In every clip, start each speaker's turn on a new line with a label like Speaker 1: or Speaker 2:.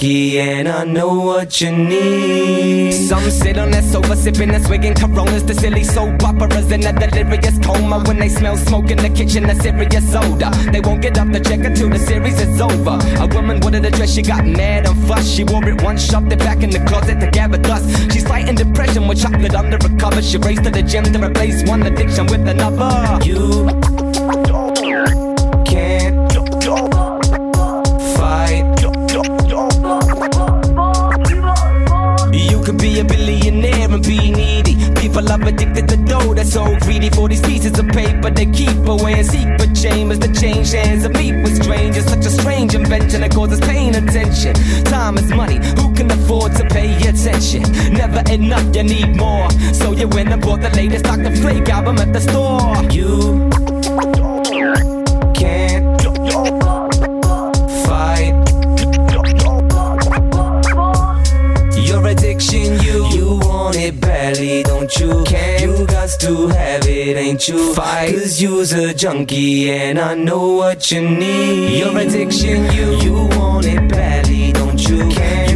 Speaker 1: and I know what you need. Some sit on that sofa sipping and swigging Coronas The silly soap operas and a delirious coma. When they smell smoke in the kitchen, a serious soda. They won't get up the check until the series is over. A woman wanted a dress, she got mad and fussed. She wore it one shoved it back in the closet to gather dust. She's fighting depression with chocolate under a cover. She raced to the gym to replace one addiction with another. You they keep away and secret chambers to change hands and meet with strangers. Such a strange invention that causes pain and tension. Time is money, who can afford to pay attention? Never enough, you need more. So you went and bought the latest Dr. Flake album at the store. You right. Cause you's a junkie and I know what you need. Your addiction, you, you want it badly, don't you? Can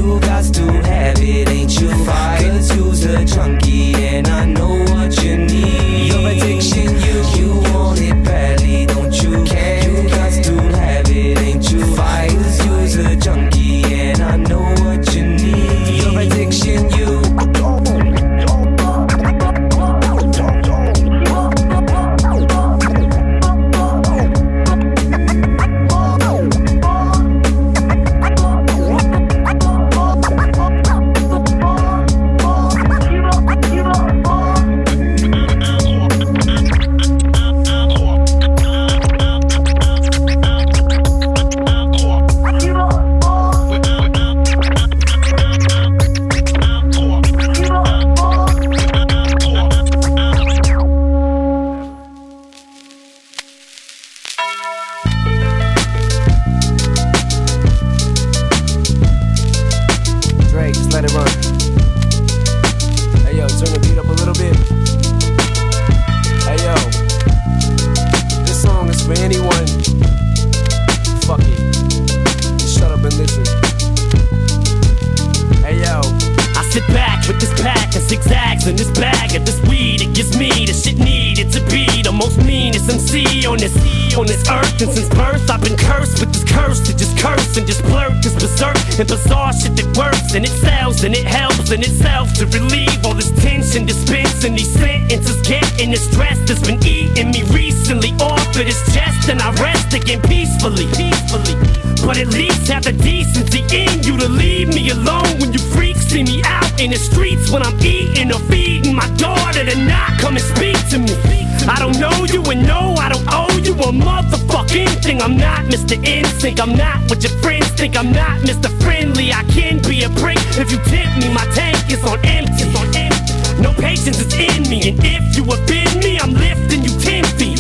Speaker 1: Instinct. I'm not what your friends think. I'm not Mr. Friendly. I can be a prick if you tip me. My tank is on empty. It's On empty. No patience is in me, and if you offend me, I'm lifting you ten feet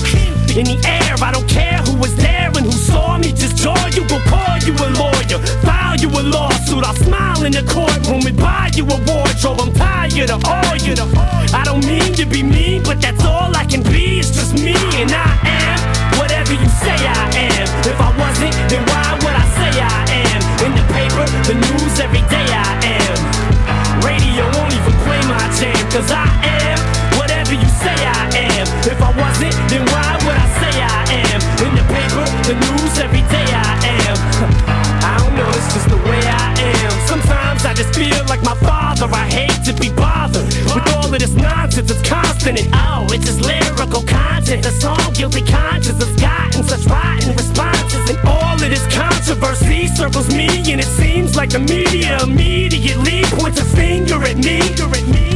Speaker 1: in the air. I don't care who was there and who saw me. Just joy you will call you a lawyer, file you a lawsuit. I'll smile in the courtroom and buy you a wardrobe. I'm tired of all you. I don't mean to be mean, my father. I hate to be bothered with all of this nonsense. It's constant and oh, it's just lyrical content. The song Guilty Conscience has gotten such rotten responses. And all of this controversy circles me, and it seems like the media immediately points a finger at me.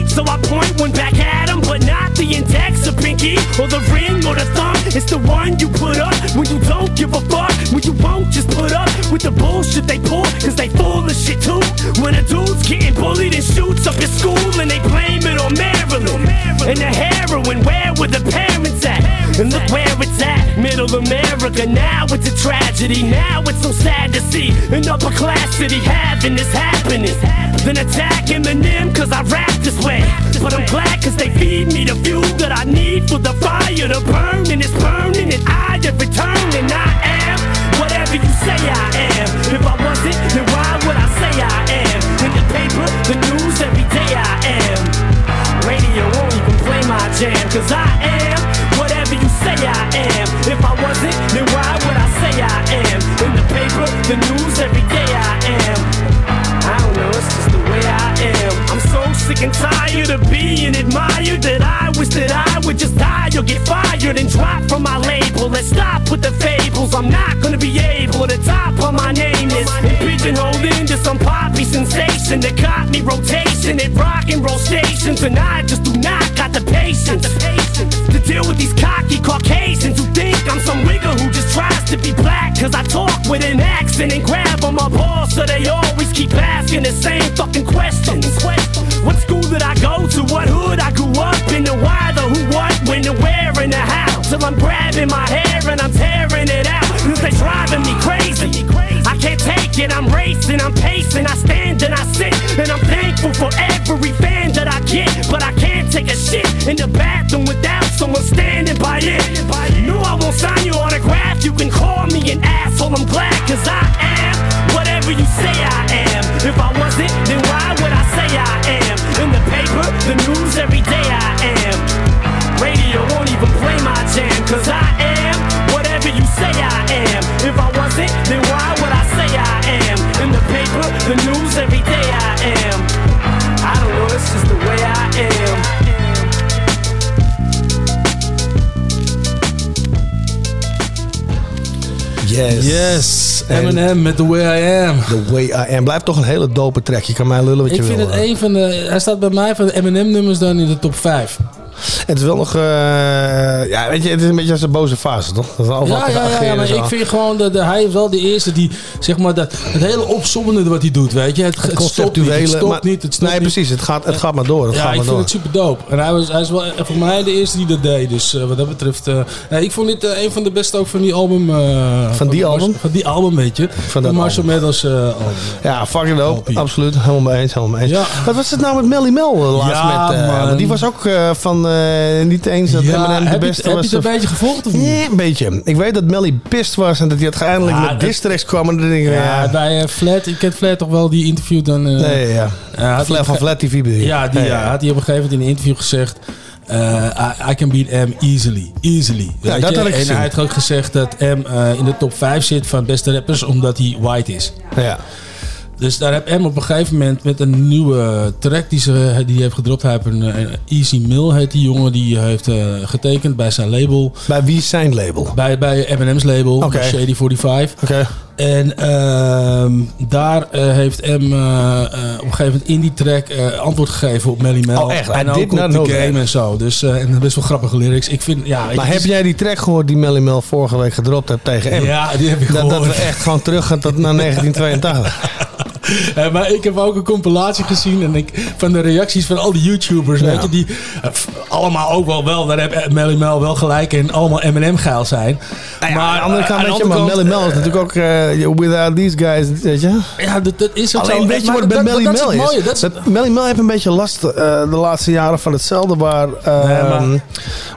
Speaker 1: So I point one back at but not the index or pinky or the ring or the thumb. It's the one you put up when you don't give a fuck. When you won't just put up with the bullshit they pull, cause they full of shit too. When a dude's getting bullied and shoots up his school and they blame it on Maryland. And the heroin, where were the parents at? And look where it's at, middle America. Now it's a tragedy, now it's so sad to see an upper class city having this happening. Then attack Eminem cause I rap this way. But I'm glad cause they feed me the fuel that I need for the fire to burn. And it's burning and I have returned and I am whatever you say I am. If I wasn't, then why would I say I am? In the paper, the news, every day I am. Radio won't even play my jam cause I am whatever you say I am. If I wasn't, then why would I say I am? In the paper, the news, every day I am. I don't know, it's just the way I am. I'm so sick and tired of being admired that I wish that I would just die or get fired and drop from my label. Let's stop with the fables. I'm not gonna be able to top on my name is and pigeonholed into some poppy sensation that caught me rotation at rock and roll stations, and I just do not got the patience to deal with these cocky Caucasians who think I'm some wigger who just tries to be black. Cause I talk with an accent and grab on my balls, so they always keep asking the same fucking questions. What school did I go to? What hood I grew up in? The why, the who, what, when, the where, and the how. Till I'm grabbing my hair and I'm tearing it out. Cause they driving me crazy. It, I'm racing, I'm pacing, I stand and I sit. And I'm thankful for every fan that I get. But I can't take a shit in the bathroom without someone standing by it. No, I won't sign your autograph. You can call me an asshole, I'm glad, cause I am whatever you say I am. If I wasn't, then why would I say I am? In the paper, the news, every day I am. Radio won't even play my jam, cause I am If I wasn't, then why would I say I am? In the paper, the news, every day I am. I don't know, it's just the way I am.
Speaker 2: Yes.
Speaker 3: Yes, Eminem met The Way I Am.
Speaker 2: The Way I Am. Blijft toch een hele dope track. Je kan mij lullen wat je
Speaker 3: Ik vind
Speaker 2: wil.
Speaker 3: het een van de... Hij staat bij mij van de Eminem-nummers dan in de top 5.
Speaker 2: Het is wel nog... eh, ja, weet je, het is een beetje als een boze fase, toch? Dat is
Speaker 3: Ja, ja, ja, ja, maar ik vind gewoon dat hij is wel de eerste die, zeg maar, dat, het hele opzommende wat hij doet, weet je. Het, het, stopt niet,
Speaker 2: conceptuele...
Speaker 3: het stopt
Speaker 2: maar-
Speaker 3: niet, het stopt
Speaker 2: nee,
Speaker 3: niet.
Speaker 2: precies. Het gaat, het gaat maar door. Het
Speaker 3: Ja,
Speaker 2: gaat
Speaker 3: ik
Speaker 2: maar
Speaker 3: vind
Speaker 2: door.
Speaker 3: het super dope. En hij, was, hij is wel eh, voor mij de eerste die dat deed. Dus eh, wat dat betreft... nee, ik vond dit een van de beste ook van die album. eh,
Speaker 2: Van die album?
Speaker 3: Van die album, weet je. Van,
Speaker 2: dat
Speaker 3: Marshall eh, album.
Speaker 2: Ja, fucking dope. Absoluut. Helemaal mee eens. Helemaal mee eens. Wat was het nou met Melly Mel laatst met... die was ook van... eh, niet eens dat
Speaker 3: Ja,
Speaker 2: Eminem de
Speaker 3: heb je,
Speaker 2: beste
Speaker 3: heb je
Speaker 2: was.
Speaker 3: het een beetje gevolgd of niet?
Speaker 2: Nee, een beetje. Ik weet dat Melly pist was en dat hij uiteindelijk
Speaker 3: Ja,
Speaker 2: met distracts kwam. En dan denk ik,
Speaker 3: Ja, bij eh, Flat, ik ken Flat toch wel, die interview dan... eh,
Speaker 2: nee, ja.
Speaker 3: had
Speaker 2: Flat van Flat TV bedoel?
Speaker 3: Ja, die, ja, had hij op een gegeven moment in een interview gezegd... I, I can beat M easily. Easily.
Speaker 2: Ja, dat had ik
Speaker 3: En
Speaker 2: gezien.
Speaker 3: hij had ook gezegd dat M in de top 5 zit van beste rappers omdat hij white is.
Speaker 2: Ja.
Speaker 3: Dus daar heb M op een gegeven moment met een nieuwe track die, ze, die hij heeft gedropt. Hij heeft een, een Easy Mill heet die jongen. Die heeft eh, getekend bij zijn label.
Speaker 2: Bij wie zijn label?
Speaker 3: Bij, bij Eminem's label,
Speaker 2: Oké.
Speaker 3: Shady 45.
Speaker 2: Oké.
Speaker 3: En ehm, daar eh, heeft M eh, eh, op een gegeven moment in die track eh, antwoord gegeven op Melly Mel.
Speaker 2: Oh, echt?
Speaker 3: En
Speaker 2: did
Speaker 3: ook op de game
Speaker 2: that.
Speaker 3: en zo. Dus eh, en best wel grappige lyrics. Ik vind, ja...
Speaker 2: Maar heb
Speaker 3: is-
Speaker 2: jij die track gehoord die Melly Mel vorige week gedropt hebt tegen M?
Speaker 3: Ja, die heb ik
Speaker 2: Dat,
Speaker 3: gehoord.
Speaker 2: dat we echt gewoon terug gaan tot naar 1982.
Speaker 3: Eh, maar ik heb ook een compilatie gezien en ik, van de reacties van al die YouTubers, weet je, die eh, allemaal ook wel, wel daar heb Melly Mel wel gelijk in, allemaal M&M geil zijn.
Speaker 2: maar aan de andere
Speaker 3: eh,
Speaker 2: kant, weet je, maar Melly Mel is natuurlijk ook without these guys, weet je.
Speaker 3: Ja, dat, dat is ook zo.
Speaker 2: Alleen weet je
Speaker 3: Maar
Speaker 2: wat bij
Speaker 3: dat-
Speaker 2: Melly Mel is?
Speaker 3: dat
Speaker 2: Dat Melly Mel heeft een beetje last de laatste jaren van hetzelfde waar, eh,
Speaker 3: Nee, maar-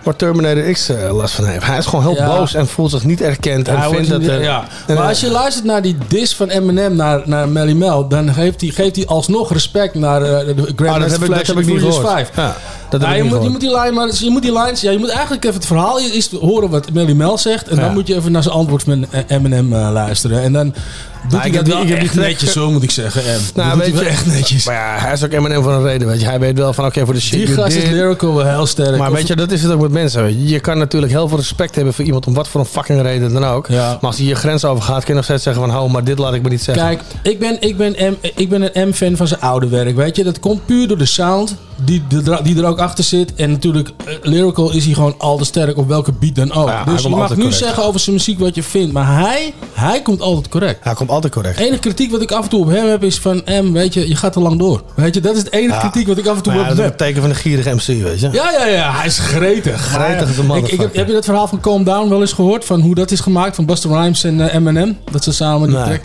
Speaker 2: waar Terminator X last van heeft. Hij is gewoon heel
Speaker 3: Ja.
Speaker 2: boos en voelt zich niet erkend en vindt dat...
Speaker 3: ja.
Speaker 2: en,
Speaker 3: Maar als je luistert naar die dis van Eminem naar, naar Melly Mel, dan geeft hij, geeft hij alsnog respect naar eh, de
Speaker 2: ah, dat
Speaker 3: Grandmaster
Speaker 2: heb ik, dat
Speaker 3: Flash
Speaker 2: heb
Speaker 3: en
Speaker 2: ik niet
Speaker 3: Furious
Speaker 2: gehoord.
Speaker 3: 5.
Speaker 2: Ja, dat
Speaker 3: Ja, je, moet, je, moet die line, maar, je moet die lines, ja, je moet eigenlijk even het verhaal eerst horen wat Melly Mel zegt. En
Speaker 2: Ja.
Speaker 3: dan moet je even naar zijn antwoord van eh, Eminem eh, luisteren. En dan doet
Speaker 2: Nou,
Speaker 3: hij
Speaker 2: ik
Speaker 3: dat wel
Speaker 2: ik heb die
Speaker 3: echt
Speaker 2: track
Speaker 3: netjes, zo moet ik zeggen. M.
Speaker 2: Nou,
Speaker 3: dat doet hij
Speaker 2: weet
Speaker 3: wel
Speaker 2: je,
Speaker 3: echt netjes.
Speaker 2: Maar ja, hij is ook Eminem voor een reden, weet je. Hij weet wel van, oké, voor de shit
Speaker 3: Die gast is lyrical wel heel sterk.
Speaker 2: Maar
Speaker 3: Of-
Speaker 2: weet je, dat is het ook met mensen. Weet je. je kan natuurlijk heel veel respect hebben voor iemand om wat voor een fucking reden dan ook.
Speaker 3: Ja.
Speaker 2: Maar als hij je grens overgaat, kun je nog steeds zeggen van, hou, maar dit laat ik me niet zeggen.
Speaker 3: Kijk, ik ben, ik, ben M, ik ben een M-fan van zijn oude werk. Weet je, dat komt puur door de sound die, die er ook achter zit. En natuurlijk, eh, lyrical is hij gewoon al te sterk op welke beat dan ook.
Speaker 2: Ja,
Speaker 3: dus je mag nu
Speaker 2: correct.
Speaker 3: zeggen over zijn muziek wat je vindt. Maar hij, hij komt altijd correct.
Speaker 2: Hij komt altijd correct.
Speaker 3: Enige kritiek wat ik af en toe op hem heb is van... M, weet je, je gaat te lang door. Weet je, dat is het enige
Speaker 2: Ja.
Speaker 3: kritiek wat ik af en toe op
Speaker 2: dat
Speaker 3: hem
Speaker 2: is
Speaker 3: heb.
Speaker 2: het teken van een gierige MC, weet je.
Speaker 3: Ja, ja, ja, hij is gretig.
Speaker 2: Gretig is de
Speaker 3: ik, ik heb, je dat verhaal van Calm Down wel eens gehoord? Van hoe dat is gemaakt van Busta Rhymes en eh, Eminem? Dat ze samen die
Speaker 2: Nee.
Speaker 3: track...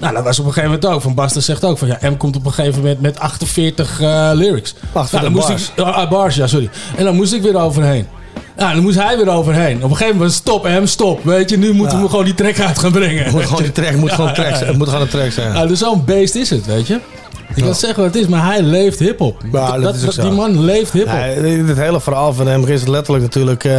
Speaker 3: Nou, dat was op een gegeven moment ook. Van Basta zegt ook van ja, M komt op een gegeven moment met 48 eh, lyrics.
Speaker 2: 48
Speaker 3: nou, dan moest
Speaker 2: bars.
Speaker 3: Ik, ah, bars, ja, sorry. En dan moest ik weer overheen. Nou, dan moest hij weer overheen. Op een gegeven moment stop, M, stop. Weet je, nu moeten
Speaker 2: Ja.
Speaker 3: we gewoon die track uit gaan brengen.
Speaker 2: Moet gewoon die track, moet gewoon track moet gewoon een track zijn.
Speaker 3: Ja, dus zo'n beest is het, weet je. Ik kan zeggen wat het is, maar hij leeft hip-hop.
Speaker 2: Ja, dat is ook zo.
Speaker 3: die man leeft hip-hop.
Speaker 2: Nee, het hele verhaal van hem is letterlijk natuurlijk eh,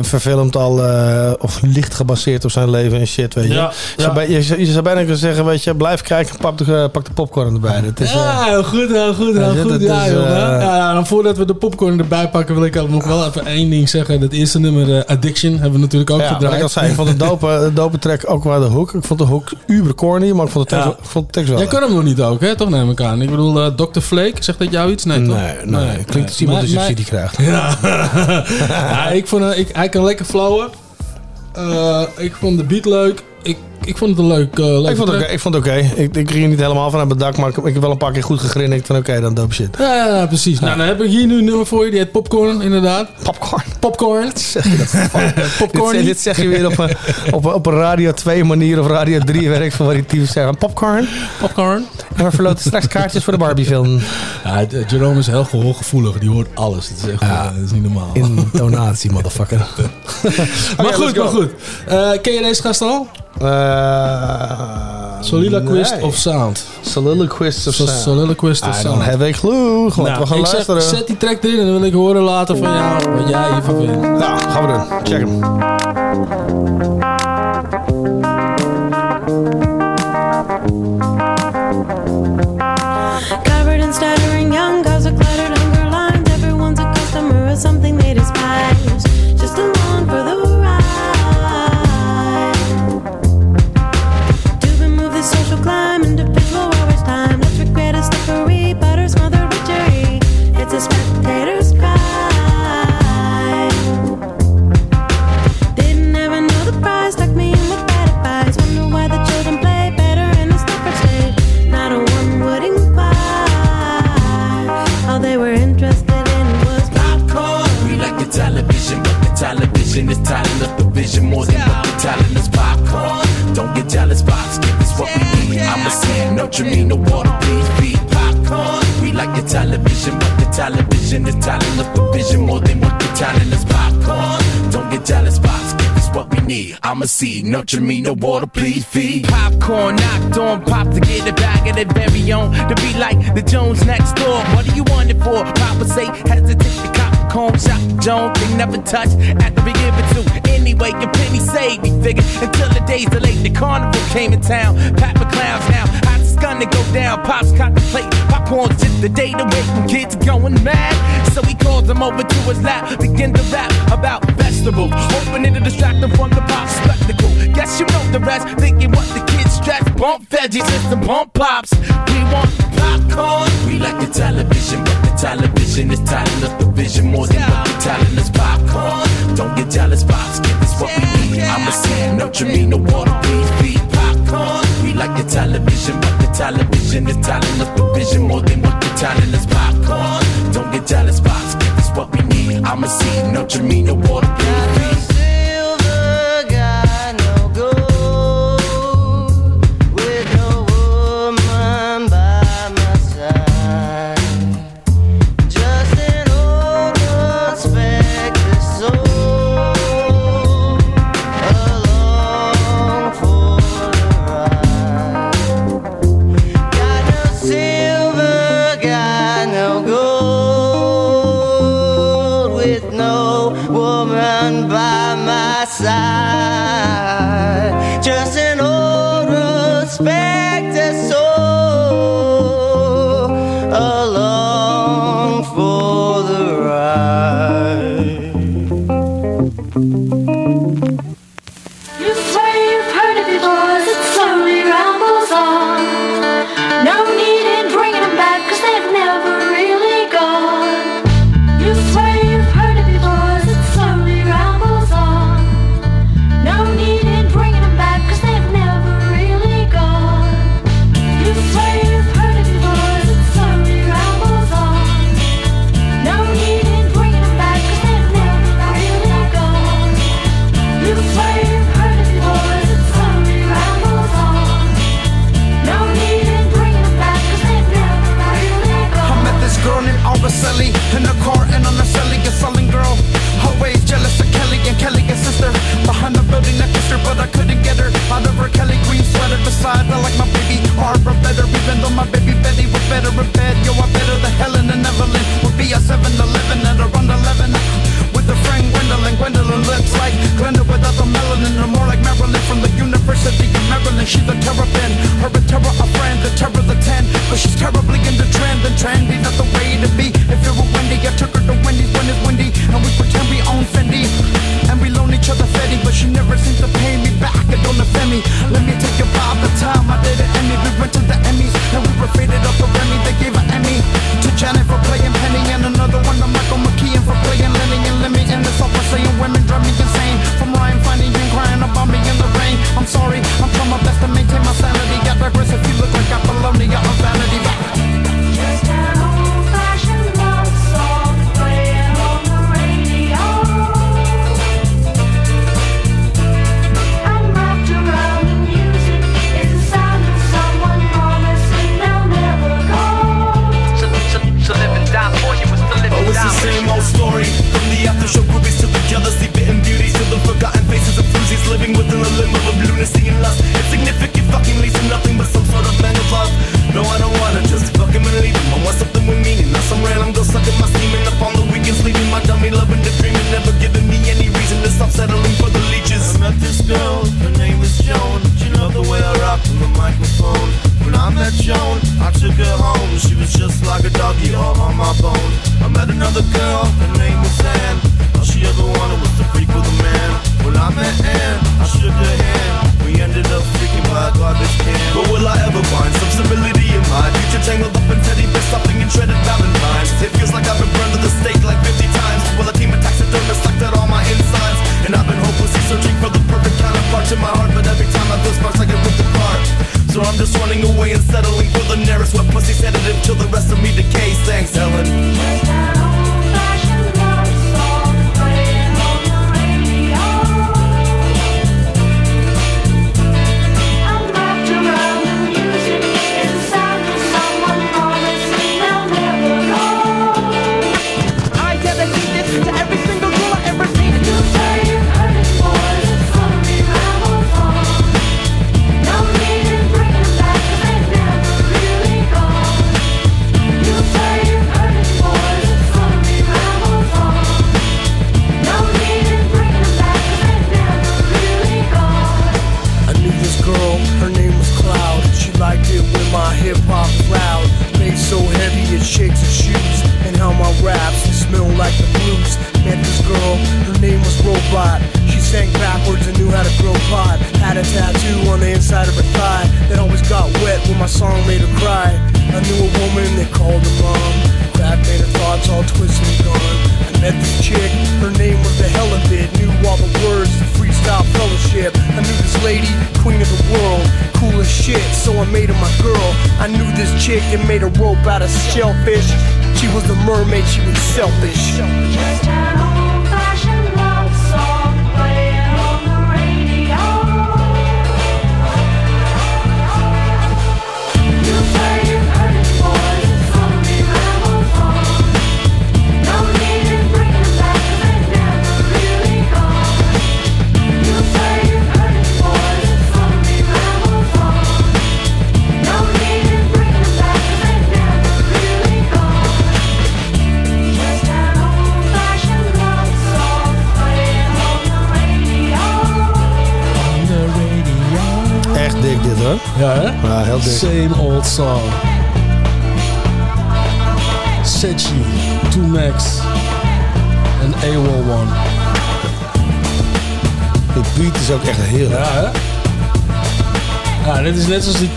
Speaker 2: verfilmd al, eh, of licht gebaseerd op zijn leven en shit, weet je.
Speaker 3: Ja,
Speaker 2: Je, zou
Speaker 3: ja.
Speaker 2: bij- je, zou- je zou bijna kunnen zeggen, weet je, blijf kijken, pak de, eh, pak de popcorn erbij. Dat is,
Speaker 3: Ja, heel goed, heel goed, heel goed.
Speaker 2: dat
Speaker 3: Ja,
Speaker 2: is,
Speaker 3: jongen. ja, dan voordat we de popcorn erbij pakken, wil ik nog wel even één ding zeggen. Dat eerste nummer, Addiction, hebben we natuurlijk ook
Speaker 2: ja,
Speaker 3: gedraaid.
Speaker 2: ik al zei, ik vond de dope, de dope track ook qua de hoek. Ik vond de hoek uber corny, maar ik vond de tekst,
Speaker 3: Ja.
Speaker 2: wel- ik vond de tekst wel.
Speaker 3: Jij kan hem nog niet ook, hè? Toch neem ik aan. Ik bedoel, eh, Dr. Flake, zegt dat jou iets? Nee, toch?
Speaker 2: Nee, nee, klinkt als iemand die
Speaker 3: Maar-
Speaker 2: subsidie krijgt.
Speaker 3: Ja, ja ik vond, eh, ik, hij kan lekker flowen. Eh, ik vond de beat leuk. Ik, ik vond het een leuk, eh leuk
Speaker 2: Ik vond het oké. Ik, vond het oké. ik, ik ging niet helemaal van het bedak, maar ik, ik heb wel een paar keer goed gegrinnikt van oké, dan dope shit.
Speaker 3: Ja, ja, ja, precies. Nou, dan heb ik hier nu een nummer voor je. Die heet Popcorn, inderdaad.
Speaker 2: Popcorn.
Speaker 3: Popcorn.
Speaker 2: Zeg je dat? Dit,
Speaker 3: Popcorn.
Speaker 2: zeg- dit zeg je weer op een, op, een- op een Radio 2 manier of Radio 3 werk van waar die types zeggen. Popcorn.
Speaker 3: Popcorn.
Speaker 2: En we verloten straks kaartjes voor de Barbie film.
Speaker 3: Ja, Jerome is heel gehoorgevoelig. Die hoort alles. Dat is echt eh, dat is niet normaal.
Speaker 2: Intonatie, motherfucker.
Speaker 3: maar goed, maar goed. Eh, ken je deze gast al?
Speaker 2: Uh,
Speaker 3: Soliloquist
Speaker 2: nee.
Speaker 3: of Sound?
Speaker 2: Soliloquist of
Speaker 3: So-
Speaker 2: Sound.
Speaker 3: Soliloquist of
Speaker 2: I
Speaker 3: Sound?
Speaker 2: don't have a clue.
Speaker 3: Nou,
Speaker 2: we gaan
Speaker 3: ik zeg,
Speaker 2: luisteren.
Speaker 3: zet die track erin en dan wil ik horen later van jou wat jij hiervan vindt.
Speaker 2: Nou, gaan we doen. Check hem.
Speaker 4: More than what the telling us popcorn. Don't get jealous, box, give us what we need. I'm a seed, nurture me, no water, please be popcorn. We like the television, but the television is telling us the vision more than what the telling us popcorn. Don't get jealous, box, give us what we need. I'm a seed, nurture me, no water, please feed.
Speaker 5: Popcorn knocked on, pop to get a bag of their very own. To be like the Jones next door. What do you want it for? Papa say, hesitate to cop come shop don't think never touch. After be given to anyway, your penny saved me, figure. Until the days of late, the carnival came in town. Pat clowns now, hot gun to go down. Pops contemplate. popcorn tip the day to wait when kids going mad. So he calls them over to his lap, begin to rap about vegetables, hoping it'll distract them from the pop spectacle. Guess you know the rest, thinking what the kids stress. Bump veggies and bump pops. We want popcorn. We like the television, but the television is tying up the vision more more than what the talent is popcorn. Don't get jealous, box, give us what we need. I'm a seed, nurture me, no water, please be popcorn. We like the television, but the television is telling us the vision more than what the talent is popcorn. Don't get jealous, box, give us what we need. I'm a seed, nurture me, no water, please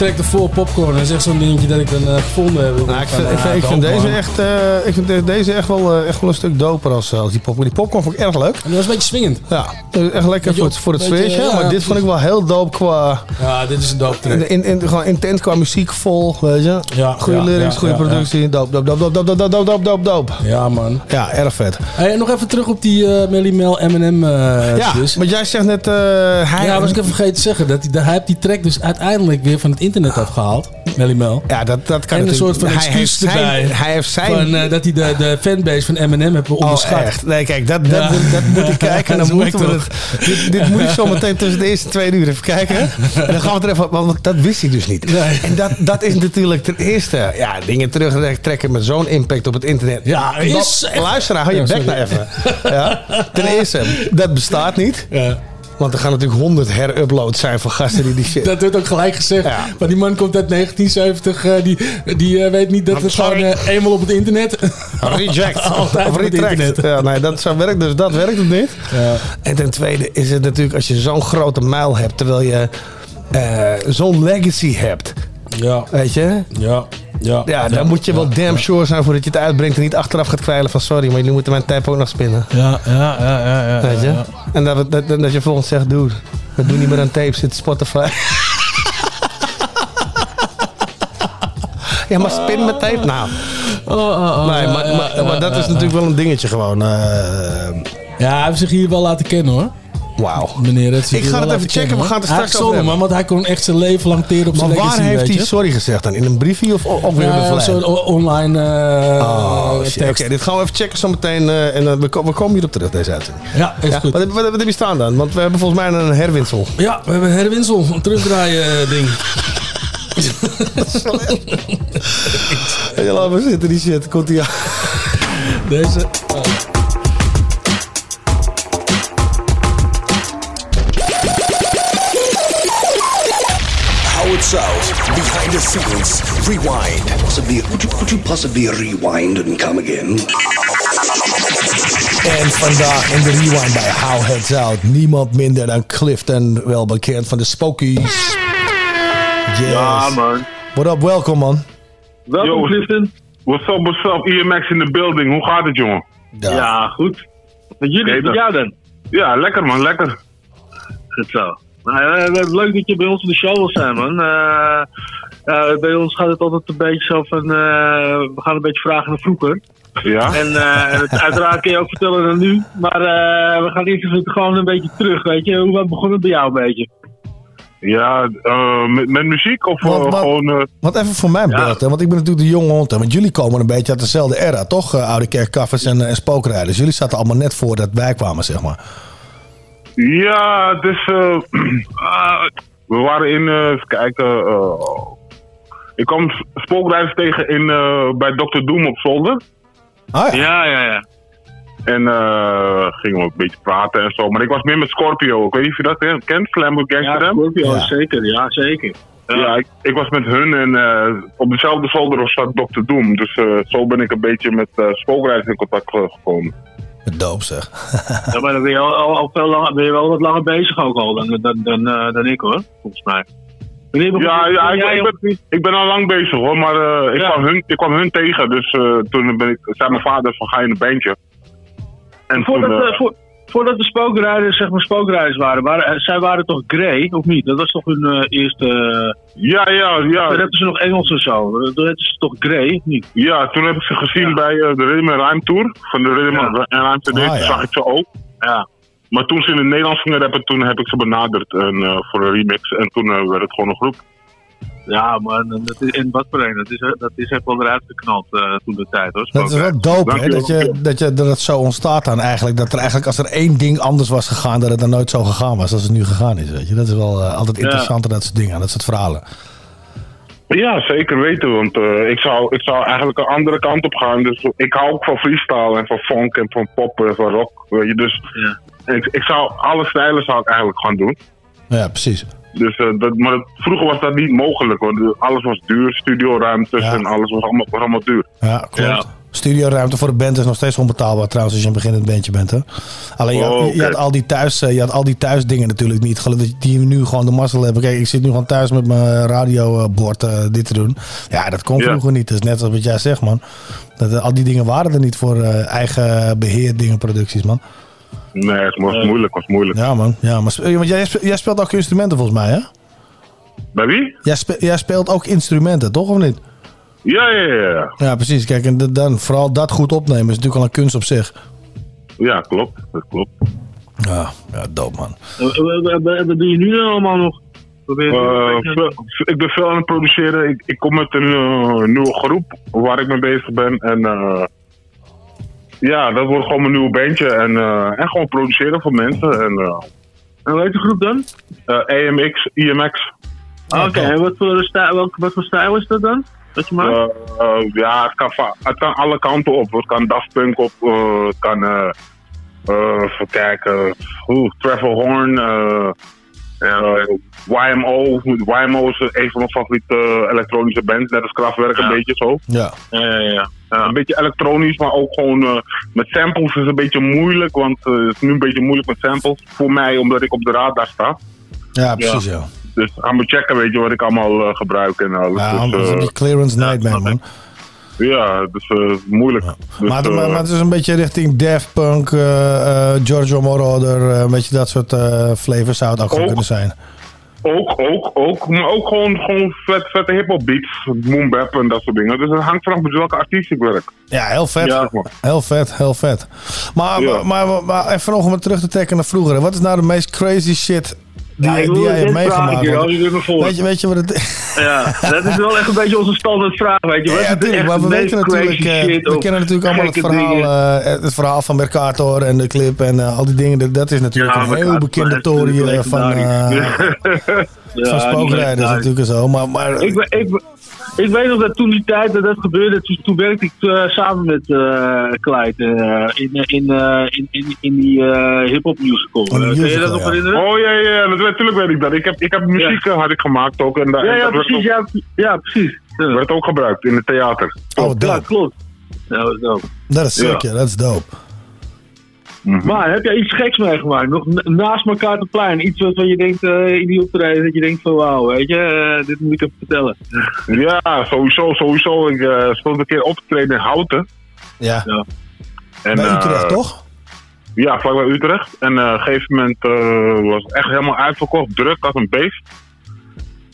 Speaker 3: track ervoor, Popcorn. Dat is echt zo'n dingetje dat ik dan eh, gevonden heb.
Speaker 2: Nou, ik
Speaker 3: Van,
Speaker 2: vind, ik
Speaker 3: ah,
Speaker 2: vind, ik vind deze echt, eh, ik vind de- deze echt wel, eh, echt wel een stuk doper als, als die popcorn. Die popcorn vond ik erg leuk.
Speaker 3: En dat was een beetje swingend.
Speaker 2: Ja, echt lekker voor het, voor het sfeertje.
Speaker 3: ja,
Speaker 2: maar dit vond ik wel heel dope qua...
Speaker 3: Ja, dit is een dope track.
Speaker 2: In, in, gewoon intens qua muziek vol, weet je.
Speaker 3: Ja,
Speaker 2: Goede
Speaker 3: ja,
Speaker 2: lyrics,
Speaker 3: ja,
Speaker 2: goede
Speaker 3: ja,
Speaker 2: productie. Dope, dope, dope, dope, dope, dope, dope, dope, dope.
Speaker 3: Ja, man.
Speaker 2: Ja, erg vet.
Speaker 3: Hey, nog even terug op die eh Melly Mel M&M eh
Speaker 2: Ja,
Speaker 3: dus.
Speaker 2: want jij zegt net... eh hij,
Speaker 3: Ja, was ik even vergeten te zeggen. Dat hij, hij heeft die track dus uiteindelijk weer van het internet afgehaald. Melly Mel.
Speaker 2: Ja, dat, dat kan
Speaker 3: en een soort van
Speaker 2: hij heeft
Speaker 3: excuus
Speaker 2: zijn-
Speaker 3: erbij.
Speaker 2: Hij heeft zijn...
Speaker 3: Van, eh, dat hij de, de fanbase van Eminem heeft
Speaker 2: Oh,
Speaker 3: onderschat.
Speaker 2: echt? Nee, kijk, dat, dat,
Speaker 3: Ja.
Speaker 2: dat, dat moet ik kijken. Dan moeten we dit, dit moet ik zo meteen tussen de eerste twee uur even kijken. En dan gaan we er even... Want dat wist ik dus niet.
Speaker 3: Nee.
Speaker 2: En dat, dat is natuurlijk ten eerste... Ja, dingen terugtrekken met zo'n impact op het internet.
Speaker 3: Ja, is
Speaker 2: Luisteraar, hou je bek nou even. Ja? Ten eerste, dat bestaat niet.
Speaker 3: Ja.
Speaker 2: Want er gaan natuurlijk honderd heruploads zijn van gasten die die shit...
Speaker 3: Dat wordt ook gelijk gezegd.
Speaker 2: Ja.
Speaker 3: Maar die man komt uit 1970. eh, die die eh, weet niet dat
Speaker 2: I'm
Speaker 3: het gewoon
Speaker 2: sorry.
Speaker 3: eh, eenmaal op het internet...
Speaker 2: Reject.
Speaker 3: Altijd
Speaker 2: of
Speaker 3: op het
Speaker 2: retract.
Speaker 3: internet.
Speaker 2: Ja, nee, dat, zo werkt, dus dat werkt het niet.
Speaker 3: Ja.
Speaker 2: En ten tweede is het natuurlijk als je zo'n grote mijl hebt, terwijl je eh, zo'n legacy hebt.
Speaker 3: Ja,
Speaker 2: Weet je?
Speaker 3: ja, ja.
Speaker 2: Ja, dan moet je wel damn sure zijn voordat je het uitbrengt en niet achteraf gaat kwijlen van sorry, maar jullie moeten mijn tempo ook nog spinnen.
Speaker 3: Ja, ja, ja, ja. ja,
Speaker 2: Weet je? En dat, dat, dat, dat je volgens zegt, dude, we doen niet meer aan tape, zit Spotify. ja, maar spin met tape? Nou,
Speaker 3: Oh, oh, oh,
Speaker 2: nee, maar, maar, dat is natuurlijk wel een dingetje gewoon. eh,
Speaker 3: Ja, hij heeft zich hier wel laten kennen hoor.
Speaker 2: Wauw.
Speaker 3: Meneer
Speaker 2: Ik ga het even checken, we gaan het straks
Speaker 3: Hij
Speaker 2: over
Speaker 3: man, want hij kon echt zijn leven lang teren op
Speaker 2: Maar
Speaker 3: zijn
Speaker 2: waar
Speaker 3: legacy,
Speaker 2: heeft hij sorry gezegd dan? In een briefje of, of weer
Speaker 3: zo'n
Speaker 2: vlijn?
Speaker 3: o- online eh
Speaker 2: Oh,
Speaker 3: tekst.
Speaker 2: Oké, dit gaan we even checken zometeen. eh en eh, we, ko- we komen hierop terug, deze uitzending.
Speaker 3: Ja, is goed.
Speaker 2: Wat, wat, heb je staan dan? Want we hebben volgens mij een herwinsel.
Speaker 3: Ja, we hebben herwinsel, een terugdraaien eh, ding.
Speaker 2: Ja, laat maar zitten, die shit. Komt ie aan.
Speaker 3: Deze.
Speaker 6: The scenes, rewind.
Speaker 7: Possibly, could you, could you possibly rewind and come again?
Speaker 2: En vandaag in de rewind bij Hou Het Zout. Niemand minder dan Clifton, wel bekend van de Spokies. Yes.
Speaker 8: Ja, man.
Speaker 2: What up, welkom man.
Speaker 8: Welkom,
Speaker 9: Yo,
Speaker 8: Clifton.
Speaker 9: What's up, what's up? EMX in the building. Hoe gaat het, jongen?
Speaker 8: Ja, goed. Met jullie,
Speaker 9: Oké,
Speaker 8: met
Speaker 9: dan.
Speaker 8: dan?
Speaker 9: Ja, lekker, man. Lekker.
Speaker 8: Goed zo. Nou, leuk dat je bij ons in de show wil zijn, man. Eh, eh, bij ons gaat het altijd een beetje zo van... eh, we gaan een beetje vragen naar vroeger.
Speaker 9: Ja?
Speaker 8: En eh, het- uiteraard kun je ook vertellen dan nu. Maar eh, we gaan eerst even gewoon een beetje terug, weet je. Hoe begon het bij jou een beetje?
Speaker 9: Ja, eh, met, met muziek of
Speaker 2: Wat- wat-
Speaker 9: gewoon...
Speaker 2: Wat even voor mijn beeld, hè? want ik ben natuurlijk de jonge hond. hè, Want jullie komen een beetje uit dezelfde era, toch? Oude kerkkaffers en, en spookrijders. Jullie zaten allemaal net voordat wij kwamen, zeg maar.
Speaker 9: Ja, dus... eh, ah, we waren in... eh, even kijken... eh, ik kwam spookrijders tegen in, eh, bij Dr. Doom op zolder.
Speaker 2: Ah ja.
Speaker 8: Ja, ja, ja.
Speaker 9: En eh gingen we een beetje praten en zo. Maar ik was meer met Scorpio. Ik weet niet of je dat kent, Slambook
Speaker 8: Ja,
Speaker 9: Gangster Rap?
Speaker 8: Scorpio,
Speaker 2: Ja.
Speaker 8: zeker. Ja, zeker.
Speaker 9: Ja, ik, ik was met hun en eh, op dezelfde zolder zat Dr. Doom. Dus eh, zo ben ik een beetje met uh, spookrijders in contact eh, gekomen.
Speaker 2: Doop zeg.
Speaker 8: Ja, maar dan ben je al, al, al veel langer, ben je wel wat langer bezig ook al dan, dan, dan, eh, dan ik hoor, volgens mij. Begon-
Speaker 9: Ja, ja ik,
Speaker 8: jij
Speaker 9: ik, ben, ik ben al lang bezig hoor, maar eh, ik,
Speaker 8: Ja.
Speaker 9: kwam hun, ik kwam hun tegen. Dus eh, toen ben ik, zei mijn vader van ga je in een bandje. En
Speaker 8: voordat,
Speaker 9: toen, eh,
Speaker 8: voor, voordat de spookrijders, zeg maar, spookrijders waren, waren, eh, zij waren toch Grey, of niet? Dat was toch hun eh, eerste...
Speaker 9: Ja, ja, ja.
Speaker 8: Toen hebben ze nog Engels en zo. Toen hebben ze toch Grey, of niet?
Speaker 9: Ja, toen heb ik ze gezien bij eh, de Rhythm Rhyme Tour. Van de Rhythm
Speaker 8: Ja.
Speaker 9: Rhyme CD,
Speaker 8: Ah, ja.
Speaker 9: zag ik ze ook.
Speaker 8: Ja.
Speaker 9: Maar toen ze in het Nederlands gingen rappen, toen heb ik ze benaderd en, eh, voor een remix. En toen eh, werd het gewoon een groep.
Speaker 8: Ja, man, en dat is, in wat voor een. Dat is, dat is echt wel eruit geknald eh, toen de tijd, hoor.
Speaker 2: Dat is wel dope, hè? Dat, je, dat, je, dat het zo ontstaat dan eigenlijk. Dat er eigenlijk als er één ding anders was gegaan, dat het dan nooit zo gegaan was als het nu gegaan is. Weet je? Dat is wel eh, altijd
Speaker 9: Ja.
Speaker 2: interessant, dat soort dingen, dat soort verhalen.
Speaker 9: Ja, zeker weten. Want eh, ik, zou, ik zou eigenlijk een andere kant op gaan. Dus ik hou ook van freestyle en van funk en van pop en van rock. Weet je, dus ik, ik zou alle stijlen zou ik eigenlijk gaan doen.
Speaker 2: Ja, precies.
Speaker 9: Dus, eh, dat, maar vroeger was dat niet mogelijk. Want alles was duur, studioruimtes en alles was allemaal, was allemaal duur.
Speaker 2: Ja, klopt. Studioruimte voor de band is nog steeds onbetaalbaar trouwens als je een beginnend bandje bent. Hè? Alleen je, had-
Speaker 9: Oh,
Speaker 2: je,
Speaker 9: oké.
Speaker 2: had al die thuis, eh, je had al die thuisdingen natuurlijk niet. Gelukkig Die nu gewoon de mazzel hebben. Kijk, ik zit nu gewoon thuis met mijn radiobord eh, dit te doen. Ja, dat kon
Speaker 9: Ja.
Speaker 2: vroeger niet. Dat is net als wat jij zegt, man. Dat, eh, al die dingen waren er niet voor eh, eigen beheer dingen, producties, man.
Speaker 9: Nee, het was moeilijk, was moeilijk.
Speaker 2: Ja, man. Ja, maar, spe- want jij, jij speelt ook instrumenten volgens mij, hè?
Speaker 9: Bij wie?
Speaker 2: Jij, spe- jij speelt ook instrumenten, toch of niet?
Speaker 9: Ja, ja, ja. Ja,
Speaker 2: Ja, precies. Kijk, en dan vooral dat goed opnemen is natuurlijk al een kunst op zich.
Speaker 9: ja klopt. Dat klopt.
Speaker 2: Ja, ja dope, man.
Speaker 8: Eh, eh, eh, eh, Wat doe je nu dan allemaal nog?
Speaker 9: Eh, ik ben veel aan het produceren. Ik, ik kom met een eh, nieuwe groep waar ik mee bezig ben. En eh, ja, dat wordt gewoon mijn nieuwe bandje. En, eh, en gewoon produceren voor mensen. En, eh,
Speaker 8: En hoe heet de groep dan?
Speaker 9: eh, AMX, IMX.
Speaker 8: Ah, Oké, en wat voor, stijl, welk, wat voor stijl is dat dan? Wat je maakt?
Speaker 9: Eh, eh, ja, het kan, het kan alle kanten op. Het kan Daft Punk op. eh, het kan, eh eh, even kijken, oeh, Travel Horn. Eh, YMO. YMO is een van mijn favoriete eh, elektronische bands. Net als Kraftwerk een beetje zo.
Speaker 2: Ja.
Speaker 8: Ja, ja, ja.
Speaker 9: Een beetje elektronisch, maar ook gewoon eh, met samples is een beetje moeilijk. Want eh, het is nu een beetje moeilijk met samples. Voor mij, omdat ik op de radar sta.
Speaker 2: Ja, precies, ja.
Speaker 9: Dus ga maar checken, weet je, wat ik allemaal eh, gebruik en alles.
Speaker 2: Ja,
Speaker 9: dus,
Speaker 2: dat is die clearance nightmare, man.
Speaker 9: Ja, dus eh, moeilijk. Dus,
Speaker 2: Maar, het-
Speaker 9: eh,
Speaker 2: maar, maar het is een beetje richting Daft Punk, eh, Giorgio Moroder, een beetje dat soort flavors zou het ook, kunnen zijn.
Speaker 9: Ook, ook, ook. Maar ook gewoon, gewoon vet, vette hip-hop beats, boom bap en dat soort dingen. Dus het hangt vanaf met welke artiest ik werk.
Speaker 2: Ja, heel vet.
Speaker 9: Ja.
Speaker 2: Heel vet, heel vet. Maar,
Speaker 9: Ja.
Speaker 2: maar, maar, maar even nog om terug te trekken naar vroeger. Wat is nou de meest crazy shit die,
Speaker 8: Ja,
Speaker 2: die jij hebt
Speaker 8: vragen,
Speaker 2: meegemaakt?
Speaker 8: je
Speaker 2: weet, je, weet je wat het is?
Speaker 8: Ja, dat is wel echt een beetje onze standaard vraag, weet je.
Speaker 2: Ja, natuurlijk. Maar we weten natuurlijk, eh, we kennen natuurlijk allemaal het verhaal, eh, het verhaal van Mercator en de clip en eh, al die dingen. Dat, dat is natuurlijk
Speaker 8: Ja,
Speaker 2: een heel bekende tory van,
Speaker 8: legendarisch. Ja,
Speaker 2: van spookrijders natuurlijk en zo. Maar, maar
Speaker 8: Ik, we- ik, ik weet nog dat toen die tijd dat dat gebeurde, toen, toen werkte ik eh, samen met eh Clyde eh, in, in, eh, in, in, in die eh hip-hop musical.
Speaker 2: Oh,
Speaker 8: Eh, je dat nog
Speaker 2: ja.
Speaker 8: herinneren?
Speaker 9: Oh ja, ja, dat- natuurlijk weet ik dat. Ik heb, ik heb muziek eh, had ik gemaakt ook. En,
Speaker 8: Ja,
Speaker 9: en
Speaker 8: ja,
Speaker 9: dat werd
Speaker 8: precies.
Speaker 9: ook,
Speaker 8: Ja, ja, precies. Ja,
Speaker 9: werd ook gebruikt in het theater.
Speaker 2: oh,
Speaker 8: ja
Speaker 2: dope.
Speaker 8: klopt. Ja, dat is dope.
Speaker 2: Dat is sick,
Speaker 9: Ja.
Speaker 2: ja. Dat is dope.
Speaker 8: Maar heb jij iets geks meegemaakt? Nog na- naast elkaar te plein? Iets wat je denkt eh, in die optreden, dat je denkt van wauw, weet je, eh, dit moet ik even vertellen.
Speaker 9: Ja, sowieso, sowieso. Ik stond een keer op te treden in Houten.
Speaker 2: Ja.
Speaker 8: Ja.
Speaker 9: En,
Speaker 2: Bij Utrecht, toch?
Speaker 9: Ja, vlakbij Utrecht. En eh, op een gegeven moment eh, was het echt helemaal uitverkocht, druk als een beest.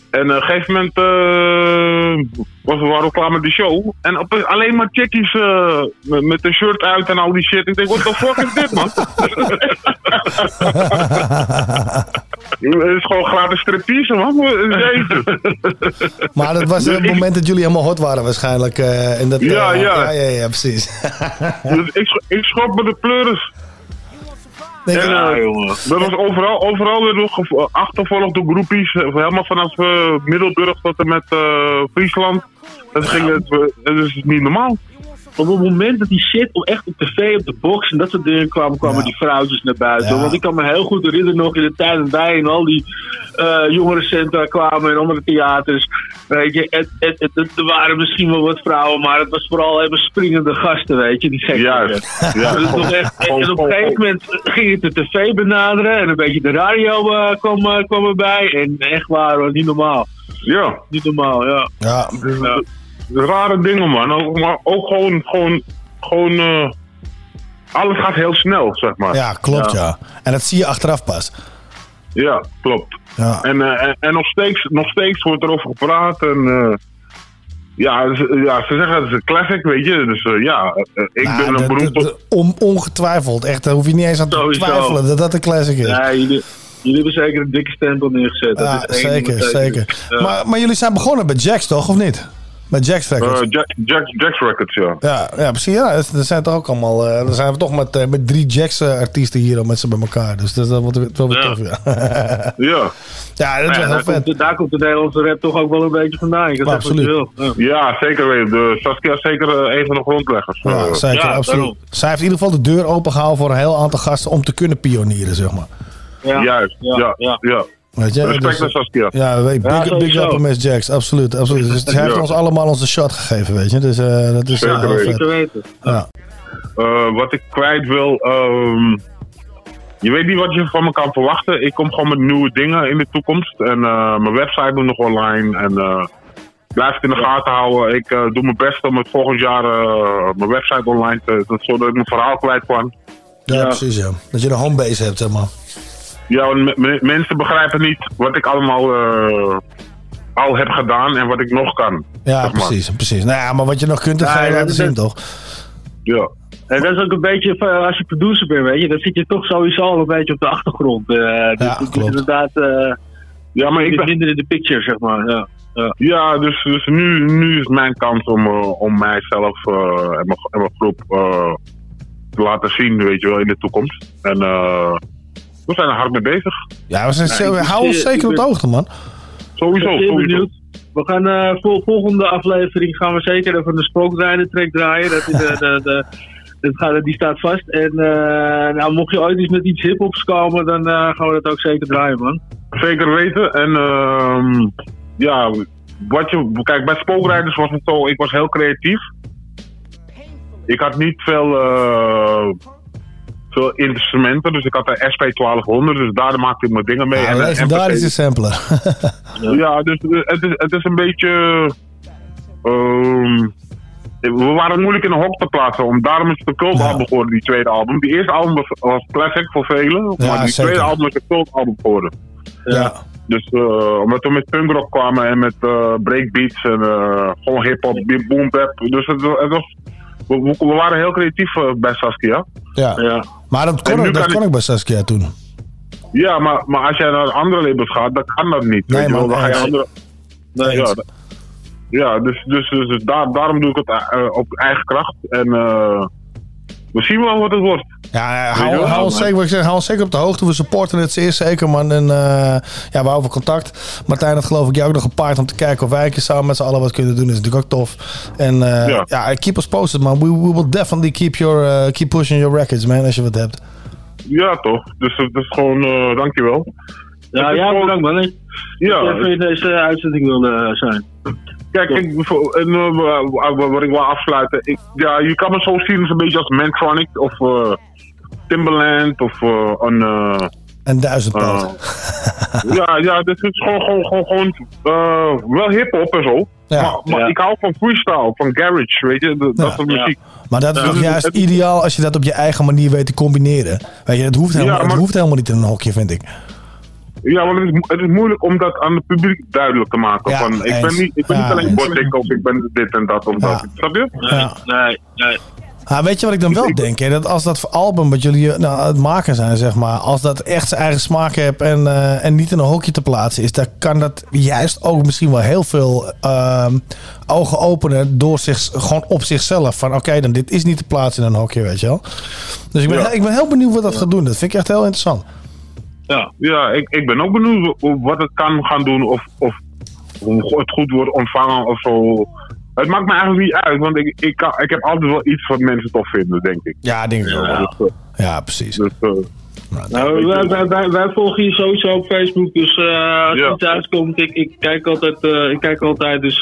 Speaker 9: En eh, op een gegeven moment eh, was, waren we klaar met de show. En op, alleen maar chickies eh, met, met een shirt uit en al die shit. Ik denk, what the fuck is dit, man? Het is gewoon gratis striptease, man. Jezus.
Speaker 2: Maar dat was het moment dat jullie helemaal hot waren waarschijnlijk. en dat,
Speaker 9: Ja, ja.
Speaker 2: ja, ja, ja, precies.
Speaker 9: Dus ik, ik schrok me de pleuris.
Speaker 8: Ja,
Speaker 9: eh,
Speaker 8: jongen.
Speaker 9: Dat was overal, overal weer nog achtervolgd door groepies. eh, Helemaal vanaf eh, Middelburg tot en met eh, Friesland. Dat, ging het, eh, dat is niet normaal.
Speaker 8: Op het moment dat die shit op, echt op tv, op de box en dat soort dingen kwamen, kwamen
Speaker 2: Ja.
Speaker 8: die vrouwtjes naar buiten.
Speaker 2: Ja.
Speaker 8: Want ik kan me heel goed herinneren nog in de tijd dat wij in al die eh jongerencentra kwamen en andere theaters. Weet je, het, het, het, het- er waren misschien wel wat vrouwen, maar het was vooral even springende gasten, weet je, die gek
Speaker 9: Juist. Ja,
Speaker 8: Dus echt- en, en op een gegeven moment ging het de tv benaderen en een beetje de radio eh, kwam, eh, kwam erbij. En echt waar, hoor, niet normaal.
Speaker 9: Ja,
Speaker 8: Niet normaal, ja.
Speaker 2: Ja,
Speaker 8: ja.
Speaker 9: Rare dingen man. Ook, maar ook gewoon, gewoon, gewoon, eh, alles gaat heel snel, zeg maar.
Speaker 2: Ja, klopt ja. En dat zie je achteraf pas.
Speaker 9: Ja, klopt.
Speaker 2: Ja.
Speaker 9: En, eh, en, en nog, steeds, nog steeds wordt erover gepraat. En, eh, ja, ze, ja, ze zeggen het is een classic, weet je. Dus ja, ik
Speaker 2: Nou,
Speaker 9: ben een
Speaker 2: dat- dat- on- ongetwijfeld. Echt, daar hoef je niet eens aan te twijfelen dat dat een classic is.
Speaker 8: Ja, jullie, jullie hebben zeker een dikke stempel neergezet. Dat
Speaker 2: Ja,
Speaker 8: is ding
Speaker 2: zeker, zeker.
Speaker 8: Ja.
Speaker 2: Maar, maar jullie zijn begonnen bij Jax, toch? Of niet? Bij Jax Records.
Speaker 9: eh, Jack, Jack, Jack's Records, ja.
Speaker 2: ja, ja, precies. Ja, er zijn toch ook allemaal... eh dan zijn we toch met, eh, met drie Jax-artiesten hier al met ze bij elkaar. Dus dat, dat wordt wel weer
Speaker 8: Ja.
Speaker 2: tof, ja.
Speaker 9: Ja.
Speaker 2: ja, dat is
Speaker 8: Ja,
Speaker 2: wel
Speaker 8: daar,
Speaker 2: vet.
Speaker 8: komt, daar komt de Nederlandse rap toch ook wel een beetje vandaan. Ik
Speaker 2: absoluut.
Speaker 8: Ja.
Speaker 9: Ja, zeker weten. De Saskia is zeker een van de grondleggers.
Speaker 2: Ja, zeker,
Speaker 8: ja,
Speaker 2: absoluut.
Speaker 8: daarom.
Speaker 2: Zij heeft in ieder geval de deur opengehouden voor een heel aantal gasten om te kunnen pionieren, zeg maar.
Speaker 8: Ja.
Speaker 9: Juist, ja,
Speaker 8: Ja,
Speaker 9: ja.
Speaker 8: Ja.
Speaker 2: Weet je?
Speaker 9: Respect
Speaker 2: Dus,
Speaker 9: Saskia.
Speaker 2: ja, weet,
Speaker 8: Ja,
Speaker 2: big, big up Miss Jax, absoluut. absoluut. Dus heeft
Speaker 9: Ja.
Speaker 2: ons allemaal onze shot gegeven, weet je. Dus eh, dat is
Speaker 9: Zeker
Speaker 2: heel
Speaker 9: weten.
Speaker 8: Zeker weten.
Speaker 2: Ja.
Speaker 9: Eh, wat ik kwijt wil. ehm, je weet niet wat je van me kan verwachten. Ik kom gewoon met nieuwe dingen in de toekomst. En eh, mijn website doe nog online. En eh, ik blijf het in de gaten houden. Ik eh, doe mijn best om het volgend jaar eh, mijn website online te dat, zodat ik mijn verhaal kwijt kan.
Speaker 2: Ja, precies, ja. Dat je een homebase hebt, zeg maar.
Speaker 9: Ja, mensen begrijpen niet wat ik allemaal eh, al heb gedaan en wat ik nog kan.
Speaker 2: Ja,
Speaker 9: zeg maar.
Speaker 2: precies, precies. Nou ja, maar wat je nog kunt, dat
Speaker 8: Ja,
Speaker 2: ga je
Speaker 8: ja,
Speaker 2: laten
Speaker 8: dat-
Speaker 2: zien, toch?
Speaker 9: Ja.
Speaker 8: En dat is ook een beetje, van, als je producer bent, weet je, dan zit je toch sowieso al een beetje op de achtergrond. eh dus
Speaker 2: Ja,
Speaker 8: het is
Speaker 2: klopt.
Speaker 8: inderdaad eh,
Speaker 9: Ja, maar ik ben,
Speaker 8: minder in de picture, zeg maar. Ja. Ja.
Speaker 9: Ja, dus, dus nu, nu is mijn kans om, eh, om mijzelf eh, en, mijn, en mijn groep eh, te laten zien, weet je wel, in de toekomst. En eh, we zijn er hard mee bezig.
Speaker 2: Ja, we zijn,
Speaker 8: Ja,
Speaker 2: zo-
Speaker 8: ik-
Speaker 2: hou ons zeker op de hoogte, man.
Speaker 9: Sowieso,
Speaker 8: Ik ben
Speaker 9: sowieso.
Speaker 8: benieuwd. We gaan eh, voor volgende aflevering gaan we zeker even een spookrijden track draaien. Dat is, de, de, de, dat gaat, die staat vast. En eh, nou, mocht je ooit eens met iets hip-hops komen, dan eh, gaan we dat ook zeker draaien, man.
Speaker 9: Zeker weten. En ehm, ja, wat je, kijk, bij spookrijders was het zo, ik was heel creatief. Ik had niet veel, eh, veel instrumenten, dus ik had de SP1200, dus daar maakte ik mijn dingen mee.
Speaker 2: Ja,
Speaker 9: En een
Speaker 2: legendarische sampler.
Speaker 9: Ja, dus eh, het is, het is een beetje. ehm, we waren moeilijk in een hok te plaatsen. Om, daarom is het een cultalbum geworden, die tweede album. Die eerste album was, was classic voor velen.
Speaker 2: Ja,
Speaker 9: maar die
Speaker 2: zeker.
Speaker 9: tweede album is een cultalbum geworden.
Speaker 2: ja.
Speaker 9: Dus eh, omdat we met punkrock kwamen en met eh, breakbeats en eh, gewoon hip-hop, boom bap. Dus het, het was, we, we- we waren heel creatief eh, bij Saskia.
Speaker 2: ja.
Speaker 8: Ja.
Speaker 2: Maar dat kon, ik, dat
Speaker 9: kan
Speaker 2: kon
Speaker 9: ik-
Speaker 2: ik bij Saskia toen.
Speaker 9: Ja, maar, maar als jij naar andere labels gaat, dan kan dat niet.
Speaker 2: Nee,
Speaker 9: weet je wel.
Speaker 2: man,
Speaker 9: Dan ga je andere.
Speaker 8: Nee,
Speaker 9: ja, ja, dus, dus, dus, dus daar, daarom doe ik het eh, op eigen kracht. En eh, we zien wel wat het wordt.
Speaker 2: Ja, eh, hou, hou, ons zeker, wat ik zeg, hou ons zeker op de hoogte. We supporten het zeer zeker, man. En eh, ja, we houden contact. Martijn had geloof ik jou ook nog gepaard om te kijken of wij een keer samen met z'n allen wat kunnen doen. Dat is natuurlijk ook tof. En eh, ja.
Speaker 9: Ja.
Speaker 2: keep us posted, man. We, we will definitely keep, your, keep pushing your records, man, als je wat hebt.
Speaker 9: Ja, toch? Dus het is gewoon, eh, dankjewel.
Speaker 8: Ja, ja,
Speaker 9: gewoon-
Speaker 8: bedankt, man. Dat
Speaker 9: Ja,
Speaker 8: je even in deze uitzending wilde eh, zijn.
Speaker 9: Kijk, ik, eh, wa- wa- wat ik wil afsluiten. Ik, ja, je kan me zo zien als een beetje als Mantronic of eh, Timbaland of eh, een... eh,
Speaker 2: En duizendpoot.
Speaker 9: ja, ja, dit is gewoon, gewoon, gewoon, gewoon eh, wel hip-hop en zo.
Speaker 2: Ja.
Speaker 9: Maar, maar
Speaker 8: Ja.
Speaker 9: ik hou van freestyle, van garage, weet je, dat, dat soort
Speaker 8: Ja.
Speaker 9: muziek.
Speaker 2: maar dat is
Speaker 9: Ja.
Speaker 2: toch juist
Speaker 9: Het-
Speaker 2: ideaal als je dat op je eigen manier weet te combineren. Weet je, het hoeft helemaal,
Speaker 9: Ja,
Speaker 2: het hoeft helemaal niet in een hokje, vind ik.
Speaker 9: Ja, want het is, mo- het is moeilijk om dat aan het publiek duidelijk te maken.
Speaker 2: Ja,
Speaker 9: van, ik
Speaker 2: eens.
Speaker 9: ben niet, ik ben
Speaker 2: Ja,
Speaker 9: niet alleen borddik of ik ben dit en dat of
Speaker 2: Ja.
Speaker 9: dat. Snap je?
Speaker 2: Ja.
Speaker 8: Nee, nee.
Speaker 2: Ah, weet je wat ik dan wel denk? Hè? Dat als dat album wat jullie nou, aan het maken zijn, zeg maar, als dat echt zijn eigen smaak heeft en, eh, en niet in een hokje te plaatsen is, dan kan dat juist ook misschien wel heel veel ehm, ogen openen door zich gewoon op zichzelf. Van oké, dan dit is niet te plaatsen in een hokje, weet je wel. Dus ik ben,
Speaker 9: Ja.
Speaker 2: ik ben heel benieuwd wat dat gaat doen. Dat vind ik echt heel interessant.
Speaker 8: Ja.
Speaker 9: Ja, ik, ik ben ook benieuwd wa- wat het kan gaan doen of, of hoe het goed wordt ontvangen of zo. Het maakt me eigenlijk niet uit, want ik, ik, kan, ik heb altijd wel iets wat mensen tof vinden, denk ik.
Speaker 2: Ja, denk ik
Speaker 8: Ja.
Speaker 9: Dus, eh,
Speaker 2: Ja, precies.
Speaker 9: dus, eh,
Speaker 8: Nou, wij, wij, wij, wij volgen je sowieso op Facebook, dus eh, als
Speaker 9: Ja.
Speaker 8: er iets uitkomt, ik, ik kijk altijd, eh, ik kijk altijd, dus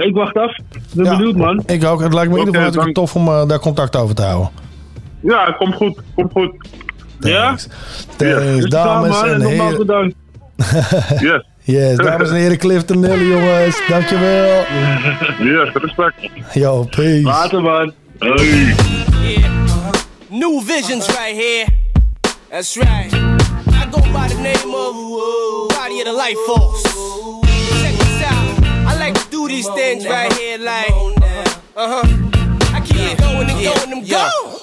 Speaker 8: ik wacht af. Ik ben
Speaker 2: Ja.
Speaker 8: benieuwd, man.
Speaker 2: Ik ook. Het lijkt me in ieder geval tof om daar contact over te houden.
Speaker 9: ja, het komt goed, komt goed.
Speaker 8: Ja?
Speaker 2: Thanks. Thanks,
Speaker 8: Dus
Speaker 2: dames en heren.
Speaker 8: bedankt.
Speaker 9: Yes,
Speaker 2: Yes, dames en heren, Clifton Nelly, jongens. Dankjewel.
Speaker 9: yes, respect.
Speaker 2: Yo, peace.
Speaker 8: Later, man.
Speaker 9: Hey.
Speaker 5: Yeah.
Speaker 10: New visions right here. That's right. I go by the name of Body of the Life Force. Check this out. I like to do these things right here, like, uh huh. I keep going and going and going.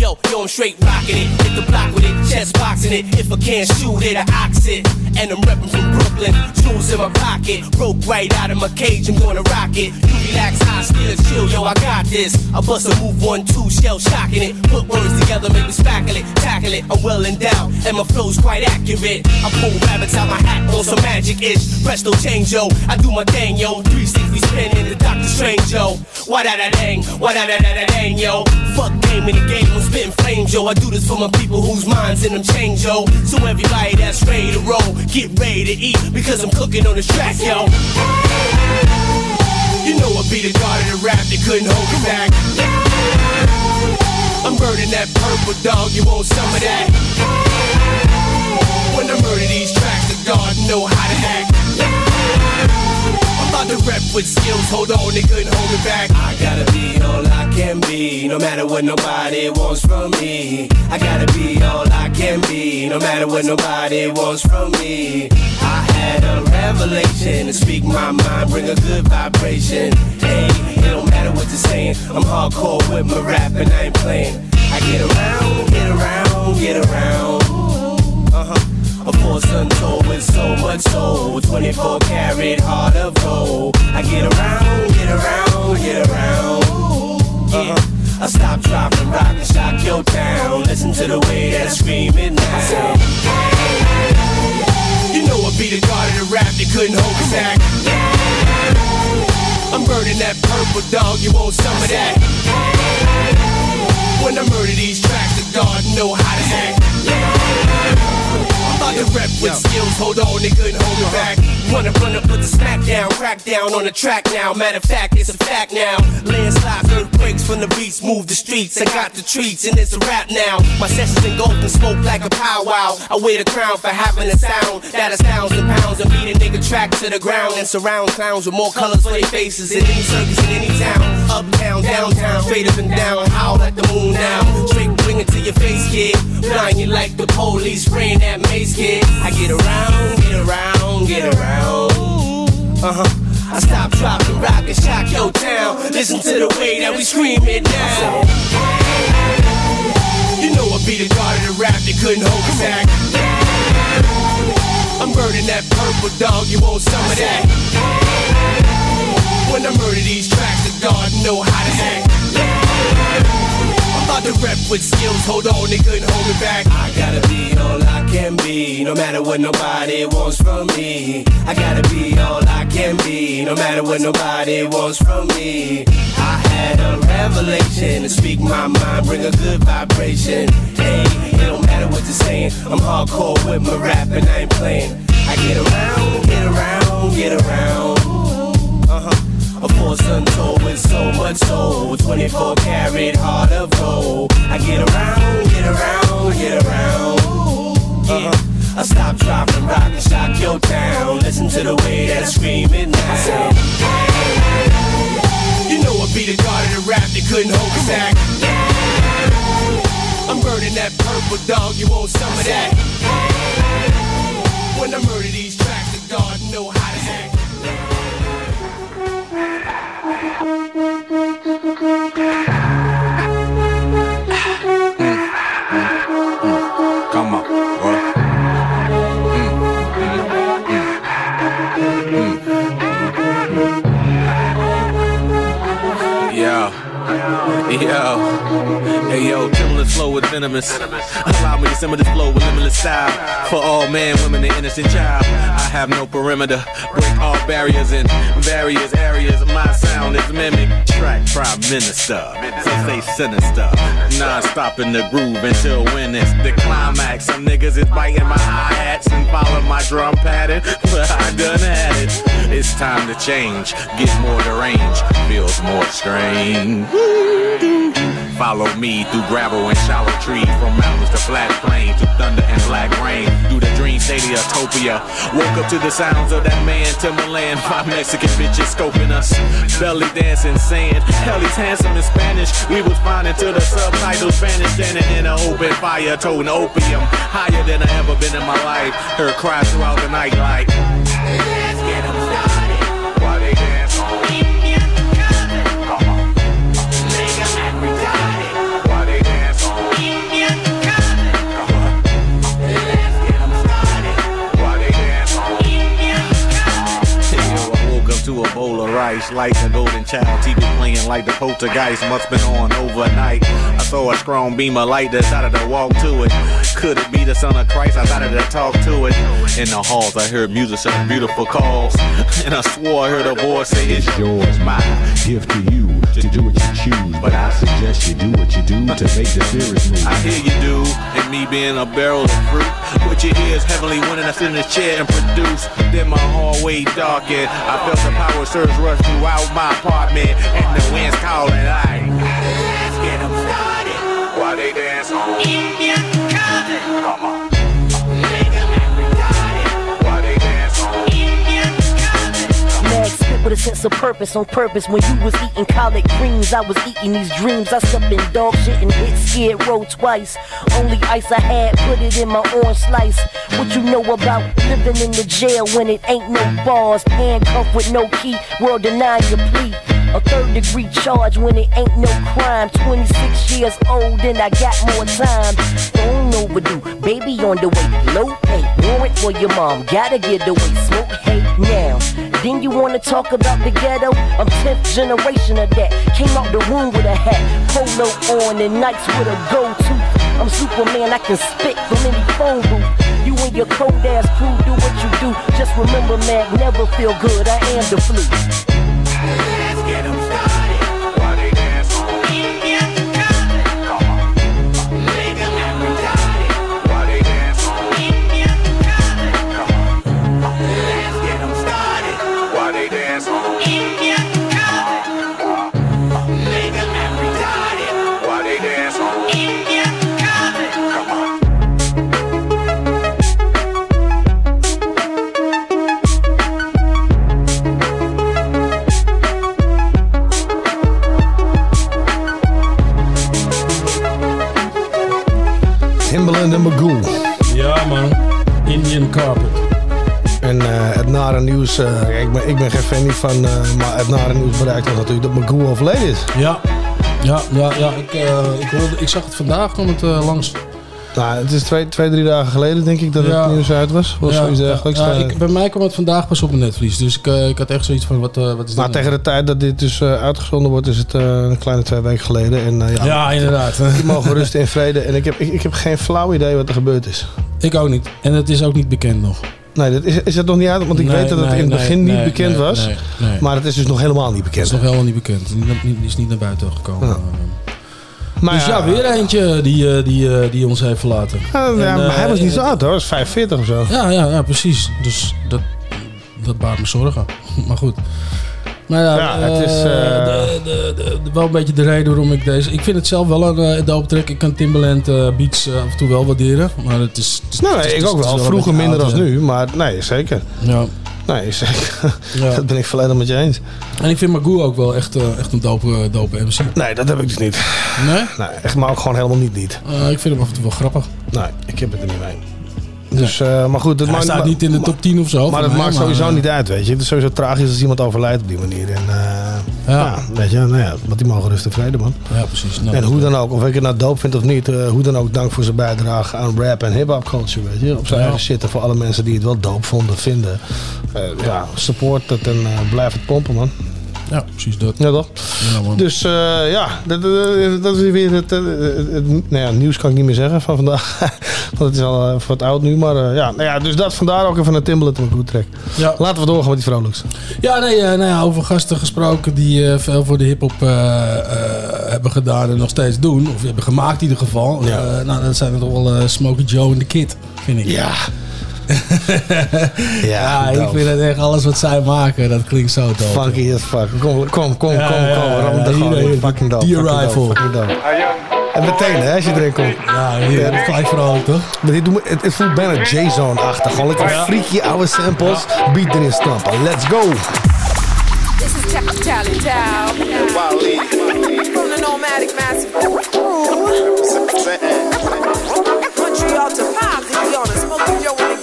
Speaker 10: Yo, yo, I'm straight rocking it. Hit the block with it, chest boxing it. If I can't shoot it, I ox it. And I'm reppin' from Brooklyn, jewels in my pocket. Broke right out of my cage, I'm gonna rock it. You relax, high, still chill, yo, I got this. I bust a move one, two, shell shocking it. Put words together, make me spackle it, tackle it. I'm well endowed, and my flow's quite accurate. I pull rabbits out my hat on some magic ish. Presto change, yo. I do my thing, yo. 360 spinning the Doctor Strange, yo. Why da da dang, why da da da da dang, yo. Fuck game in the game, I'm spitting flames, yo. I do this for my people whose minds in them change, yo. So everybody that's ready to roll, get ready to eat because I'm cooking on this track, yo. You know I be the god of the rap, they couldn't hold me back. I'm burning that purple dog, you want some of that? When I murder these tracks, the God know how to act. I'm to rep with skills, hold on, they couldn't hold me back. I gotta be all I can be, no matter what nobody wants from me. I gotta be all I can be, no matter what nobody wants from me. I had a revelation to speak my mind, bring a good vibration. Hey, it don't matter what you're saying, I'm hardcore with my rap and I ain't playing. I get around, get around, get around. Force untold with so much soul. 24 karat heart of gold. I get around, get around, get around. Uh-huh. I stop, drop, and rock and shock your town. Listen to the way that screaming now. You know I be the god of the rap, they couldn't hold me back. I'm burning that purple dog, you want some of that? When I murder these tracks, the God know how to act. About to rep with skills, hold on, they couldn't hold me back. Wanna run up, put the smack down, crack down on the track now. Matter of fact, it's a fact now. Landslides, earthquakes from the beats, move the streets. I got the treats, and it's a rap now. My sessions engulfed in smoke like a powwow. I wear the crown for having a sound that astounds the pounds and beat a nigga track to the ground and surround clowns with more colors for their faces in any circus in any town. Uptown, downtown, straight up and down, howl at the moon now. Straight bring it to your face, kid. Blind you like the police spraying that mace, I get around, get around, get around. Uh huh. I stop, drop, and rock and shock your town. Listen to the way that we scream it now. You know I be the god of the rap, that couldn't hold back. I'm burning that purple dog, you want some of that? When I murder these tracks, the God know how to act. About to rep with skills, hold on, they couldn't hold me back. I gotta be all I can be, no matter what nobody wants from me. I gotta be all I can be, no matter what nobody wants from me. I had a revelation to speak my mind, bring a good vibration. Hey, it don't matter what they're saying, I'm hardcore with my rap and I ain't playing. I get around, get around, get around. A force untold with so much soul. 24 karat heart of gold. I get around, get around, get around. Uh-huh. I stop, drop, and rock and shock your town. Listen to the way that screaming now. You know I be the god of the rap, they couldn't hold me back. I'm burning that purple dog, you want some of that? When I murder these tracks, the God know how
Speaker 11: Mm, mm, mm, yo, yo, hey yo, timorous flow with venomous. This flow with limitless style. For all men, women, and innocent child. I have no perimeter, break all barriers in various areas. My sound is mimic. Track prime minister, so stay sinister. Non-stop in the groove until when it's the climax. Some niggas is biting my hi-hats and following my drum pattern, but I done had it. It's time to change, get more deranged, feels more strange. Follow me through gravel and shallow trees, from mountains to flat plains, to thunder and black rain, through the dream state of utopia. Woke up to the sounds of that man Timbaland, five Mexican bitches scoping us, belly dancing, saying, "Hell, he's handsome in Spanish." We was fine until the subtitles vanished, standing in an open fire, toting opium, higher than I ever been in my life. Heard cries throughout the night like. Of like a golden child. TV playing like the poltergeist. Must been on overnight. I saw a strong beam of light, decided to walk to it. Could it be the son of Christ? I started to talk to it. In the halls, I heard music, some beautiful calls. And I swore I heard a voice say, It's yours, my gift to you to do what you choose. But I suggest you do what you do to make the serious move. I hear you do, me being a barrel of fruit. Put your ears heavenly when I sit in this chair and produce. Then my hallway darkened. I felt the power surge rush throughout my apartment, and the wind's calling like. Let's get 'em started. While they dance on Indian carpet. Come on.
Speaker 12: With a sense of purpose on purpose. When you was eating collard greens, I was eating these dreams. I slept in dog shit and hit scared roll twice. Only ice I had, put it in my orange slice. What you know about living in the jail when it ain't no bars? Handcuffed with no key, world denying your plea. A third degree charge when it ain't no crime. 26 years old and I got more time. Don't overdue, baby on the way. Low pay, warrant for your mom. Gotta get away, smoke hate now. Then you wanna talk about the ghetto? I'm 10th generation of that. Came out the womb with a hat, polo on and nights with a go-to. I'm Superman, I can spit from any phone booth. You and your cold ass crew do what you do. Just remember, man, never feel good. I am the flu.
Speaker 2: En eh, het nare nieuws, eh, ik, ben, ik ben geen fan niet van, eh, maar het nare nieuws bereikt ons natuurlijk dat Magoo overleden is.
Speaker 3: Ja. Ja, ja, ja. Ik, ik, hoorde, ik zag het vandaag, kwam het langs.
Speaker 2: Nou, het is twee, twee, drie dagen geleden denk ik dat
Speaker 3: Ja.
Speaker 2: het nieuws uit was. Was zoiets dergelijks.
Speaker 3: ja,
Speaker 2: Eh,
Speaker 3: ik, bij mij kwam het vandaag pas op mijn netvlies. Dus ik, eh, ik had echt zoiets van, wat, eh, wat is
Speaker 2: maar
Speaker 3: dit?
Speaker 2: tegen de tijd dat dit dus uitgezonden wordt, is het een kleine twee weken geleden. En, ja,
Speaker 3: Ja, inderdaad.
Speaker 2: Die mogen rusten in vrede. En ik heb, ik, ik heb geen flauw idee wat er gebeurd is.
Speaker 3: Ik ook niet. En het is ook niet bekend nog.
Speaker 2: Nee, dat is, is het nog niet uit? Want ik
Speaker 3: Nee,
Speaker 2: weet dat het in het
Speaker 3: nee,
Speaker 2: begin niet bekend was. Maar het is dus nog helemaal niet
Speaker 3: Het
Speaker 2: bekend.
Speaker 3: is nog helemaal niet bekend. Het is niet, niet- is niet naar buiten gekomen.
Speaker 2: Maar
Speaker 3: dus ja,
Speaker 2: ja,
Speaker 3: weer eentje die, eh, die, eh, die ons heeft verlaten.
Speaker 2: Ja,
Speaker 3: En,
Speaker 2: ja, maar hij
Speaker 3: eh,
Speaker 2: was niet zo
Speaker 3: eh,
Speaker 2: oud hoor. Hij was 45 of zo.
Speaker 3: Ja, ja, ja, precies. Dus dat, dat baart me zorgen. Maar goed. Maar ja,
Speaker 2: Ja, het is,
Speaker 3: eh,
Speaker 2: eh,
Speaker 3: de, de, de- de- wel een beetje de reden waarom ik deze... Ik vind het zelf wel een uh, dope track. Ik kan Timbaland eh, beats eh, af en toe wel waarderen. Maar het is... Het is
Speaker 2: Nou,
Speaker 3: het is-
Speaker 2: nee, ik
Speaker 3: het
Speaker 2: ook wel. Vroeger minder dan nu. Maar nee, zeker.
Speaker 3: Ja.
Speaker 2: Nee, zeker.
Speaker 3: Ja.
Speaker 2: Dat ben ik volledig met je eens.
Speaker 3: En ik vind Magoo ook wel echt, eh, echt een dope, dope MC.
Speaker 2: Nee, dat heb ik dus niet.
Speaker 3: Nee?
Speaker 2: Nee, echt maar ook gewoon helemaal niet niet.
Speaker 3: Eh, ik vind hem af en toe wel grappig.
Speaker 2: Nee, ik heb het er niet mee. Dus, eh, maar goed, dat
Speaker 3: Hij
Speaker 2: maakt
Speaker 3: staat niet in de top 10 of zo.
Speaker 2: Maar dat
Speaker 3: mij,
Speaker 2: maakt sowieso niet uit, weet je. Het is sowieso tragisch als iemand overlijdt op die manier. En eh,
Speaker 3: Ja.
Speaker 2: weet je, nou ja, wat die mogen rust en vrede, man.
Speaker 3: Ja, precies. Nou,
Speaker 2: en hoe dan ook, of ik het nou doop vind of niet, eh, hoe dan ook, dank voor zijn bijdrage aan rap en hip-hop culture, weet je. Op zijn
Speaker 3: Ja.
Speaker 2: eigen zitten voor alle mensen die het wel doop vonden, vinden. Ja, support het en blijf het pompen, man.
Speaker 3: Ja, precies dat.
Speaker 2: Ja, toch?
Speaker 3: Ja, man.
Speaker 2: Dus eh, ja, dat, dat- dat is weer het, eh, het, het- nou ja, nieuws kan ik niet meer zeggen van vandaag. Want het is al eh, wat oud nu. Maar eh, ja, nou ja, dus dat vandaar ook even een Timbaland een goed track.
Speaker 3: Ja.
Speaker 2: Laten we doorgaan met die vrolijks.
Speaker 3: Ja, nee, eh, nou ja, over gasten gesproken die eh, veel voor de hip-hop eh, eh, hebben gedaan en nog steeds doen. Of hebben gemaakt in ieder geval. Eh, nou, dat zijn er toch wel eh, Smokey Joe en de Kid, vind ik.
Speaker 2: Ja.
Speaker 3: Ja, ik
Speaker 2: dope.
Speaker 3: vind het echt alles wat zij maken, dat klinkt zo dope.
Speaker 2: Funky as fuck. Kom, kom, kom,
Speaker 3: Ja,
Speaker 2: kom,
Speaker 3: ja,
Speaker 2: kom.
Speaker 3: ja,
Speaker 2: Ram er gewoon in. Fucking dope.
Speaker 3: die arrival.
Speaker 2: En meteen, hè, als je erin komt.
Speaker 3: Ja, hier,
Speaker 2: Ja.
Speaker 3: gelijk vrolijk, toch?
Speaker 2: Maar dit doet me, het, het voelt bijna J-Zone-achtig. Gewoon lekker
Speaker 3: Ja.
Speaker 2: freaky oude samples. Beat erin stampen. Let's go.
Speaker 13: This is Ta- Tally Town. From the nomadic massive crew. Montreal to Pops, if you on a smoking Joe and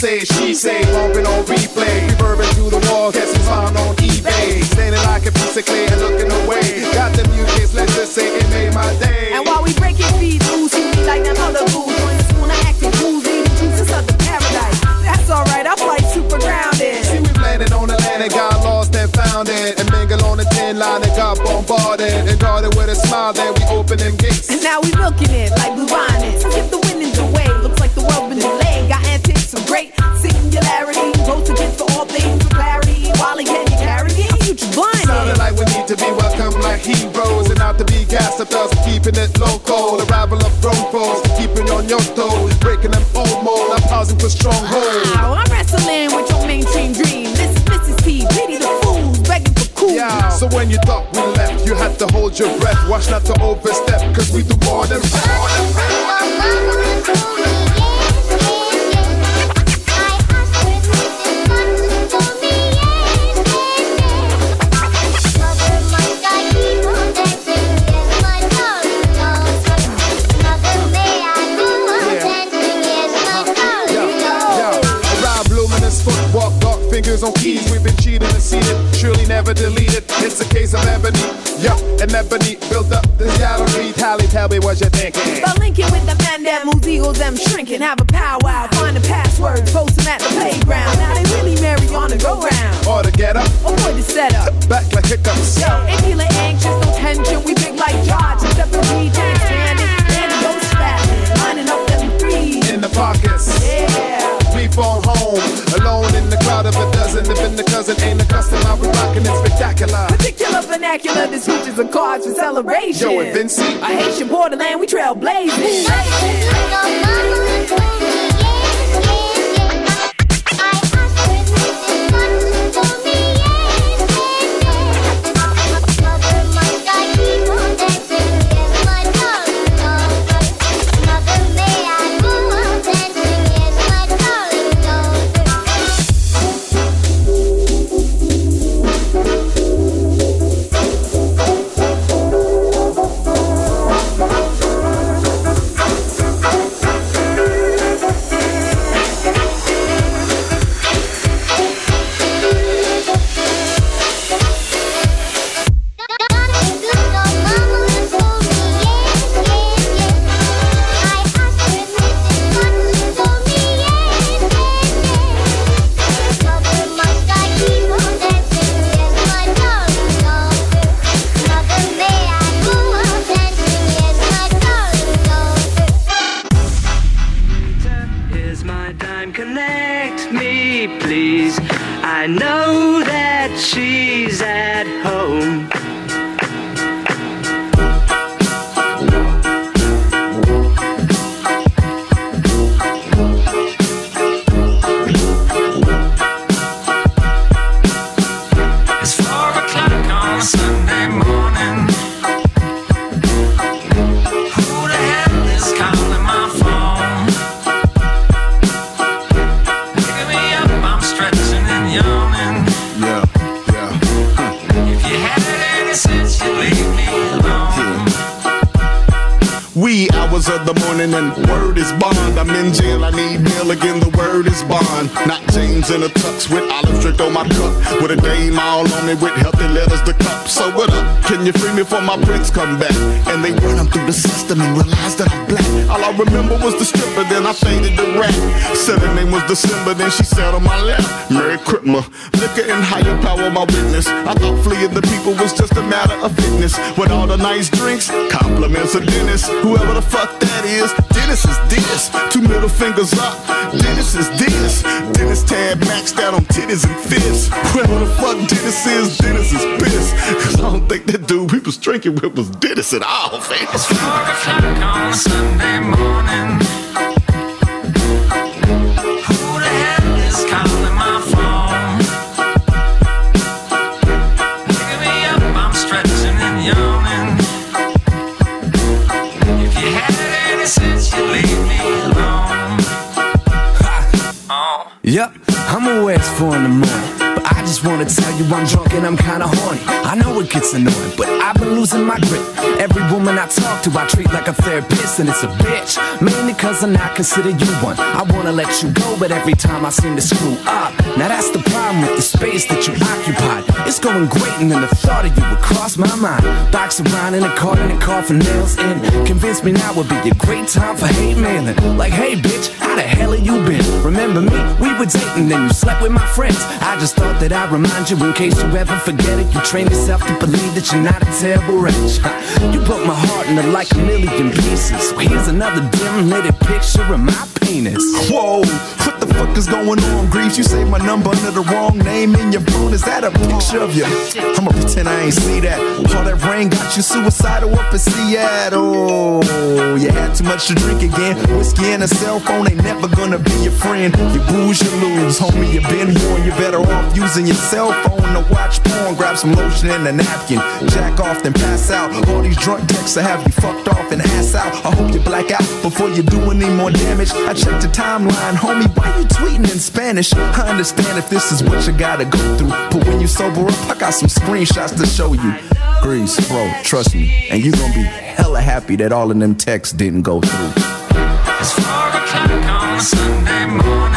Speaker 14: say, she say, bumping on replay. Reverbing to the guess found on eBay. Standing like a piece of clay and looking away. Got the new kids, let's just say it made my day. Line and got bombarded. And guarded with a smile, then we them gates.
Speaker 13: And now we milking it like blue bonnets. Get the winnings away, looks like the world been delayed. Got antics of great singularity. Votes against for all things with clarity. Wally, can you carry it? Future blinded.
Speaker 14: Sounding like we need to be welcome like heroes and not to be gassed up us keeping it local. Arrival of grown folks, keeping on your toes, breaking them old mold. I'm pausing for stronghold.
Speaker 13: Wow, I'm wrestling with your mainstream dream.
Speaker 14: So when you thought we left, you had to hold your breath. Watch not to overstep, cause we do more than rest my home, yes, my name Around luminous footwalk, dark fingers on keys. We've been cheated and seated, surely never deleted. It's a case of ebony, yup, and ebony built up this gallery. Tally, tell me what you're thinking.
Speaker 13: But linking with the man that moves eagles, them shrinking. Have a powwow, find the passwords, post them at the playground. Now they really marry on the go round.
Speaker 14: Or to get up,
Speaker 13: Avoid the setup.
Speaker 14: back like hiccups.
Speaker 13: Yo, Impula anxious, no tension. We big like George, except the DJ expanded. And the ghost fat, lining up them threes.
Speaker 14: In the pockets,
Speaker 13: Yeah.
Speaker 14: we phone home. Alone in the crowd of a dozen. If the cousin ain't a customer, we rockin' it spectacular.
Speaker 13: Particular vernacular, this features of cards for celebration.
Speaker 14: Yo, and Vinci.
Speaker 13: A Haitian borderland, we trailblazing.
Speaker 15: Here's
Speaker 16: come back? And they run run 'em through the system and realize that I'm black. All I remember was the stripper, then I faded the rap. Said her name was December, then she sat on my lap. Merry Christmas. Liquor and higher power, my witness. I thought fleeing the people was just a matter of fitness. With all the nice drinks, compliments of Dennis. Whoever the
Speaker 17: fuck that is. Dennis is this. Two middle fingers up. Dennis is this. Dennis tab maxed out on titties and fists. Whoever the fuck Dennis is, Dennis is pissed. Cause I don't think that dude drinking with was Dennis at all, fam.
Speaker 10: Just wanna tell you I'm drunk and I'm kinda horny. I know it gets annoying, but I've been losing my grip. Every woman I talk to, I treat like a therapist, and it's a bitch. Mainly cause I'm not consider you one. I wanna let you go, but every time I seem to screw up. Now that's the problem with the space that you occupied. It's going great, and then the thought of you would cross my mind. Box around in a car in a car for nails in. Convince me now would be a great time for hate mailing. Like, hey bitch, how the hell have you been? Remember me? We were dating, then you slept with my friends. I just thought that I'd remind you in case you ever forget it. You train yourself to believe that you're not a terrible wretch. You broke my heart into like a million pieces. So here's another dim lit picture of my penis.
Speaker 17: Whoa, the fuck is going on, Grieves? You saved my number under the wrong name in your phone. Is that a picture of you? I'ma pretend I ain't see that. All that rain got you suicidal up in Seattle. You had too much to drink again. Whiskey and a cell phone ain't never gonna be your friend. You booze, you lose. Homie, you been warned. You're better off using your cell phone to watch porn. Grab some lotion and a napkin. Jack off, then pass out. All these drunk texts I have you fucked off and ass out. I hope you black out before you do any more damage. I checked the timeline, homie. Why you tweeting in Spanish? I understand if this is what you gotta go through. But when you sober up, I got some screenshots to show you. Grease, bro, trust me. And you gonna be hella happy that all of them texts didn't go through.
Speaker 18: On Sunday morning.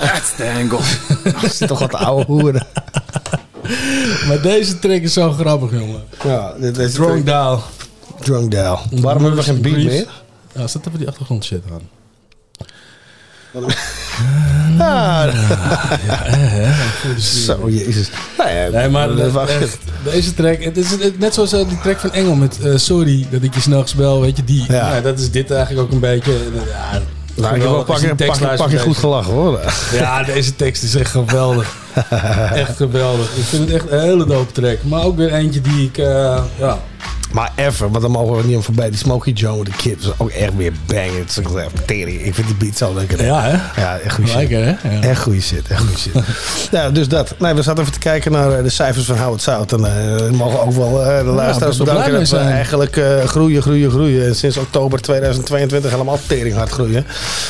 Speaker 10: That's the angle.
Speaker 2: Zit toch wat oude hoeren.
Speaker 3: Maar deze track is zo grappig, jongen.
Speaker 2: Ja, dit is
Speaker 3: Drunk Down.
Speaker 2: Waarom hebben we geen beat meer?
Speaker 3: Ja, zet even die achtergrond shit aan.
Speaker 2: Ah,
Speaker 3: ja, hè, hè.
Speaker 2: Zo, jezus.
Speaker 3: Nee, maar
Speaker 2: dat
Speaker 3: deze track, het is net zoals eh, die track van Engel met eh, Sorry dat ik je s'nachts bel, weet je, die. Ja. dat is dit eigenlijk ook een beetje. Eh, Ja,
Speaker 2: Nou, ik heb wel pak, pak,
Speaker 3: tekst
Speaker 2: pak, je goed gelachen hoor.
Speaker 3: Ja, deze tekst is echt geweldig. echt geweldig. Ik vind het echt een hele dope track. Maar ook weer eentje die ik, eh, ja...
Speaker 2: Maar even, want dan mogen we niet om voorbij. Die Smokey Joe met de Kid was ook echt weer bang. Het is echt tering. Ik vind die beat zo lekker.
Speaker 3: Ja, hè?
Speaker 2: Ja, echt goede shit.
Speaker 3: Hè? Ja.
Speaker 2: Echt goede shit, echt goede shit. ja, dus dat. Nee, we zaten even te kijken naar eh, de cijfers van How It Sound. En eh, we mogen ook wel eh, de luisteraars bedanken dat we
Speaker 3: zijn.
Speaker 2: eigenlijk groeien, groeien, groeien. En sinds oktober 2022 helemaal tering hard groeien.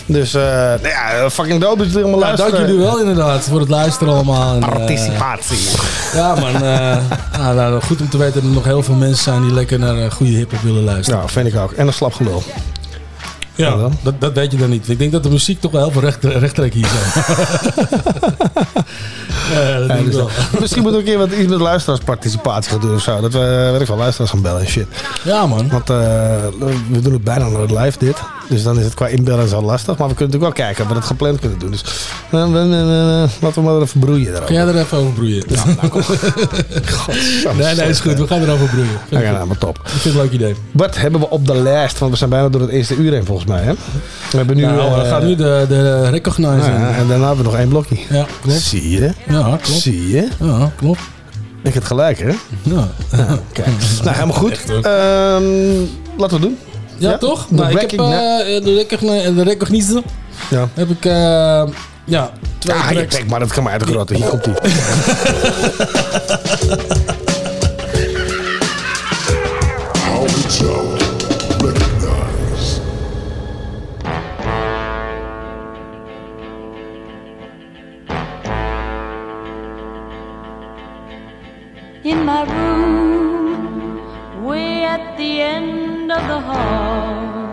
Speaker 2: Dus, nou ja, fucking dope dat jullie allemaal
Speaker 3: Nou,
Speaker 2: luisteren.
Speaker 3: dank jullie wel inderdaad voor het luisteren allemaal. En,
Speaker 2: Participatie.
Speaker 3: ja, man. nou, nou, goed om te weten dat er nog heel veel mensen zijn die lekker naar eh, goede hiphop willen luisteren.
Speaker 2: Ja, vind ik ook. En een slap gelul.
Speaker 3: Ja, dat, dat weet je dan niet. Ik denk dat de muziek toch wel heel veel recht, rechttrek hier zijn. ja, dat
Speaker 2: Ja, dus
Speaker 3: wel.
Speaker 2: Misschien moeten we een keer wat iets met luisteraarsparticipatie gaan doen of zo. Dat we, weet ik wel, luisteraars gaan bellen en shit.
Speaker 3: Ja, man.
Speaker 2: Want eh, we doen het bijna nooit live, dit. Dus dan is het qua inbellen zo lastig. Maar we kunnen natuurlijk wel kijken of we dat gepland kunnen doen. Dus we- laten we maar even broeien
Speaker 3: Ga
Speaker 2: daarover.
Speaker 3: jij er even over broeien?
Speaker 2: Ja, nou, kom.
Speaker 3: nee, nee, is goed. We gaan erover broeien.
Speaker 2: Ja,
Speaker 3: ik
Speaker 2: nou, maar top.
Speaker 3: Ik vind het een leuk idee.
Speaker 2: Wat hebben we op de lijst? Want we zijn bijna door het eerste uur heen volgens mij. Hè? We hebben nu...
Speaker 3: nou,
Speaker 2: eh,
Speaker 3: gaat nu de, de recognizing.
Speaker 2: ja, en daarna hebben we nog één blokje.
Speaker 3: Ja, klopt.
Speaker 2: Zie je?
Speaker 3: Ja, klopt.
Speaker 2: Zie je?
Speaker 3: Ja, klopt.
Speaker 2: Ik heb het gelijk, hè?
Speaker 3: Ja.
Speaker 2: Kijk. Nou, helemaal goed. Ehm, laten we doen.
Speaker 3: Ja, toch?
Speaker 2: De
Speaker 3: Nou, ik heb eh, de, recogni de recognize.
Speaker 2: Ja.
Speaker 3: Heb ik, eh, ja, twee
Speaker 2: Ja, je
Speaker 3: tracks.
Speaker 2: trekt maar dat kan maar uit de grotte. Hier komt ie.
Speaker 5: of the hall.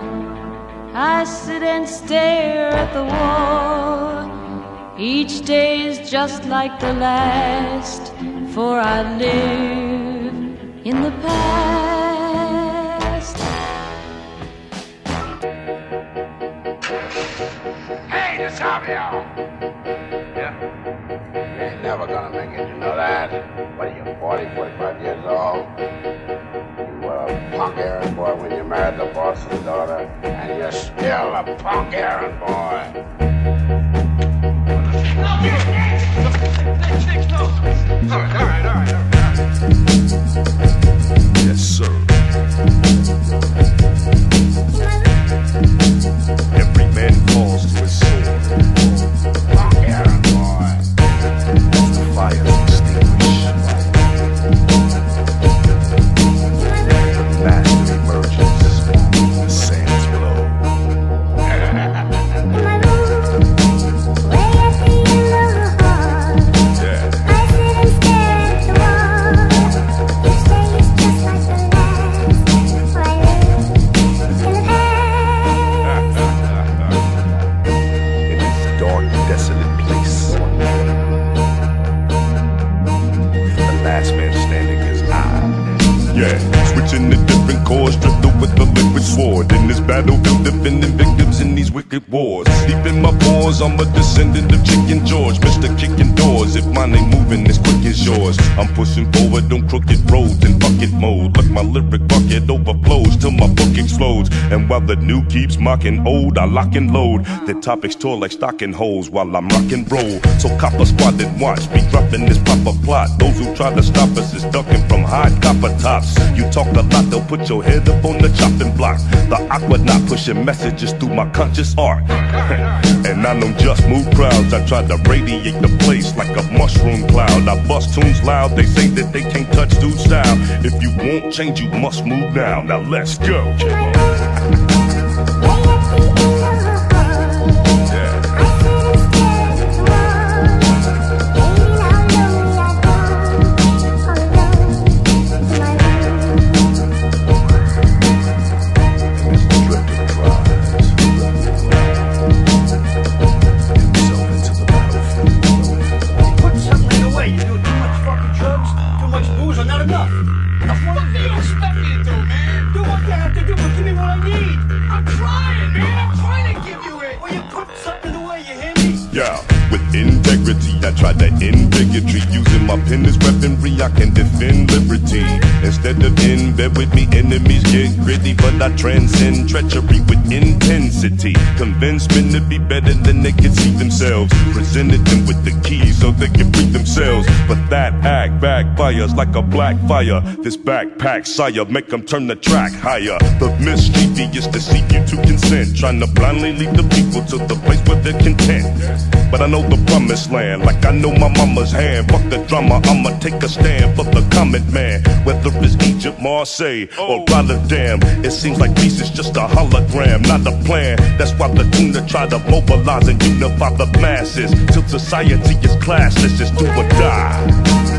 Speaker 5: I sit and stare at the wall. Each day is just like the last,
Speaker 19: for I live in the past.
Speaker 20: Hey, this Yeah. You ain't never gonna make it, you know that. What are you, 40, 45 years old? You were a punk errand boy when you married the boss's daughter, and you're still a punk errand boy.
Speaker 21: Yes, sir. Every man falls to his sword. The fire's in pores, I'm a descendant of Chicken George, Mr. Kicking Doors. If mine ain't moving as quick as yours, I'm pushing forward on crooked roads in bucket mode. Look, my lyric bucket overflows till my book explodes. And while the new keeps mocking old, I lock and load. The topics tore like stocking holes while I'm rock roll. So copper spotted watch me dropping this proper plot. Those who try to stop us is ducking from high copper tops. You talk a lot, they'll put your head up on the chopping block. The aqua not pushing messages through my conscious art. and I don't just move crowds, I try to radiate the place like a mushroom cloud. I bust tunes loud, they say that they can't touch dude style. If you won't change, you must move now. Now let's go.
Speaker 22: I
Speaker 21: can defend liberty. Instead of in bed with me, enemies get gritty, but I transcend treachery with intensity. Convince men to be better than they can see themselves. Presented them with the keys so they can free themselves. But that act backfires like a black fire. This backpack sire make them turn the track higher. The mischievous to seek you to consent. Trying to blindly lead the people to the place where they're content. But I know the promised land, like I know my mama's hand. Fuck the drama, I'ma take a stand for the common man. Whether it's Egypt, Marseille, or oh, Rotterdam, it seems like peace is just a hologram, not a plan. That's why the tuna try to mobilize and unify the masses. Till society is classless, it's do or die.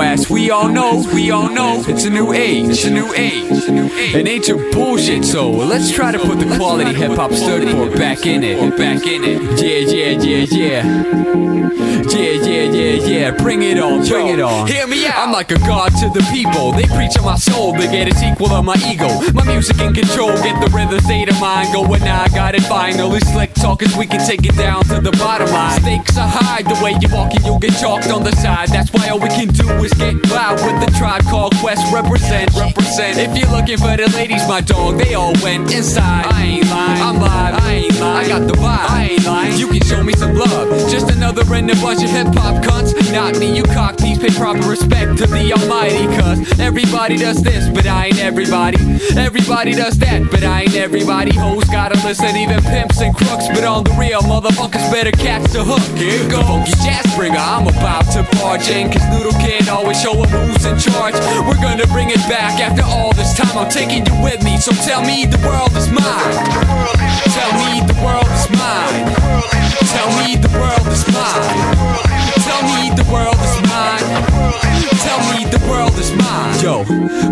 Speaker 23: Now
Speaker 24: as we all know, we all know, it's a new age, it's a new age, it's a new age. An age of bullshit, so let's try to put the quality hip hop stood for back in it, back in it. Yeah, yeah, yeah, yeah. Yeah, yeah, yeah, yeah. Bring it on, bring it on. Hear me out. I'm like a god to the people. They preach on my soul, they get a sequel of my ego. My music in control, get the rhythm state of mind going. Now I got it finally. Slick talkers, we can take it down to the bottom line. Stakes are high, the way you walk and you'll get chalked on the side. That's why all we can do is get loud with the tribe called Quest. Represent, represent. If you're looking for the ladies, my dog, they all went inside. I ain't lying, I'm live, I ain't lying. I got the vibe, I ain't lying. You can show me some love. Just another in a bunch of hip hop cunts. Not me, you cockneys, pay proper respect to the Almighty. Cause everybody does this, but I ain't everybody. Everybody does that, but I ain't everybody. Hoes gotta listen, even pimps and crooks. But on the real, motherfuckers better catch the hook. Here goes. Funky jazz bringer, I'm about to barge in. Cause Noodle Kid always showing who's in charge. We're gonna bring it back after all this time. I'm taking you with me, so tell me the world is mine. Tell me the world is mine. Tell me the world is mine. Tell me the world is mine. Tell me the. Yo,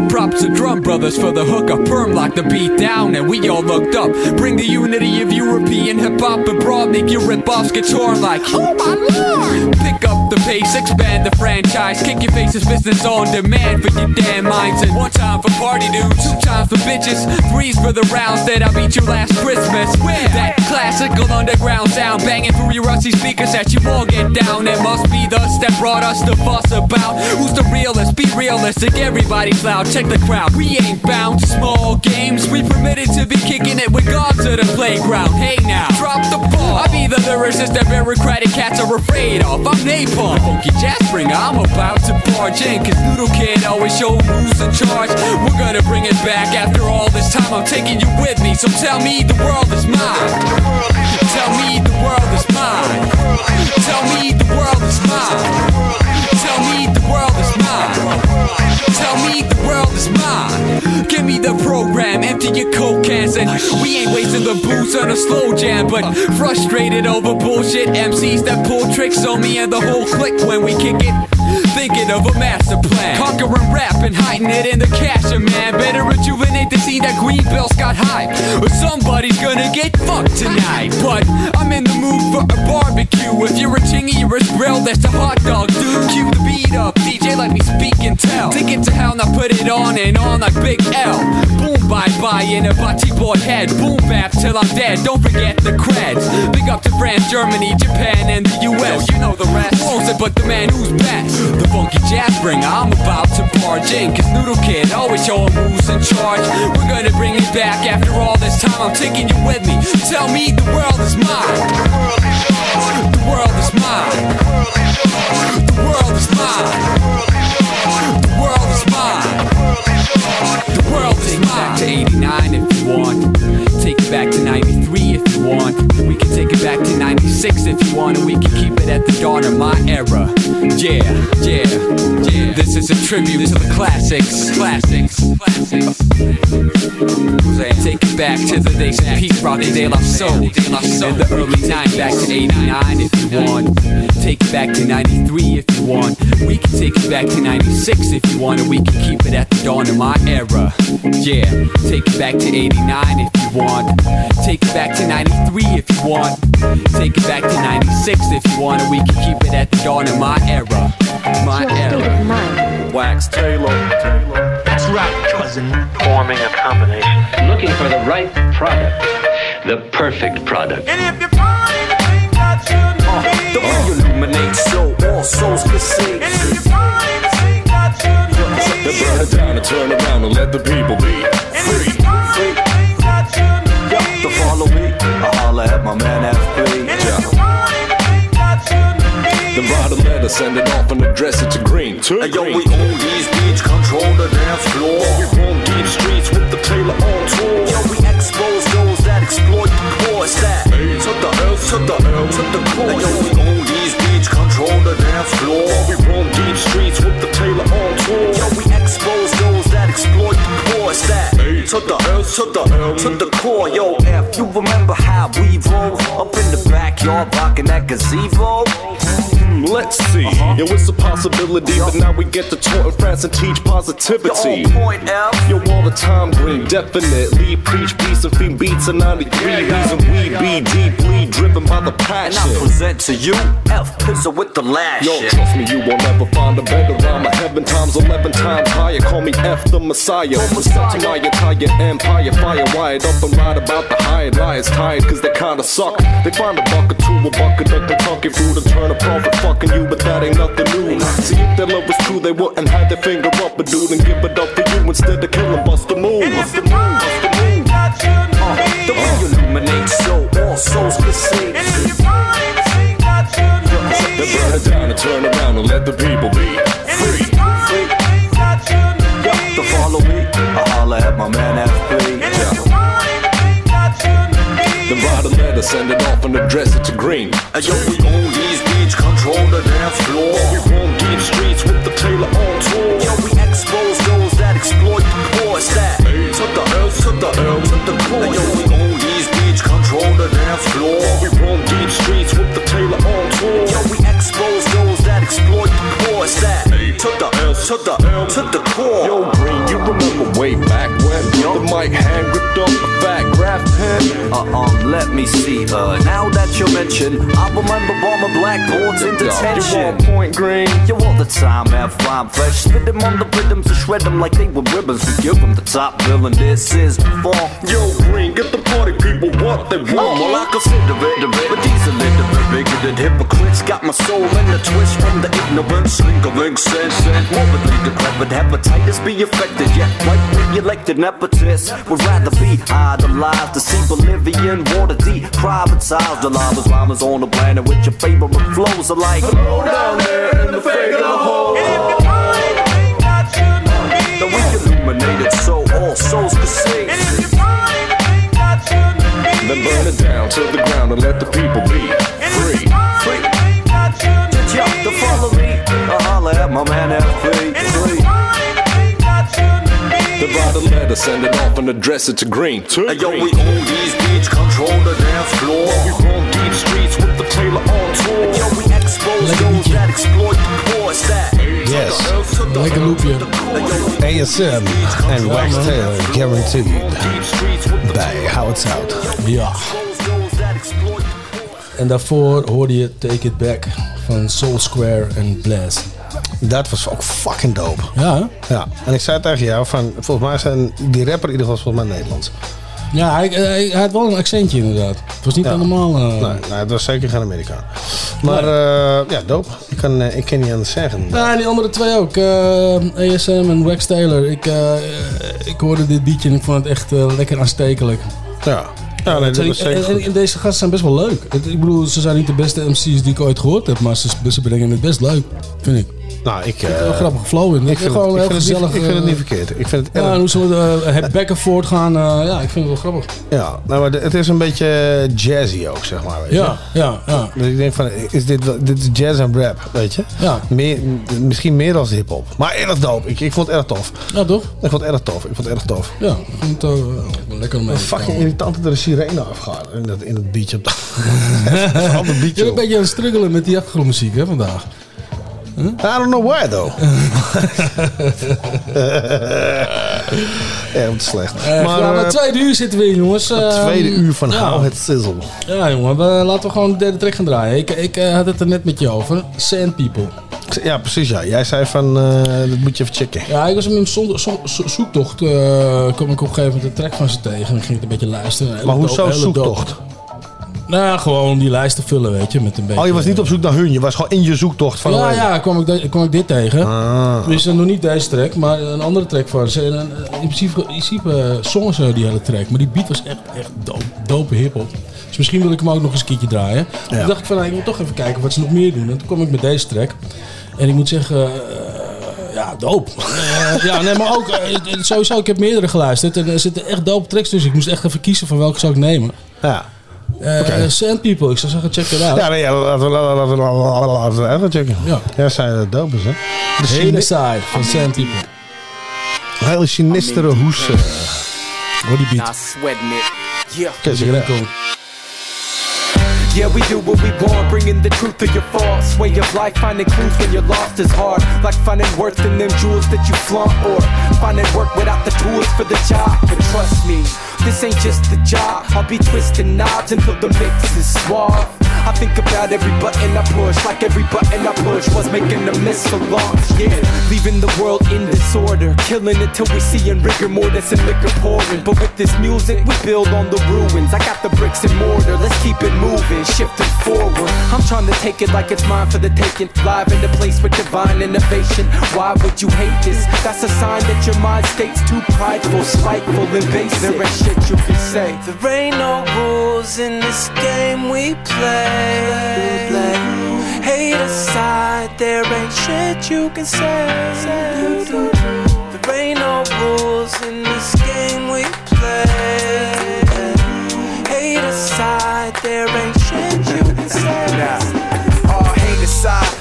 Speaker 24: props to Drum Brothers for the hookup. Perm lock the beat down, and we all looked up. Bring the unity of European hip hop abroad. Make your rip offs get torn like, oh my lord. Pick up the pace, expand the franchise. Kick your faces, business on demand for your damn minds. And one time for party dudes, two times for bitches, threes for the rounds that I beat you last Christmas. With that classical underground sound banging through your rusty speakers that you won't get down. It must be thus that brought us the fuss about who's the realest. Be realistic, everybody's loud. Check the crowd. We ain't bound to small games. We permitted to be kicking it with gods to the playground. Hey now, drop the ball. I be the lyricist that bureaucratic cats are afraid of. I'm Napalm, funky jazz bringer. I'm about to barge in, cause Noodle Kid always show who's in charge. We're gonna bring it back after all this time. I'm taking you with me, so tell me the world is mine. Tell me the world is mine. Tell me the world is mine. Tell me the world is mine. The world is mine. Give me the program, empty your coke cans, and we ain't wasting the booze on a slow jam. But frustrated over bullshit MCs that pull tricks on me and the whole clique when we kick it. Thinking of a master plan, conquering rap and hiding it in the cash, man. Better rejuvenate the scene that Greenbelt's got hype, or somebody's gonna get fucked tonight. But I'm in the mood for a barbecue. If you're a chingy or a grill, that's a hot dog, dude. Cue the beat up, DJ, let me speak and tell. Take it to hell, now put it on and on like Big L. Boom, bye bye in a bati boy head. Boom, bap till I'm dead. Don't forget the creds. Big up to France, Germany, Japan, and the US. you know the rest. Won't it, but the man who's best. The funky jazz bringer, I'm about to barge in. Cause Noodle Kid always showing who's in charge. We're gonna bring it back after all this time. I'm taking you with me. Tell me the world is mine. The world is mine. The world is mine. The world is mine. The world is mine. Back to 89 if you want. Take it back to 93 if you want. We can take it back to 96 if you want. And we can keep it at the dawn of my era. Yeah, yeah, yeah. This is a tribute to the classics. Classics. Classics. Take it back to the days of Pete Rock De Soul. De La Soul. In the early 90s, back to 89 if you want. Take it back to 93 if you want. We can take it back to 96 if you want. And we can keep it at the dawn of my era. Yeah, take it back to 89 if you want. Take it back to 93 if you want. Take it back to 96 if you want. And we can keep it at the dawn of my era. My era.
Speaker 25: Wax Tailor. That's right, cousin. Forming a combination. Looking for the right product. The perfect product.
Speaker 26: And if you find anything that shouldn't uh,
Speaker 25: The way you illuminate so all souls can see.
Speaker 21: Then burn it down and turn around and let the people be free.
Speaker 25: Yeah, to follow me, I holla at my man FP.
Speaker 21: Then write a letter, send it off and address it to Green. To
Speaker 25: Hey, yo,
Speaker 21: Green.
Speaker 25: we own these beats, control the dance floor.
Speaker 21: We roam deep streets with the Tailor on tour.
Speaker 25: Yo, we expose those that exploit the poor. It's that to the earth, to the earth, to the core. Hey, yo, we own these control the dance floor.
Speaker 21: We roam deep streets with the Tailor on tour.
Speaker 25: Yo, we expose those that exploit the poor. It's that to the earth, to the earth, to the core. Yo, F, you remember how we roll up in the backyard, rocking that gazebo? Hmm,
Speaker 21: let's see. Yo, it's a possibility, but now we get to tour in France and teach positivity. Yo, all the time green, definitely preach peace and feed beats and 93 reason we be deeply driven by the passion.
Speaker 25: And I present to you F Pizza with the lash.
Speaker 21: Yo, trust me, you won't ever find a better rhyme. A heaven times 11 times higher. Call me F the Messiah. Step to my entire empire. Fire wired up and right about the high liars tired cause they kinda suck. They find a buck or two, a bucket of Kentucky food and turn a profit fucking you, but that ain't nothing new. See, if their love was true, they wouldn't have their finger up a dude and give it up for you instead of killing Buster Move. Buster Move. Buster Move.
Speaker 25: Uh, the way you illuminate so all souls can see.
Speaker 21: Then burn it down and turn around and let the people be free.
Speaker 25: To follow me, I holla at my man FP.
Speaker 21: Then write a letter, send it off and address it to Green.
Speaker 25: And yo, we own these control the dance floor.
Speaker 21: We roam deep streets with the Tailor on tour.
Speaker 25: Yo, we expose those that exploit the poor. It's that to the L, to the L, to the core. Yo, we own these beats, control the dance floor.
Speaker 21: We roam deep streets with the Tailor on tour.
Speaker 25: Yo, we expose those that exploit the poor. It's that to the L, to the L, to the core.
Speaker 21: Yo, Green, you the mic hand gripped up a fat graph pen?
Speaker 25: Uh, um, let me see. Uh, now that you mention, I remember bomber blackboards in
Speaker 21: You
Speaker 25: detention.
Speaker 21: want point green?
Speaker 25: Yo, all the time, have rhyme flesh. Spit them on the rhythms and shred them like they were ribbons. We give them the top villain. This is for
Speaker 21: Yo, Green, get the party people what they want.
Speaker 25: well, I consider it a bit, but these a little bit bigger than hypocrites. Got my soul in the twist from the ignorance. Link a link sense, morbidly decrepit. Hepatitis be affected, yet white re-elected nepotist would rather be idolized to see Bolivian water deep privatized. The llamas, llamas on the planet with your favorite flows alike.
Speaker 21: Hello down there in the fake hole.
Speaker 25: The we illuminated so all souls can see.
Speaker 21: Then burn it down to the ground and let the people be free.
Speaker 25: Free. Did y'all to follow me? I holla at my man FP. Free.
Speaker 21: Then write a letter, send it off and address it to Green. To
Speaker 25: Hey, yo, we own these beats, control the dance floor.
Speaker 21: We roam deep streets with the Tailor on tour.
Speaker 25: Yo, we expose those that exploit the poor. It's that.
Speaker 2: Yes.
Speaker 3: Lekker loopje.
Speaker 2: ASM en Wax Tailor Guaranteed bij Hou Het Zout.
Speaker 3: Ja. En daarvoor hoorde je Take It Back van Soul Square en Blast.
Speaker 2: Dat was ook fucking dope.
Speaker 3: Ja,
Speaker 2: Ja, en ik zei tegen jou van, volgens mij zijn die rapper in ieder geval volgens mij Nederlands.
Speaker 3: Ja, hij, hij, hij had wel een accentje inderdaad. Het was niet
Speaker 2: Ja.
Speaker 3: helemaal... eh,
Speaker 2: Nee, nee, het was zeker geen Amerikaan. Maar eh, ja, dope. Ik kan, eh, ik kan niet anders zeggen.
Speaker 3: Ja, die andere twee ook. eh, ASM en Wax Taylor. Ik, eh, eh, ik hoorde dit beatje en ik vond het echt eh, lekker aanstekelijk.
Speaker 2: Ja, ja nee, dat
Speaker 3: en,
Speaker 2: zeker
Speaker 3: en- en deze gasten zijn best wel leuk. Ik bedoel, ze zijn niet de beste MC's die ik ooit gehoord heb, maar ze, ze brengen het best leuk, vind ik.
Speaker 2: Nou, ik...
Speaker 3: Zit
Speaker 2: eh,
Speaker 3: wel een grappige flow in.
Speaker 2: Ik vind,
Speaker 3: gewoon
Speaker 2: het, ik,
Speaker 3: heel
Speaker 2: vind
Speaker 3: gezellig.
Speaker 2: ik vind het
Speaker 3: eh,
Speaker 2: niet verkeerd. Ik vind het
Speaker 3: Ja,
Speaker 2: erg-
Speaker 3: hoe ze uh, het back and forth gaan, eh, ja, ik vind het wel grappig.
Speaker 2: Ja, nou, maar het is een beetje jazzy ook, zeg maar. Weet
Speaker 3: Ja,
Speaker 2: je?
Speaker 3: ja, ja.
Speaker 2: Dus ik denk van, is dit, dit is jazz en rap, weet je?
Speaker 3: Ja.
Speaker 2: Meer, misschien meer dan hip-hop. Maar erg dope. Ik, ik vond het erg tof.
Speaker 3: Ja, toch?
Speaker 2: Ik vond het erg tof. Ik vond het erg tof.
Speaker 3: Ja, ik vind het uh, lekker mee
Speaker 2: Fucking irritant dat er een sirene afgaat in dat, in dat beatje. Op de, Vooral de
Speaker 3: Je
Speaker 2: beatje.
Speaker 3: bent een beetje aan het struggelen met die achtergrondmuziek hè, vandaag.
Speaker 2: I don't know why though. Erg slecht.
Speaker 3: Eh,
Speaker 2: maar
Speaker 3: ja, maar
Speaker 2: eh,
Speaker 3: tweede uur zitten we in, jongens.
Speaker 2: het
Speaker 3: Eh,
Speaker 2: tweede uur van
Speaker 3: ja.
Speaker 2: How It Sizzle.
Speaker 3: Ja, jongen, we, laten we gewoon de derde track gaan draaien. Ik, ik eh, had het er net met je over. Sand People.
Speaker 2: Ja, precies ja. Jij zei van, dat moet je even checken.
Speaker 3: Ja, ik was in mijn zo- zoektocht. kwam ik op een gegeven moment een track van ze tegen. En ik ging het een beetje luisteren. Hele
Speaker 2: Maar hoezo zoektocht?
Speaker 3: Nou, ja, gewoon die lijst te vullen, weet je. Met een beetje,
Speaker 2: Oh, je was niet op zoek naar hun. Je was gewoon in je zoektocht van...
Speaker 3: ja,
Speaker 2: oh,
Speaker 3: ja, kwam ik, de- kwam ik dit tegen.
Speaker 2: Ah.
Speaker 3: Dus eh, nog niet deze track, maar een andere track van ze. En, eh, in principe, in principe eh, zongen ze die hele track. Maar die beat was echt, echt dope, dope hip-hop. Dus misschien wil ik hem ook nog eens een keertje draaien.
Speaker 2: Ja.
Speaker 3: Toen dacht ik van, nou, ik moet toch even kijken wat ze nog meer doen. En toen kwam ik met deze track. En ik moet zeggen, eh, ja, dope. Eh, ja, nee, maar ook, eh, sowieso, ik heb meerdere geluisterd. En er zitten echt dope tracks tussen. Ik moest echt even kiezen van welke zou ik nemen.
Speaker 2: Ja.
Speaker 3: Eh
Speaker 2: Oké.
Speaker 3: Sand People, ik zou zeggen, check it out.
Speaker 2: Ja, nee, ja, laten we laten we- checken.
Speaker 3: Ja.
Speaker 2: Ja, zij dat dope is, hè? De
Speaker 3: Hele
Speaker 2: Chine-
Speaker 3: side van Sand People.
Speaker 2: hele sinistere hoes. eh.
Speaker 3: Hoor die beat.
Speaker 10: Not sweating it. Yeah. Yeah, we do what we want, bringing the truth to your false way of life. Finding clues when you're lost is hard, like finding worth in them jewels that you flaunt, or finding work without the tools for the job. But trust me, this ain't just a job. I'll be twisting knobs until the mix is suave. I think about every button I push, like every button I push was making a miss for launch. Yeah, leaving the world in disorder, killing it till we see in rigor mortis and liquor pouring. But with this music, we build on the ruins. I got the bricks and mortar, let's keep it moving, shifting forward. I'm trying to take it like it's mine for the taking, live in the place with divine innovation. Why would you hate this? That's a sign that your mind state's too prideful, spiteful, invasive. There ain't shit you can say.
Speaker 4: There ain't no rules in this game we play. Hate aside, there ain't shit you can say. There ain't no rules in this game we play. Hate aside, there ain't shit you can say.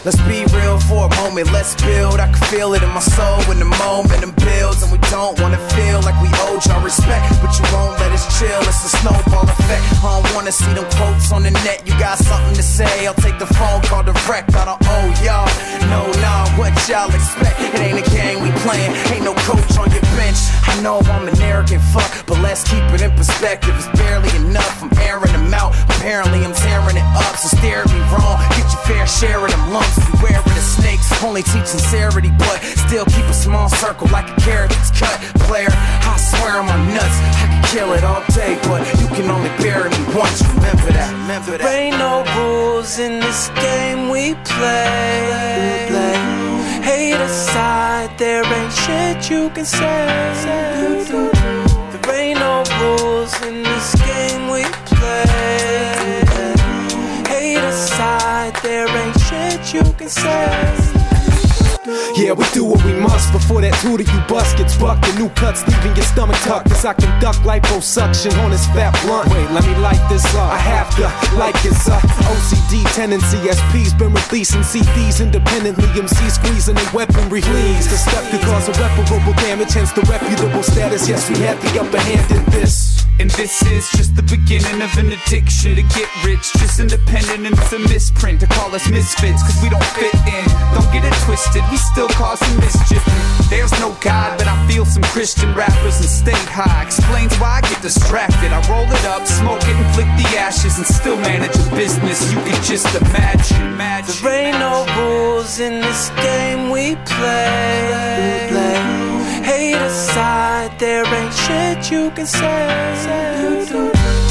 Speaker 27: Let's be real for a moment. Let's build. I can feel it in my soul when the momentum builds, and we don't wanna feel like we owe y'all respect, but you won't let us chill. It's a snowball effect. I don't wanna see them quotes on the net. You got something to say? I'll take the phone call direct. I don't owe y'all. No, nah, what y'all expect? It ain't a game we playing. Ain't no coach on your bench. I know I'm an arrogant fuck, but let's keep it in perspective. It's barely enough. I'm airing them out. Apparently I'm tearing it up. So stare me wrong. Get your fair share of them lumps. Beware of the snakes. Only teach sincerity, but still keep a small circle like a carrot that's cut. Player, I swear I'm nuts. I could kill it all day, but you can only bury me once. Remember that. Remember that.
Speaker 4: There ain't no rules in this game we play. Hate aside, there ain't shit you can say. There ain't no rules in this you can say.
Speaker 10: Yeah, we do what we must before that to you bust gets bucked. The new cuts leaving your stomach tucked. Cause I can conduct liposuction on this fat blunt. Wait, let me light this up. I have to, like it's a OCD tendency. SP's been releasing CDs independently. MC squeezing their weaponry. Please, the step could cause irreparable damage, hence the reputable status. Yes, we have the upper hand in this.
Speaker 28: And this is just the beginning of an addiction to get rich. Just independent and it's a misprint to call us misfits, cause we don't fit in. Don't get it twisted, we still cause some mischief. There's no God, but I feel some Christian rappers and stay high. Explains why I get distracted. I roll it up, smoke it, and flick the ashes, and still manage a business. You can just imagine. imagine.
Speaker 4: There ain't no rules in this game we play. Hate aside, there ain't shit you can say.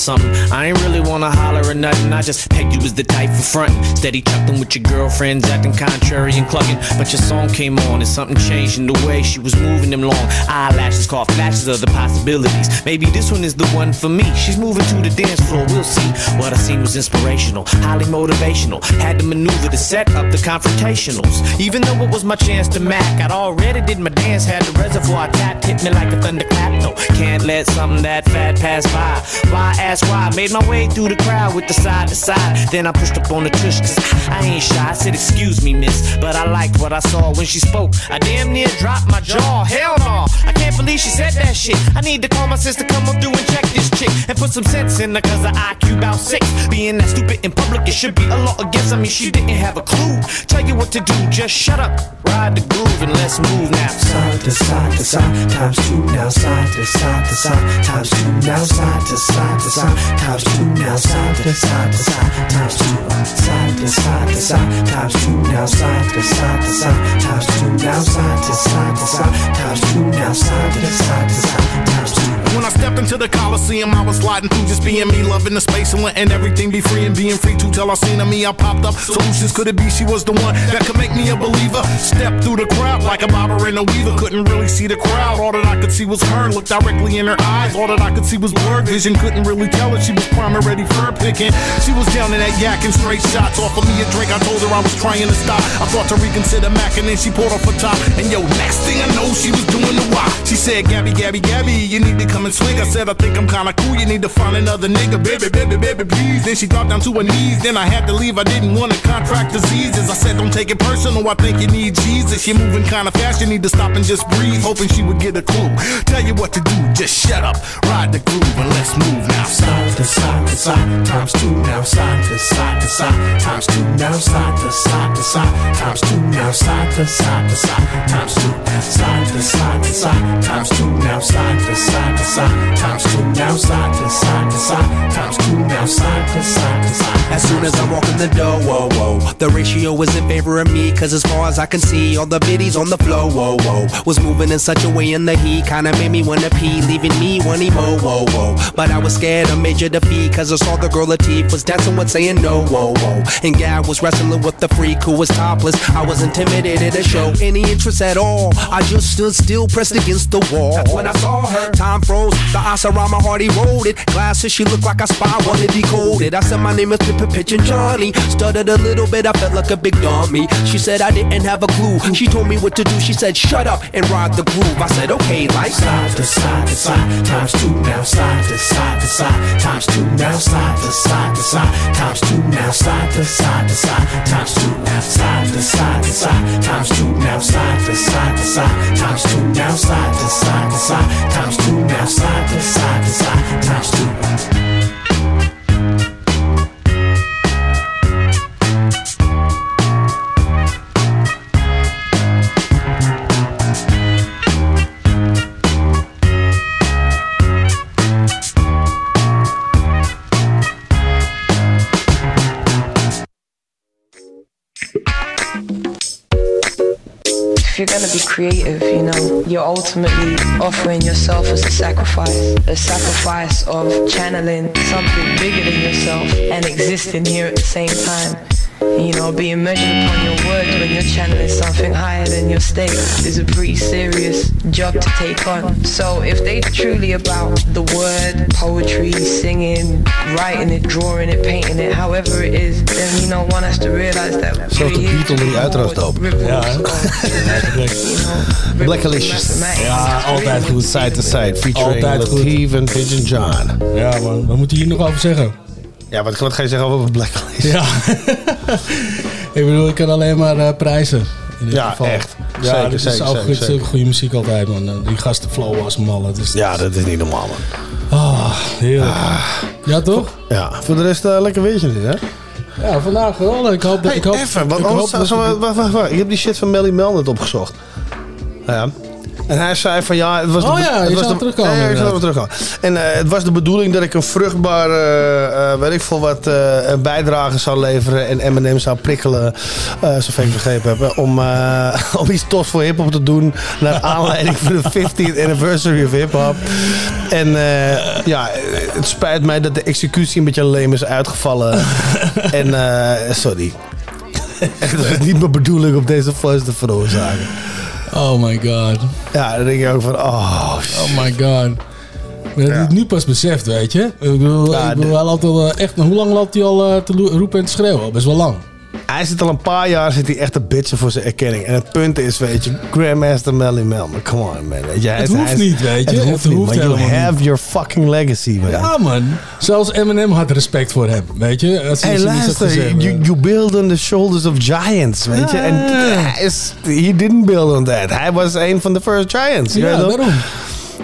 Speaker 29: Something, I just pegged you as the type for frontin'. Steady chuckling with your girlfriends, acting contrary and clucking. But your song came on and something changed in the way she was moving them long eyelashes. Caught flashes of the possibilities. Maybe this one is the one for me. She's moving to the dance floor, we'll see. What I seen was inspirational, highly motivational. Had to maneuver to set up the confrontationals. Even though it was my chance to mac, I'd already did my dance, had the reservoir tapped, hit me like a thunderclap. No, can't let something that fat pass by. Why ask why? Made my way through the crowd with the side to side. Then I pushed up on the tush, cause I ain't shy. I said, Excuse me, miss, but I liked what I saw when she spoke. I damn near dropped my jaw. Hell no, I can't believe she said that shit. I need to call my sister, come on through and check this chick and put some sense in her, cause her IQ about six. Being that stupid in public, it should be a law against. I mean, she didn't have a clue. Tell you what to do, just shut up, ride the groove, and let's move now.
Speaker 4: Side to side to side, times two now. Side to side to side, times two now.
Speaker 30: now, side to side to side, times two now, side to side to side, times two, side to side to side, times two now, side to side to side, times two now, side to side to side, times two now, side to side to side, times two.
Speaker 16: When I stepped into the Coliseum, I was sliding through just being me, loving the space and letting everything be free and being free to tell I seen her me. I popped up. Solutions could it be she was the one that could make me a believer? Step through the crowd like a bobber and a weaver. Couldn't really see the crowd. All that I could see was her. Looked directly in her eyes. All that I could see was blurred vision. Couldn't really tell if she was prime and ready for picking. She was down in that yak and straight shots. Offered me a drink. I told her I was trying to stop. I thought to reconsider Mac and then she pulled off her top. And yo, next thing I know, she was doing the why. She said, Gabby, Gabby, Gabby, you need to come and swing. I said, I think I'm kinda cool. You need to find another nigga, baby, baby, baby, please. Then she dropped down to her knees. Then I had to leave. I didn't want to contract diseases. I said, don't take it personal. I think you need Jesus. You're moving kinda fast. You need to stop and just breathe. Hoping she would get a clue. Tell you what to do. Just shut up, ride the groove, and let's move now.
Speaker 30: Side to side, times two now, side to side to side, times two now, side to side to side, times two now, side to side to side, times two, side to side to side, times two now, side to side to side, times two now, side to side to side, times two now, side to side to side.
Speaker 29: As soon as I walk in the door, whoa, whoa. The ratio is in favor of me, cause as far as I can see, all the biddies on the floor, whoa, whoa. Was moving in such a way in the heat, kinda made me wanna pee, leaving me wanting more, whoa, whoa. But I was scared of major defeat, cause I saw the girl Lateef was dancing with saying no, whoa, whoa. And Gab was wrestling with the freak who was topless. I was intimidated to show any interest at all. I just stood still, pressed against the wall. That's when I saw her. Time froze, the ice around my heart eroded. Glasses, she looked like a spy, wanna decode it. I said my name is Pippa Pitch and Johnny. Stuttered a little bit, I felt like a big dummy. She said I didn't have a clue. She told me what to do. She said, shut up and ride the groove. I said, okay, like
Speaker 30: Side to side to side, times two now, side to side to side, times two now, side to side to side, times two now, side to side to side, times two now, side to side to side, times two now, side to side to side, times two now, side to side to side, times two now, side to side to side, times two.
Speaker 31: If you're gonna be creative, you know, you're ultimately offering yourself as a sacrifice. A sacrifice of channeling something bigger than yourself and existing here at the same time. You know, being measured upon your words when you're channeling something higher than your state is a pretty serious job to take on. So if they truly about the word, poetry, singing, writing it, drawing it, painting it, however it is, then you know one has to realize that
Speaker 2: Zelfs de Beatle die uiteraard doop.
Speaker 3: Ja, hè?
Speaker 2: Blackalicious.
Speaker 3: Ja, altijd goed.
Speaker 2: Side to side, featuring
Speaker 3: Altijd goed.
Speaker 2: Lateef en Pigeon John.
Speaker 3: Ja man, wat moet je hier nog over zeggen?
Speaker 2: Ja, wat, wat ga je zeggen over Blackalicious?
Speaker 3: Ja. ik bedoel, ik kan alleen maar eh, prijzen. In dit
Speaker 2: Ja,
Speaker 3: geval.
Speaker 2: echt.
Speaker 3: Ja,
Speaker 2: Zeker,
Speaker 3: dit is
Speaker 2: zeker,
Speaker 3: ook
Speaker 2: zeker,
Speaker 3: goed,
Speaker 2: zeker.
Speaker 3: goede muziek altijd, man. Eh, Die gasten flow als mallen. Dus
Speaker 2: Ja, dat is niet normaal, man.
Speaker 3: Ah, heerlijk. Ja, toch?
Speaker 2: Ja, voor de rest eh, lekker weetje dit, hè?
Speaker 3: Ja, vandaag wel. Ik hoop dat...
Speaker 2: Hey,
Speaker 3: ik hoop,
Speaker 2: even, want
Speaker 3: ik
Speaker 2: anders,
Speaker 3: hoop dat-
Speaker 2: zo- wacht, wacht, wacht. Ik heb die shit van Melly Mel net opgezocht. Ja. En hij zei van ja, het was
Speaker 3: Oh
Speaker 2: de,
Speaker 3: ja,
Speaker 2: het
Speaker 3: je
Speaker 2: was de,
Speaker 3: terugkomen,
Speaker 2: Ja, ik terugkomen. En eh, het was de bedoeling dat ik een vruchtbare, eh, weet ik veel wat, eh, bijdrage zou leveren en Eminem zou prikkelen, zover ik begrepen heb, om, om iets tofs voor hip-hop te doen naar aanleiding van de 50th anniversary of hip-hop. En eh, ja, het spijt mij dat de executie een beetje leem is uitgevallen. en sorry. Het was niet mijn bedoeling om deze voice te veroorzaken.
Speaker 3: Oh my god.
Speaker 2: Ja, dan denk je ook van, oh,
Speaker 3: Oh my god. Maar dat
Speaker 2: Ja.
Speaker 3: is nu pas beseft, weet je. Ik bedoel,
Speaker 2: Ja,
Speaker 3: ik bedoel hij loopt al eh, echt... Hoe lang loopt hij al eh, te roepen en te schreeuwen? Best wel lang.
Speaker 2: Hij zit al een paar jaar zit hij echt te bitchen voor zijn erkenning. En het punt is, weet je, Grandmaster Melly Mel. Maar come on, man. Weet je, hij
Speaker 3: Het hoeft
Speaker 2: hij
Speaker 3: niet, weet je.
Speaker 2: Het hoeft
Speaker 3: Het
Speaker 2: niet, maar you have
Speaker 3: niet.
Speaker 2: your fucking legacy, man.
Speaker 3: Ja, man. Zelfs Eminem had respect voor hem, weet je. Als hij
Speaker 2: Hey, luister,
Speaker 3: gezegd,
Speaker 2: you, you build on the shoulders of giants, weet je. En is, he didn't build on that. Hij was een van de first giants.
Speaker 3: Ja, daarom.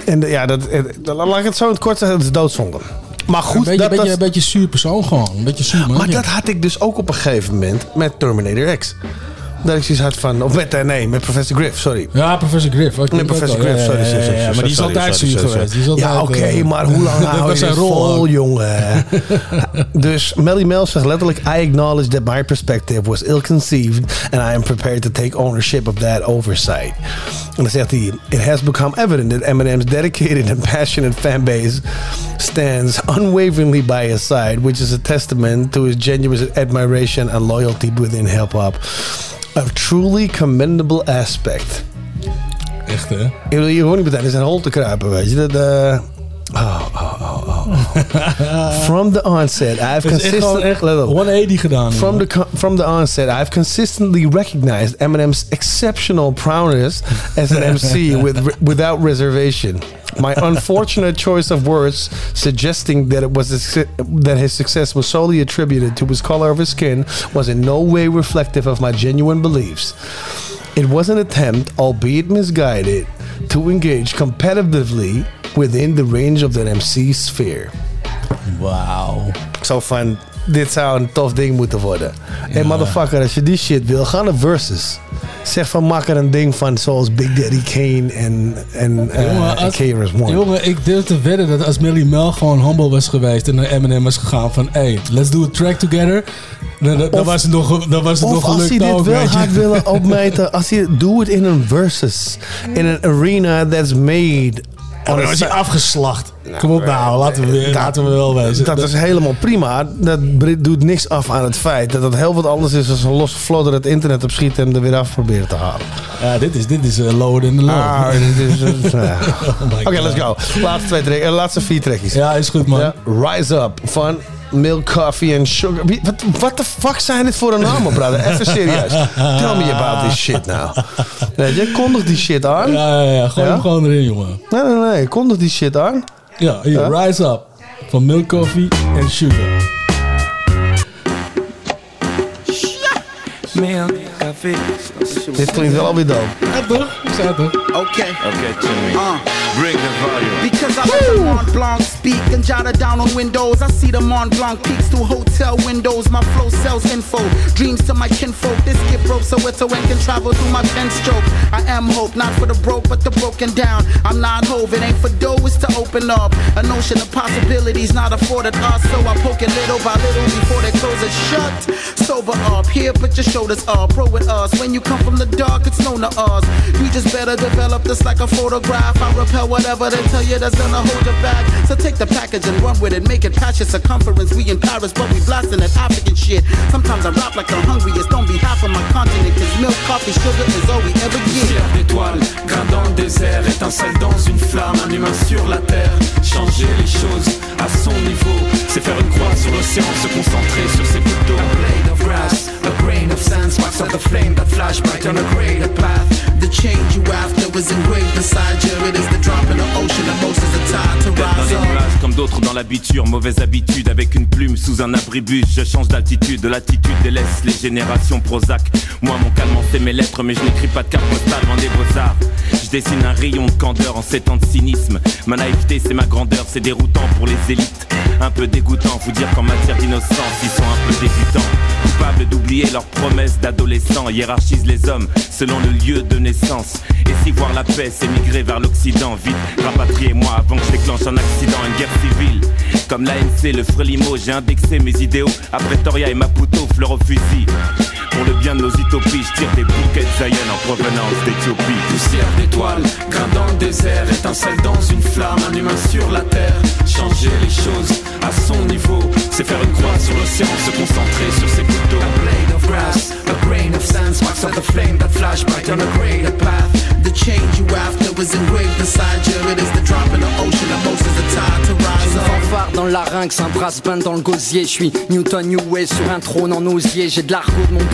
Speaker 2: En ja, dat, het- laat ik het zo in het kort zeggen, het is doodzonde. Maar goed,
Speaker 3: een beetje,
Speaker 2: dat,
Speaker 3: beetje,
Speaker 2: dat-
Speaker 3: een beetje zuur persoon gewoon. Een beetje zuur, man.
Speaker 2: maar dat had ik dus ook op een gegeven moment met Terminator X. Dat ik zoiets had van... Of met, eh, nee, met Professor Griff, sorry.
Speaker 3: Ja, Professor Griff. Ik
Speaker 2: Nee,
Speaker 3: weet
Speaker 2: Professor. Griff,
Speaker 3: Ja,
Speaker 2: sorry. sorry,
Speaker 3: ja,
Speaker 2: sorry,
Speaker 3: Maar die is
Speaker 2: sorry,
Speaker 3: altijd
Speaker 2: sorry,
Speaker 3: zuur
Speaker 2: sorry,
Speaker 3: geweest. Die is
Speaker 2: sorry.
Speaker 3: altijd,
Speaker 2: Ja, oké,
Speaker 3: eh,
Speaker 2: maar hoe lang hou je
Speaker 3: zijn rol
Speaker 2: vol, jongen? dus Melle Mel zegt letterlijk... I acknowledge that my perspective was ill-conceived... and I am prepared to take ownership of that oversight. En dan zegt hij... It has become evident that Eminem's dedicated and passionate fanbase... stands unwaveringly by his side... which is a testament to his genuine admiration and loyalty within hip-hop. A truly commendable aspect.
Speaker 3: Echt, hè?
Speaker 2: Ik wil hier gewoon niet meteen in zijn hol te kruipen, weet je. Dat, eh, oh, oh, oh, oh. From the onset, I've
Speaker 3: Het is echt
Speaker 2: consistently...
Speaker 3: echt 180 gedaan.
Speaker 2: From the, from the onset, I've consistently recognized Eminem's exceptional prowess as an MC with, without reservation. My unfortunate choice of words suggesting that it was a, that his success was solely attributed to his color of his skin was in no way reflective of my genuine beliefs. It was an attempt, albeit misguided, to engage competitively within the range of the MC sphere.
Speaker 3: Wow.
Speaker 2: So van, dit zou een tof ding moeten worden. Hey motherfucker, als je die shit wil, ga naar Versus. Zeg van, maak er een ding van zoals Big Daddy Kane en, en eh,
Speaker 3: Jongen, als-
Speaker 2: One.
Speaker 3: Jongen, ik durf te wedden dat als Melly Mel gewoon humble was geweest en naar Eminem was gegaan van, hey, let's do a track together. Dan, dan, dan
Speaker 2: Of-
Speaker 3: was het nog, dan was het nog
Speaker 2: als
Speaker 3: gelukt
Speaker 2: hij dit
Speaker 3: ook,
Speaker 2: wel had willen opmeten, als hij doe het in een versus. In een arena that's made...
Speaker 3: Maar dan was hij afgeslacht. Kom op nou, laten we, weer- laten we wel wezen.
Speaker 2: Dat is helemaal prima. Dat doet niks af aan het feit dat het heel wat anders is als een losse flodder het internet op schiet en hem er weer af proberen te halen.
Speaker 3: Ja, dit is, dit is eh, lower than the low.
Speaker 2: Ah, is.
Speaker 3: Oh my
Speaker 2: Oké, let's go. Laatste, twee track- eh, laatste vier trekjes.
Speaker 3: Ja, is goed man.
Speaker 2: Ja, Rise Up van Milk Coffee and Sugar. Wat what the fuck zijn dit voor een namen, brother? Even serieus. Tell me about this shit now. Nee, jij kondigt die shit aan.
Speaker 3: Ja, ja, ja. Gooi
Speaker 2: Ja?
Speaker 3: hem gewoon erin, jongen.
Speaker 2: Nee, nee, nee. Kondig die shit aan.
Speaker 3: Ja, hier,
Speaker 2: Ja?
Speaker 3: Rise Up. Van Milk Coffee en Sugar.
Speaker 4: Milk, coffee.
Speaker 2: Dit klinkt wel alweer dope.
Speaker 3: Ja, toch? Ik zei het toch?
Speaker 30: Okay.
Speaker 21: Okay, Jimmy.
Speaker 30: Uh.
Speaker 21: Bring the volume.
Speaker 30: Because I let the Mont Blanc speak and jot it down on windows. I see the Mont Blanc peaks through hotel windows. My flow sells info, dreams to my kinfolk. This skip rope so it's so it can travel through my pen stroke. I am hope, not for the broke, but the broken down. I'm not hove, it ain't for dough, it's to open up. A notion of possibilities not afforded us, so I poke it little by little before they close it shut. Sober up, here, put your shoulders up, pro with us. When you come from the dark, it's known to us. You just better develop this like a photograph. I repel whatever they tell you that's gonna hold you back. So take the package and run with it, make it past your circumference. We in Paris, but we blasting that African shit. Sometimes I rap like the hungriest on behalf of my continent, cause milk, coffee, sugar is all we ever get.
Speaker 18: Poussière d'étoiles, grain dans le désert, étincelle dans une flamme, un humain sur la terre. Changer les choses à son niveau, c'est faire une croix sur l'océan, se concentrer sur ses couteaux. A blade of grass, a grain of sand, sparks of the flame that flash bright on a greater path.
Speaker 30: The change you after was engraved beside you. It is the drop in the ocean that most of the time to
Speaker 32: Tête dans les nuages comme d'autres dans l'habitude Mauvaise habitude avec une plume sous un abribus. Je change d'altitude, de l'attitude délaisse les générations Prozac Moi mon calme c'est mes lettres mais je n'écris pas de carte postale des beaux-arts. Je dessine un rayon de candeur en ces temps de cynisme. Ma naïveté c'est ma grandeur, c'est déroutant pour les élites. Un peu dégoûtant, vous dire qu'en matière d'innocence Ils sont un peu dégoûtants Coupables d'oublier leurs promesses d'adolescents Hiérarchisent les hommes selon le lieu de naissance. Et si voir la paix c'est migrer vers l'Occident Vite, rapatriez-moi avant que je déclenche un accident, une guerre civile. Comme l'ANC, le Frelimo, j'ai indexé mes idéaux. À Pretoria et Maputo, fleur au fusil Pour le bien de nos utopies, je tire des bouquets de Zion en provenance d'Éthiopie
Speaker 18: Poussière d'étoiles, grain dans le désert, étincelle dans une flamme, un humain sur la terre. Changer les choses à son niveau, c'est faire une croix sur l'océan, se concentrer sur ses couteaux. A blade of grass, a grain of sand, sparks of the flame that flash bright on a greater path.
Speaker 30: The change you after was engraved beside you. It is the drop in the ocean that most of the time to rise up.
Speaker 33: fanfare dans le larynx, un brass band dans le gosier. Je suis Newton New Way sur un trône en osier. J'ai de l'argot de mon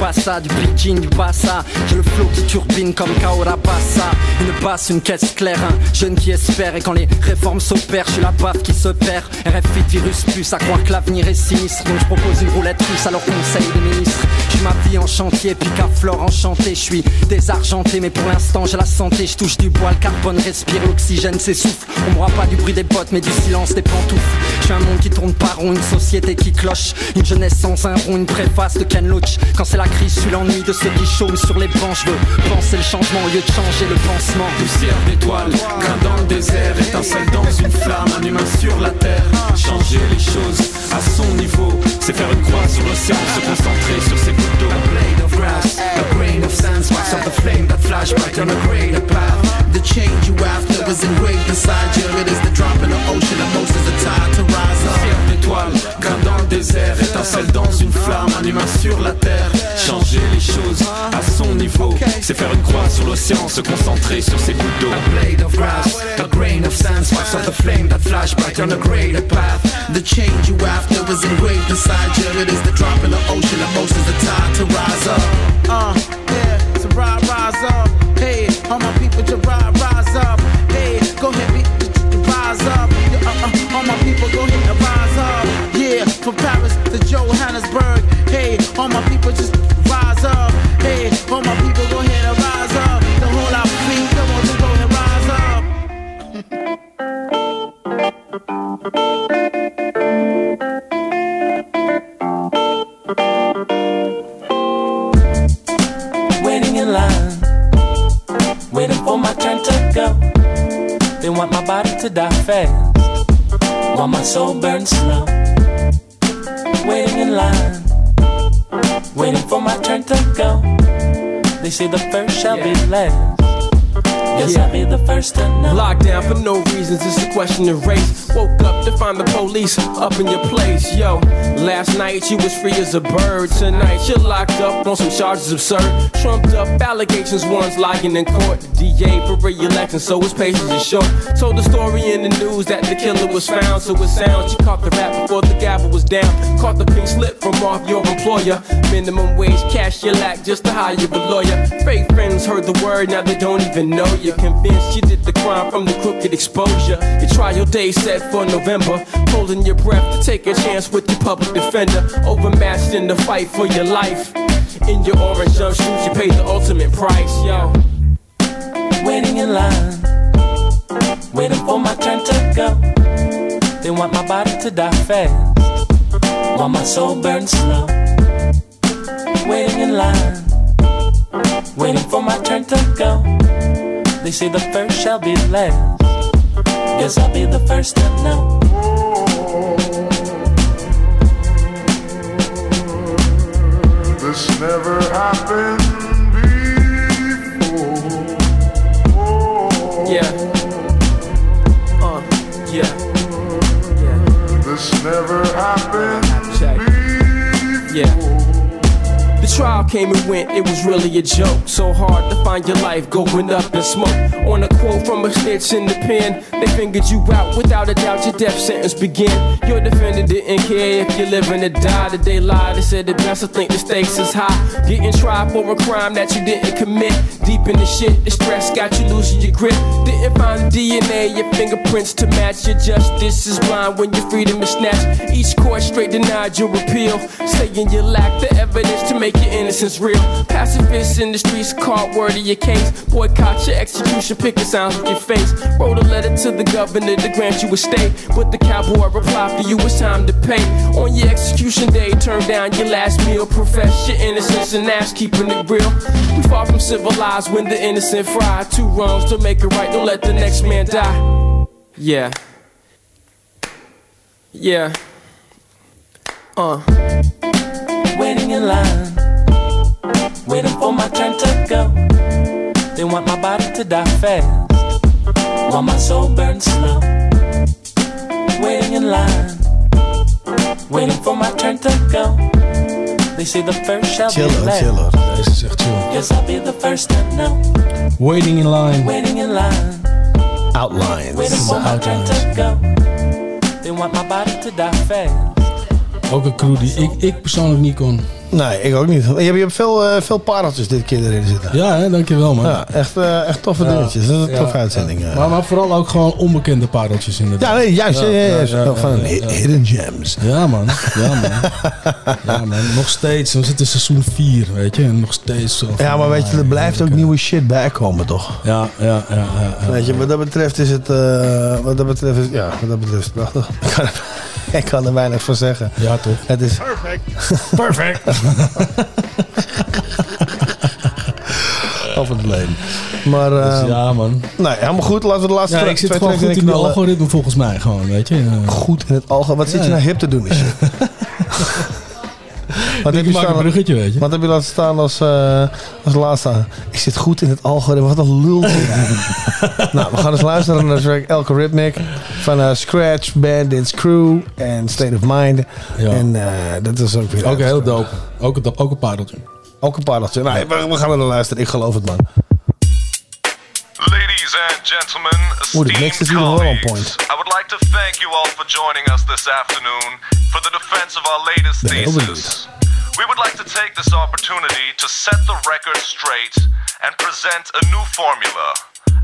Speaker 33: du pidgin, du bassa. J'ai le flow qui turbine comme Kaora Passa. Une basse, une caisse claire, un jeune qui espère. Et quand les réformes s'opèrent, je suis la baffe qui se perd. RFI virus plus, à croire que l'avenir est sinistre. Donc je propose une roulette russe à leur conseil des ministres. Je ma vie en chantier, puis qu'à flore enchanté. Je suis désargenté, mais pour l'instant j'ai la santé. Je touche du bois, le carbone respire, l'oxygène s'essouffle. On me voit pas du bruit des bottes, mais du silence des pantoufles. Je suis suis un monde qui tourne par rond, une société qui cloche. Une jeunesse sans un rond, une préface de Ken Loach. Quand c'est la je suis l'ennui de ceux qui chôment sur les bancs. Je veux penser le changement au lieu de changer le pansement.
Speaker 34: Poussière d'étoiles, grain dans le désert, étincelle dans une flamme, un humain sur la terre. Changer les choses à son niveau, c'est faire une croix sur l'océan, se concentrer sur ses d'eau.
Speaker 30: A blade of grass, a grain of sand, sparks of the flame that flash bright on a greater path. The change you after is engraved inside you. It is the drop in the ocean, the most is the tide to rise up.
Speaker 34: Poussière d'étoiles, grain dans le désert, étincelle dans une flamme, un humain sur la terre. Changer les choses à son niveau, c'est faire une croix sur l'océan, se concentrer sur ses d'eau.
Speaker 30: A blade of grass, a grain of sand, sparks of the flame that flash bright on a greater path. The change you after is engraved inside you. It is the drop in the ocean, is the tide to rise up. Uh, yeah, so rise, rise up. Hey, all my people, just rise, rise up. Hey, go ahead, be, rise up. Uh, uh, all my people, go ahead and rise up. Yeah, from Paris to Johannesburg. Hey, all my people, just rise up. Hey, all my people, go ahead and rise up. The whole lot of feet, come on, just go ahead and rise up.
Speaker 35: to die fast, while my soul burns slow. Waiting in line, waiting for my turn to go. They say the first shall be last. Guess I'll be the first to know.
Speaker 10: Locked down for no reasons, it's a question of race. Woke up to find the police up in your place, yo. Last night you was free as a bird. Tonight you're locked up on some charges absurd. Trumped up allegations, one's lying in court. DA for re-election, so his patience is short. Told the story in the news that the killer was found, so it sounds. You caught the rap before the gavel was down. Caught the pink slip from off your employer. Minimum wage cash you lack just to hire a lawyer. Fake friends heard the word, now they don't even know you. Convinced you did the crime from the crooked exposure. Your trial day set for November. Holding your breath to take a chance with your public defender. Overmatched in the fight for your life. In your orange jumpsuit, you paid the ultimate price, yo.
Speaker 35: Waiting in line, waiting for my turn to go. They want my body to die fast, while my soul burns slow. Waiting in line, waiting for my turn to go. They say the first shall be last. Guess I'll be the first to know.
Speaker 36: This never happened before.
Speaker 10: Yeah. Uh, yeah.
Speaker 36: This never happened
Speaker 10: Check. Yeah. Came and went, it was really a joke. So hard to find your life going up in smoke. On a quote from a snitch in the pen, they fingered you out. Without a doubt, your death sentence began. Your defender didn't care if you're living or die. Did they lie? They said the best. I think the stakes is high. Getting tried for a crime that you didn't commit. Deep in the shit, the stress got you losing your grip. Didn't find DNA, your fingerprints to match. Your justice is blind when your freedom is snatched. Each court straight denied your appeal, saying you lack the evidence to make your innocence real. Pacifists in the streets caught word of your case. Boycott your execution, picking sounds with your face. Wrote a letter to the governor to grant you a stay. But the cowboy replied for you, it's time to pay. On your execution day, turn down your last meal. Profess your innocence and ask keeping it real. We far from civilized when the innocent fry. Two wrongs to make it right, don't let the next man die. Yeah. Yeah. Uh.
Speaker 35: Waiting in line, waiting for my turn to go. They want my body to die fast, while my soul burns slow. Waiting in line, waiting for my turn to go. They say the first shall
Speaker 3: Chiller,
Speaker 35: be last.
Speaker 3: chiller. Deze is echt chill.
Speaker 35: Guess I'll be the first to know.
Speaker 3: Waiting in line.
Speaker 35: Waiting in line,
Speaker 3: Outlines.
Speaker 35: waiting for my turn to go. They want my body to die fast.
Speaker 3: Ook een crew die ik, ik persoonlijk niet kon.
Speaker 2: Nee, ik ook niet. Je hebt, je hebt veel, eh, veel pareltjes dit keer erin zitten.
Speaker 3: Ja, hè, dankjewel man.
Speaker 2: Ja, echt, eh, echt toffe dingetjes. Dat is een
Speaker 3: Ja,
Speaker 2: toffe uitzending.
Speaker 3: ja.
Speaker 2: eh.
Speaker 3: Maar, maar vooral ook gewoon onbekende pareltjes inderdaad.
Speaker 2: Ja, nee, juist. Ja, ja, ja, van
Speaker 3: ja, ja.
Speaker 2: Hidden gems.
Speaker 3: Ja man, ja man. ja man, nog steeds. We zitten in seizoen 4, weet je. En nog steeds zo
Speaker 2: Ja, maar weet je, er blijft ook nieuwe shit bij komen, toch?
Speaker 3: Ja, ja, ja. ja, ja.
Speaker 2: Weet je, wat dat betreft is het, eh, wat dat betreft is, ja, wat dat betreft is het prachtig. ik kan er weinig van zeggen.
Speaker 3: Ja, toch?
Speaker 2: Het is...
Speaker 37: Perfect.
Speaker 3: Perfect.
Speaker 2: Of het leven. Maar eh,
Speaker 3: Dus ja, man.
Speaker 2: nee, helemaal goed. Laten we de laatste
Speaker 3: Ja,
Speaker 2: twee
Speaker 3: ik zit
Speaker 2: twee
Speaker 3: gewoon goed in
Speaker 2: knallen.
Speaker 3: algoritme volgens mij gewoon, weet je.
Speaker 2: Goed in het algemeen. Wat zit je nou hip te doen? Is je? Wat heb, je
Speaker 3: een bruggetje, weet je.
Speaker 2: wat heb je laten staan als, eh, als laatste? Ik zit goed in het algoritme. Wat een lul. nou, we gaan eens luisteren naar de track Algorithmic van eh, Scratch, Bandits Crew en State of Mind.
Speaker 3: Ja.
Speaker 2: En eh, dat is ook weer
Speaker 3: Ook heel dope. Ook een, ook een pareltje.
Speaker 2: Ook een pareltje. Nou, we, we gaan er naar luisteren. Ik geloof het, man.
Speaker 38: Ladies and gentlemen,
Speaker 2: Oeh, de mix is hier wel on point.
Speaker 38: I would like to thank you all for joining us this afternoon for the defense of our latest
Speaker 2: heel
Speaker 38: thesis. We would like to take this opportunity to set the record straight and present a new formula,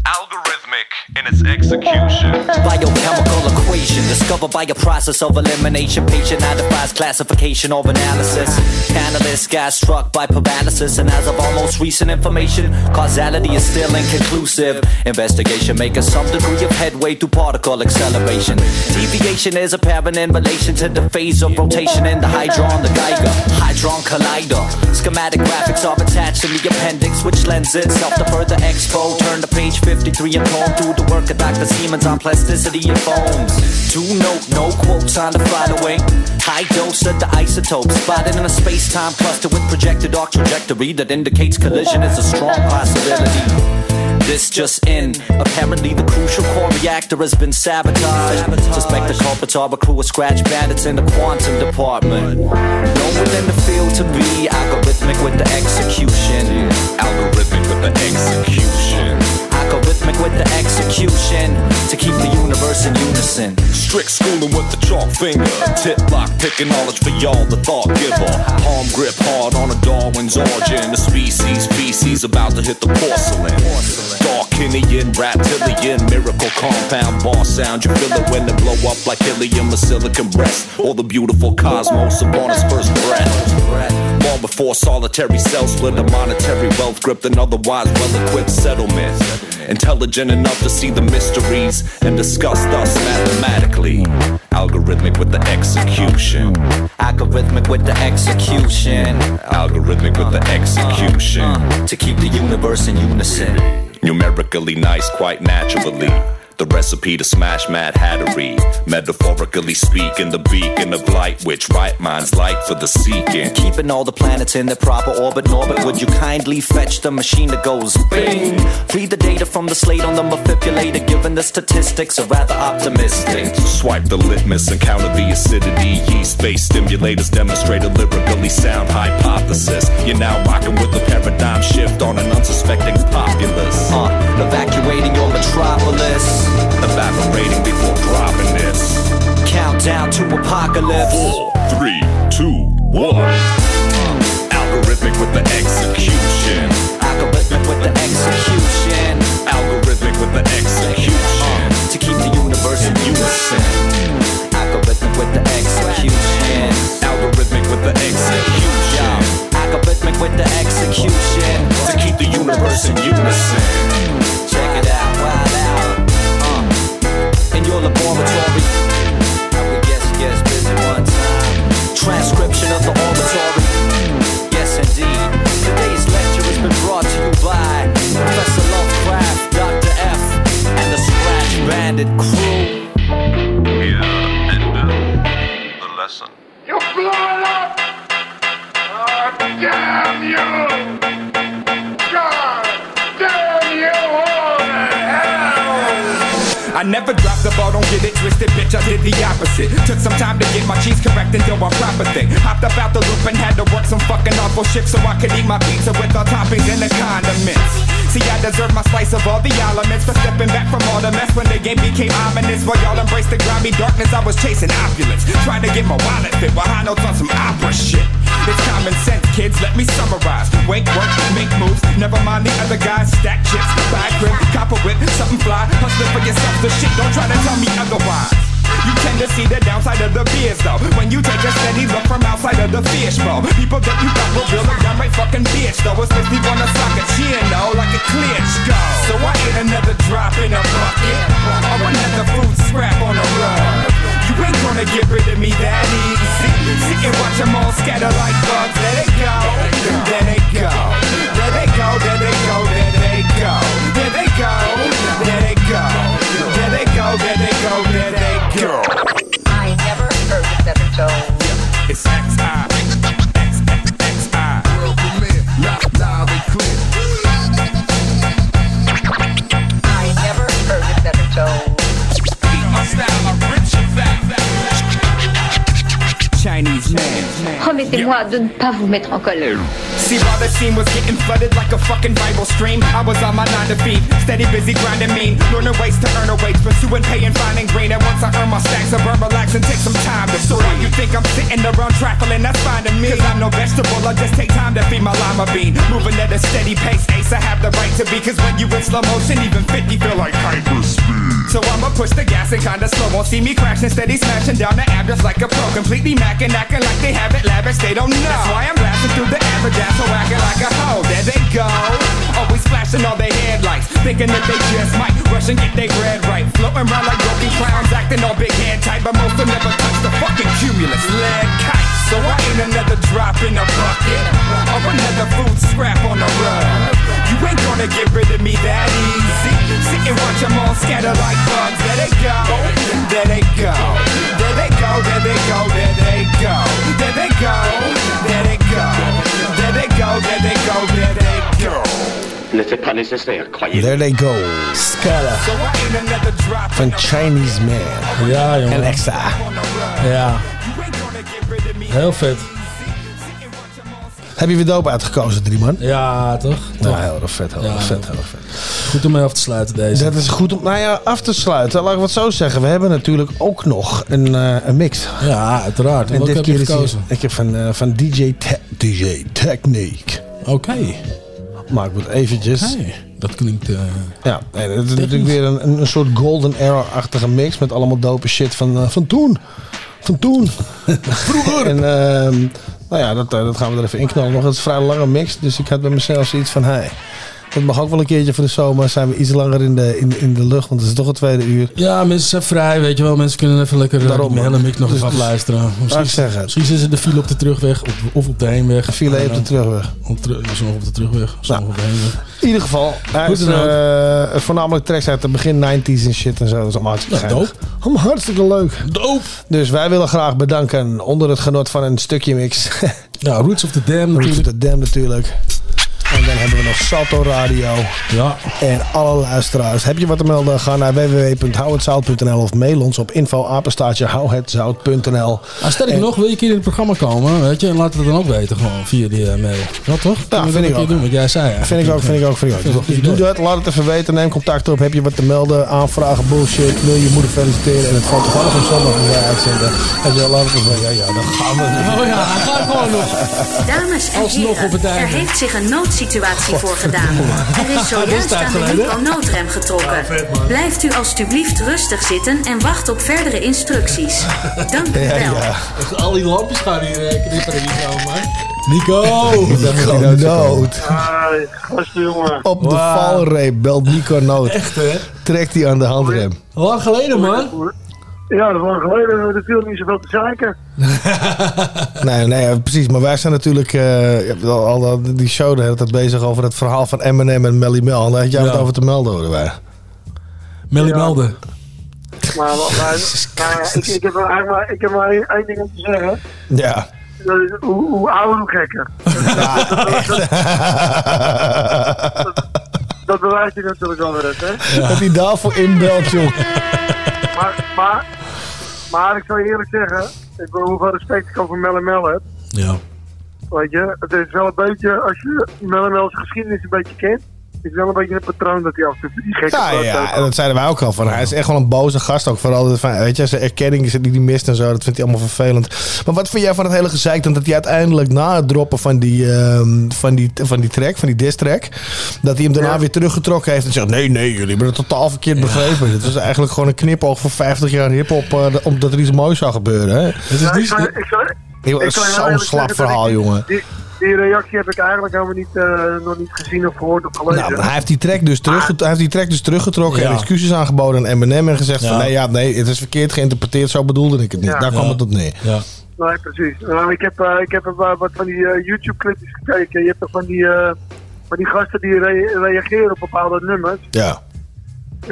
Speaker 38: algorithmic in its execution.
Speaker 25: Biochemical equation discovered by a process of elimination. Patient identifies classification of analysis. Analysts got struck by paralysis, and as of almost recent information, causality is still inconclusive. Investigation making some degree of headway through particle acceleration. Deviation is apparent in relation to the phase of rotation in the hadron, the Geiger, hadron collider. Schematic graphics are attached in the appendix, which lends itself to further expo. Turn to page 53 and comb through the work of Dr. Siemens on plasticity and foams. Two note, no quotes on the following. High dose of the isotope, spotted in a space-time cluster with projected arc trajectory that indicates collision is a strong possibility. This just in. Apparently, the crucial core reactor has been sabotaged. Suspect the culprits are a crew of scratch bandits in the quantum department. Known within the field to be algorithmic with the execution.
Speaker 38: Algorithmic with the execution.
Speaker 25: Algorithmic with the execution to keep the universe in unison.
Speaker 39: Strict schooling with the chalk finger. Tip lock picking knowledge for y'all, the thought giver. Palm grip hard on a Darwin's origin. The species, feces about to hit the porcelain. Darkinian, reptilian, miracle compound, bar sound. You feel it when it blow up like helium or silicon breast. Or the beautiful cosmos upon its first breath. Long before solitary cells split, a monetary wealth gripped an otherwise well equipped settlement. Intelligent enough to see the mysteries and discuss thus mathematically. Algorithmic with the execution.
Speaker 25: Algorithmic with the execution.
Speaker 39: Algorithmic with the execution.
Speaker 25: To keep the universe in unison.
Speaker 39: Numerically nice, quite naturally. The recipe to smash Mad Hattery. Metaphorically speaking, the beacon of light, which right minds like for the seeking.
Speaker 25: Keeping all the planets in their proper orbit. Norbit, would you kindly fetch the machine that goes bing? Read the data from the slate on the manipulator, given the statistics are rather optimistic.
Speaker 39: Swipe the litmus and counter the acidity. Yeast based stimulators demonstrate a lyrically sound hypothesis. You're now rocking with a paradigm shift on an unsuspecting populace.
Speaker 25: Uh, evacuating your metropolis.
Speaker 39: Evaporating before dropping this.
Speaker 25: Countdown to apocalypse.
Speaker 39: Four, three, two, one. Algorithmic with the execution.
Speaker 25: Algorithmic with the execution.
Speaker 39: Algorithmic with the execution.
Speaker 25: Uh, to keep the universe in unison. Algorithmic with the execution.
Speaker 39: Algorithmic with the execution.
Speaker 25: Algorithmic with the execution.
Speaker 39: To keep the universe in unison.
Speaker 25: Scratch Bandit crew.
Speaker 38: Here ended the lesson.
Speaker 40: You blew it up! Oh, damn you! God damn you all hell!
Speaker 41: I never dropped the ball, don't get it twisted, bitch. I did the opposite. Took some time to get my cheese correct and do a proper thing. Hopped up out the loop and had to work some fucking awful shit so I could eat my pizza with all toppings and the condiments. See, I deserve my slice of all the elements for stepping back from all the mess when the game became ominous. While y'all embraced the grimy darkness, I was chasing opulence. Trying to get my wallet fit while high notes on some opera shit. It's common sense, kids, let me summarize. Wake, work, make moves, never mind the other guys. Stack chips, buy crib, cop a whip, something fly. Hustling for yourself, the shit, don't try to tell me otherwise. You tend to see the downside of the beers though When you take a steady look from outside of the fish bowl People that you thought were real are downright fucking bitch though It's makes me sock a chin though like a clinch go So I ate another drop in a bucket Or another food scrap on the rug You ain't gonna get rid of me that easy. Sit and watch them all scatter like bugs. There they go, there they go, there they go, there they go, there they go, there they go, there they go, there they go, there they go, there they go.
Speaker 42: I never heard of better tone.
Speaker 41: It's X-I, X-X-X-I. Chinese man.
Speaker 43: Promettez-moi de ne pas vous mettre en colère.
Speaker 41: See, while the scene was getting flooded like a fucking Bible stream, I was on my nine to feed, steady busy grinding mean, learning ways to earn a wage, pursuing pay and finding green. And once I earn my stacks, I burn, relax, and take some time to soar. You think I'm sitting around trifling? That's fine to me. Cause I'm no vegetable, I just take time to feed my lima bean. Moving at a steady pace, ace, I have the right to be. Cause when you in slow motion, even 50 feel like hyperspeed. So I'ma push the gas and kinda slow. Won't see me crashing, steady smashing down the average like a pro. Completely macking, acting like they have it lavish, they don't know. That's why I'm blasting through the average ass, so acting like a hoe. There they go. Always flashing all their headlights, thinking that they just might rush and get their bread right. Floating around like broken clowns, acting all big head type, but most will never touch the fucking cumulus lead kite. So I ain't another drop in a bucket, or another food scrap on the rug. You ain't gonna get rid of me that easy. Sit and watch them all scatter like bugs. There they go, there they go, there they go, there they go, there they go, there they go, there they go, there they go, there they go, there they go.
Speaker 21: N'était pas nécessaire, croyez
Speaker 2: There they go. Scala.
Speaker 41: So I ain't another drop
Speaker 2: Van Chinese Man.
Speaker 3: Ja, jongen.
Speaker 2: En extra.
Speaker 3: Ja. Heel vet.
Speaker 2: Heb je weer doop uitgekozen, drie man?
Speaker 3: Ja, toch?
Speaker 2: Nou, heel erg vet, heel
Speaker 3: Ja,
Speaker 2: vet, heel erg vet.
Speaker 3: Goed om mee af te sluiten deze.
Speaker 2: Dat is goed om nou ja, af te sluiten. Laat ik wat zo zeggen. We hebben natuurlijk ook nog een, eh, een mix.
Speaker 3: Ja, uiteraard.
Speaker 2: En
Speaker 3: Welke
Speaker 2: dit
Speaker 3: heb je
Speaker 2: is
Speaker 3: gekozen?
Speaker 2: ik heb van, eh, van DJ, Te- DJ Technique.
Speaker 3: Oké.
Speaker 2: Maar ik moet eventjes...
Speaker 3: Dat klinkt... eh,
Speaker 2: Ja, en het is natuurlijk weer een, een soort golden era-achtige mix met allemaal dope shit van, van toen. Van toen. Vroeger. en ehm, nou ja, dat, eh, dat gaan we er even inknallen nog. Het is een vrij lange mix, dus ik had bij mezelf zoiets van... Hey, dat mag ook wel een keertje voor de zomer. Zijn we iets langer in de, in, in de lucht, want het is toch het tweede uur.
Speaker 3: Ja, mensen zijn vrij, weet je wel. Mensen kunnen even lekker
Speaker 2: Daarom,
Speaker 3: Daarom, de hele mix nog even
Speaker 2: dus-
Speaker 3: afluisteren. Misschien,
Speaker 2: zeggen.
Speaker 3: misschien zitten ze de file op de terugweg of, of op de heenweg.
Speaker 2: De file op de terugweg.
Speaker 3: Op de, sommigen op de terugweg, op de heenweg.
Speaker 2: In ieder geval, hij is eh, voornamelijk tracks uit het begin 90s en shit en zo. Dat is allemaal hartstikke
Speaker 3: Ja.
Speaker 2: Allemaal hartstikke leuk.
Speaker 3: Doop.
Speaker 2: Dus wij willen graag bedanken onder het genot van een stukje mix.
Speaker 3: Ja, Roots of the Dam
Speaker 2: Roots of
Speaker 3: natuurlijk.
Speaker 2: the Dam natuurlijk. En dan hebben we nog Salto Radio.
Speaker 3: Ja.
Speaker 2: En alle luisteraars. Heb je wat te melden? Ga naar www.houhetzout.nl of mail ons op info-apenstaatje houhetzout.nl.
Speaker 3: Ah, sterker
Speaker 2: En-
Speaker 3: nog, wil je een keer in het programma komen, weet je, en laat het dan ook weten gewoon via die eh, mail. Ja, toch? Dat
Speaker 2: vind ik ook.
Speaker 3: doen, wat jij zei.
Speaker 2: Vind ik ook, vind ik ook, vind ik ook.
Speaker 3: Vind ik
Speaker 2: Dus doe dat, laat het even weten. Neem contact op. Heb je wat te melden? Aanvragen, bullshit. Wil je moeder feliciteren? En het valt toevallig op zondag als wij uitzenden. En zo, laat het even weten. Ja, ja, dan gaan we.
Speaker 3: Oh ja, gaat gewoon nog.
Speaker 44: Dames en heren, er heeft zich een noodsituatie voorgedaan. Er is zojuist aan de
Speaker 3: geleden.
Speaker 44: winkel noodrem getrokken. Blijft u alstublieft rustig zitten en wacht op verdere instructies. Dank u wel.
Speaker 3: Al die lampjes gaan hier eh, knipperen niet zomaar. Nico!
Speaker 2: Nico Nood.
Speaker 45: Jongen.
Speaker 2: Op de
Speaker 3: Wauw.
Speaker 2: valreep belt Nico Nood.
Speaker 3: Echt hè?
Speaker 2: Trekt hij aan de handrem.
Speaker 3: Lang geleden man.
Speaker 45: Ja, dat was geleden. Er viel niet zoveel te zeiken.
Speaker 2: Nee, nee, ja, precies. Maar wij zijn natuurlijk eh, ja, al, al die show de hele tijd bezig over het verhaal van Eminem en Melly Mel. En daar had jij
Speaker 3: Ja.
Speaker 2: wat over te melden, horen wij.
Speaker 3: Melly
Speaker 45: Ja.
Speaker 3: Melden.
Speaker 45: Maar, maar, maar ik, ik heb maar, ik heb maar één, één ding om te zeggen.
Speaker 2: Ja.
Speaker 45: Dat is hoe, hoe ouder, hoe gekker. Dat bewijst hij natuurlijk wel weer eens, hè?
Speaker 2: Dat hij daarvoor inbelt, joh.
Speaker 45: Maar, maar, maar ik je eerlijk zeggen, ik bedoel, hoeveel respect ik over Mel en Mel heb.
Speaker 3: Ja.
Speaker 45: Weet je, het is wel een beetje, als je Mel en Mel's geschiedenis een beetje kent, is het wel een beetje een patroon dat hij af en toe die gekke
Speaker 2: Ja, ja, en dat zeiden wij ook al. Van. Hij is echt wel een boze gast ook. Vooral, van, weet je, zijn erkenning is het die hij mist en zo. Dat vindt hij allemaal vervelend. Maar wat vind jij van het hele gezeik dan dat hij uiteindelijk na het droppen van die, ehm, van die, van die track, van die diss track, dat hij hem daarna weer teruggetrokken heeft en zegt, nee, nee, jullie hebben het totaal verkeerd begrepen. Dit was eigenlijk gewoon een knipoog voor 50 jaar hiphop, eh, omdat er iets moois zou gebeuren. Hè?
Speaker 45: Ik
Speaker 2: Joh,
Speaker 45: ik zou je heel
Speaker 2: Zo'n slap verhaal,
Speaker 45: ik-
Speaker 2: jongen.
Speaker 45: Die, die reactie heb ik eigenlijk helemaal niet, eh, nog niet gezien of gehoord of gelezen.
Speaker 2: Nou, hij heeft die track dus, terug, hij heeft die track dus teruggetrokken
Speaker 3: Ja.
Speaker 2: en excuses aangeboden aan Eminem en gezegd
Speaker 3: Ja.
Speaker 2: van nee, ja, nee, het is verkeerd geïnterpreteerd, zo bedoelde ik het niet.
Speaker 45: Ja.
Speaker 2: Daar kwam
Speaker 3: Ja.
Speaker 2: het op neer.
Speaker 3: Ja.
Speaker 45: Nee, precies. Nou, ik heb, eh, ik heb wat van die eh, YouTube-clipjes gekeken. Je hebt toch van die, eh, van die gasten die re- reageren op bepaalde nummers.
Speaker 2: Ja.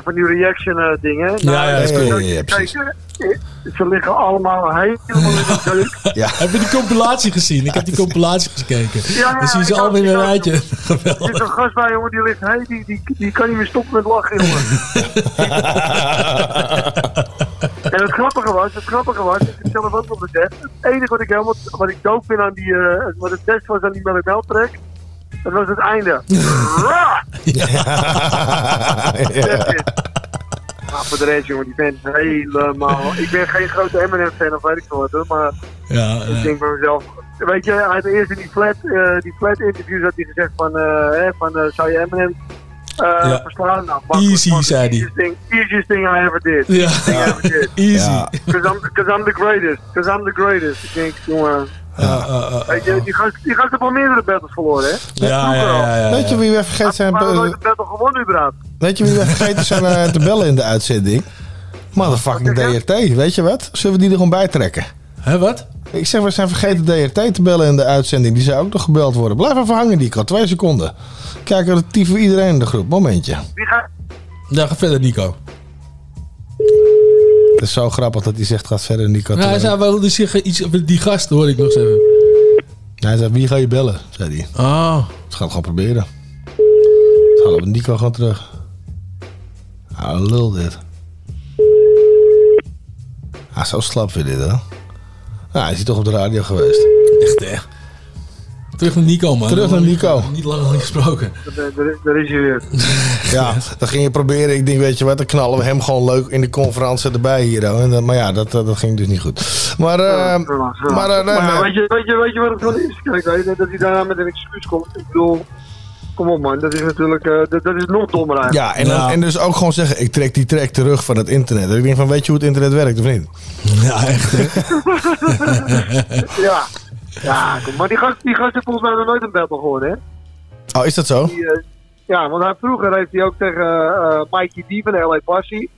Speaker 45: Van die reaction eh, dingen.
Speaker 3: Ja, ja, is
Speaker 45: ook
Speaker 2: Ja, ja,
Speaker 45: gekeken. Eh, Ze liggen allemaal helemaal in de deuk.
Speaker 2: Ja.
Speaker 3: Heb je die compilatie gezien? Ik heb die compilatie gekeken.
Speaker 45: Ja, ja,
Speaker 3: Dan zie je ze allemaal in een rijtje.
Speaker 45: Er zit een gast bij, jongen, die ligt, hey, die, die, die kan niet meer stoppen met lachen, jongen. en het grappige was, het grappige was, ik heb het zelf ook nog gezegd, het enige wat ik helemaal, wat ik doof vind aan die, eh, wat het best was aan die Melody Mel track, dat was het einde. That's it. Maar voor de rest, jongen, die band is helemaal... Ik ben geen grote Eminem-fan of weet ik veel wat, hoor, maar
Speaker 3: Ja,
Speaker 45: ik
Speaker 3: ja.
Speaker 45: denk bij mezelf... Weet je, hij had eerst in die flat, eh, die flat interviews had hij gezegd van, eh, hè, van eh, zou je Eminem eh
Speaker 3: Ja.
Speaker 45: verslaan? Nou,
Speaker 3: Easy, zei hij.
Speaker 45: easiest thing, easiest thing I ever did.
Speaker 3: Ja.
Speaker 45: Ever did.
Speaker 3: Easy.
Speaker 2: Ja.
Speaker 45: Because I'm, cause I'm the greatest. Because I'm the greatest. Ik denk, jongen...
Speaker 3: Ja, eh, eh,
Speaker 45: Weet je, die gast, die gast heeft al meerdere battles verloren, hè?
Speaker 3: ja, ja, ja, ja.
Speaker 2: Weet je wie we vergeten zijn?
Speaker 45: Maar nooit een battle gewonnen, überhaupt.
Speaker 2: Weet je wie we vergeten zijn eh, te bellen in de uitzending? Motherfucking DRT, weet je wat? Zullen we die er gewoon bij trekken?
Speaker 3: Hè, wat?
Speaker 2: Ik zeg, we zijn vergeten DRT te bellen in de uitzending. Die zou ook nog gebeld worden. Blijf even hangen, Nico. Twee seconden. Kijk, relatief voor iedereen in de groep. Momentje.
Speaker 45: Wie gaat...
Speaker 3: Ja, ga verder, Nico.
Speaker 2: Het is zo grappig dat hij zegt, gaat verder, Nico.
Speaker 3: Ja, hij zei wel dus iets over die gast, hoor ik nog zeggen.
Speaker 2: Hij zei, wie ga je bellen? Zei hij.
Speaker 3: Oh.
Speaker 2: Ze gaan het gewoon proberen. Ze halen we Nico gewoon terug. Ah, lul dit. Ah, zo slap weer dit, hè? Nou, hij is hier toch op de radio geweest.
Speaker 3: Echt, hè? Terug naar Nico, man.
Speaker 2: Terug naar Nico.
Speaker 3: Niet lang niet gesproken.
Speaker 45: Daar- is hij weer.
Speaker 2: Ja, dan ging je proberen. Ik denk, weet je wat, dan knallen we hem gewoon leuk in de conferentie erbij hier. hoor. En, dan- maar ja, dat, dat ging dus niet goed. Maar, eh, maar, eh, nee,
Speaker 45: Maar
Speaker 2: nee.
Speaker 45: weet, je, weet, je, weet je wat het van is? Kijk, weet je, dat hij daarna met een excuus komt. Ik bedoel, kom op man, dat is natuurlijk, eh, dat, dat is nog dommer eigenlijk.
Speaker 2: Ja, en, dan- en dus ook gewoon zeggen, ik trek die track terug van het internet. En ik denk van, weet je hoe het internet werkt of niet?
Speaker 3: Ja, echt, hè?
Speaker 45: ja. Ja, kom, maar die gast, die gast heeft volgens mij nog nooit een battle gewonnen, hè?
Speaker 2: Oh, is dat zo?
Speaker 45: Die, eh, ja, want hij, vroeger heeft hij ook tegen eh, Mikey D van de LA Passie.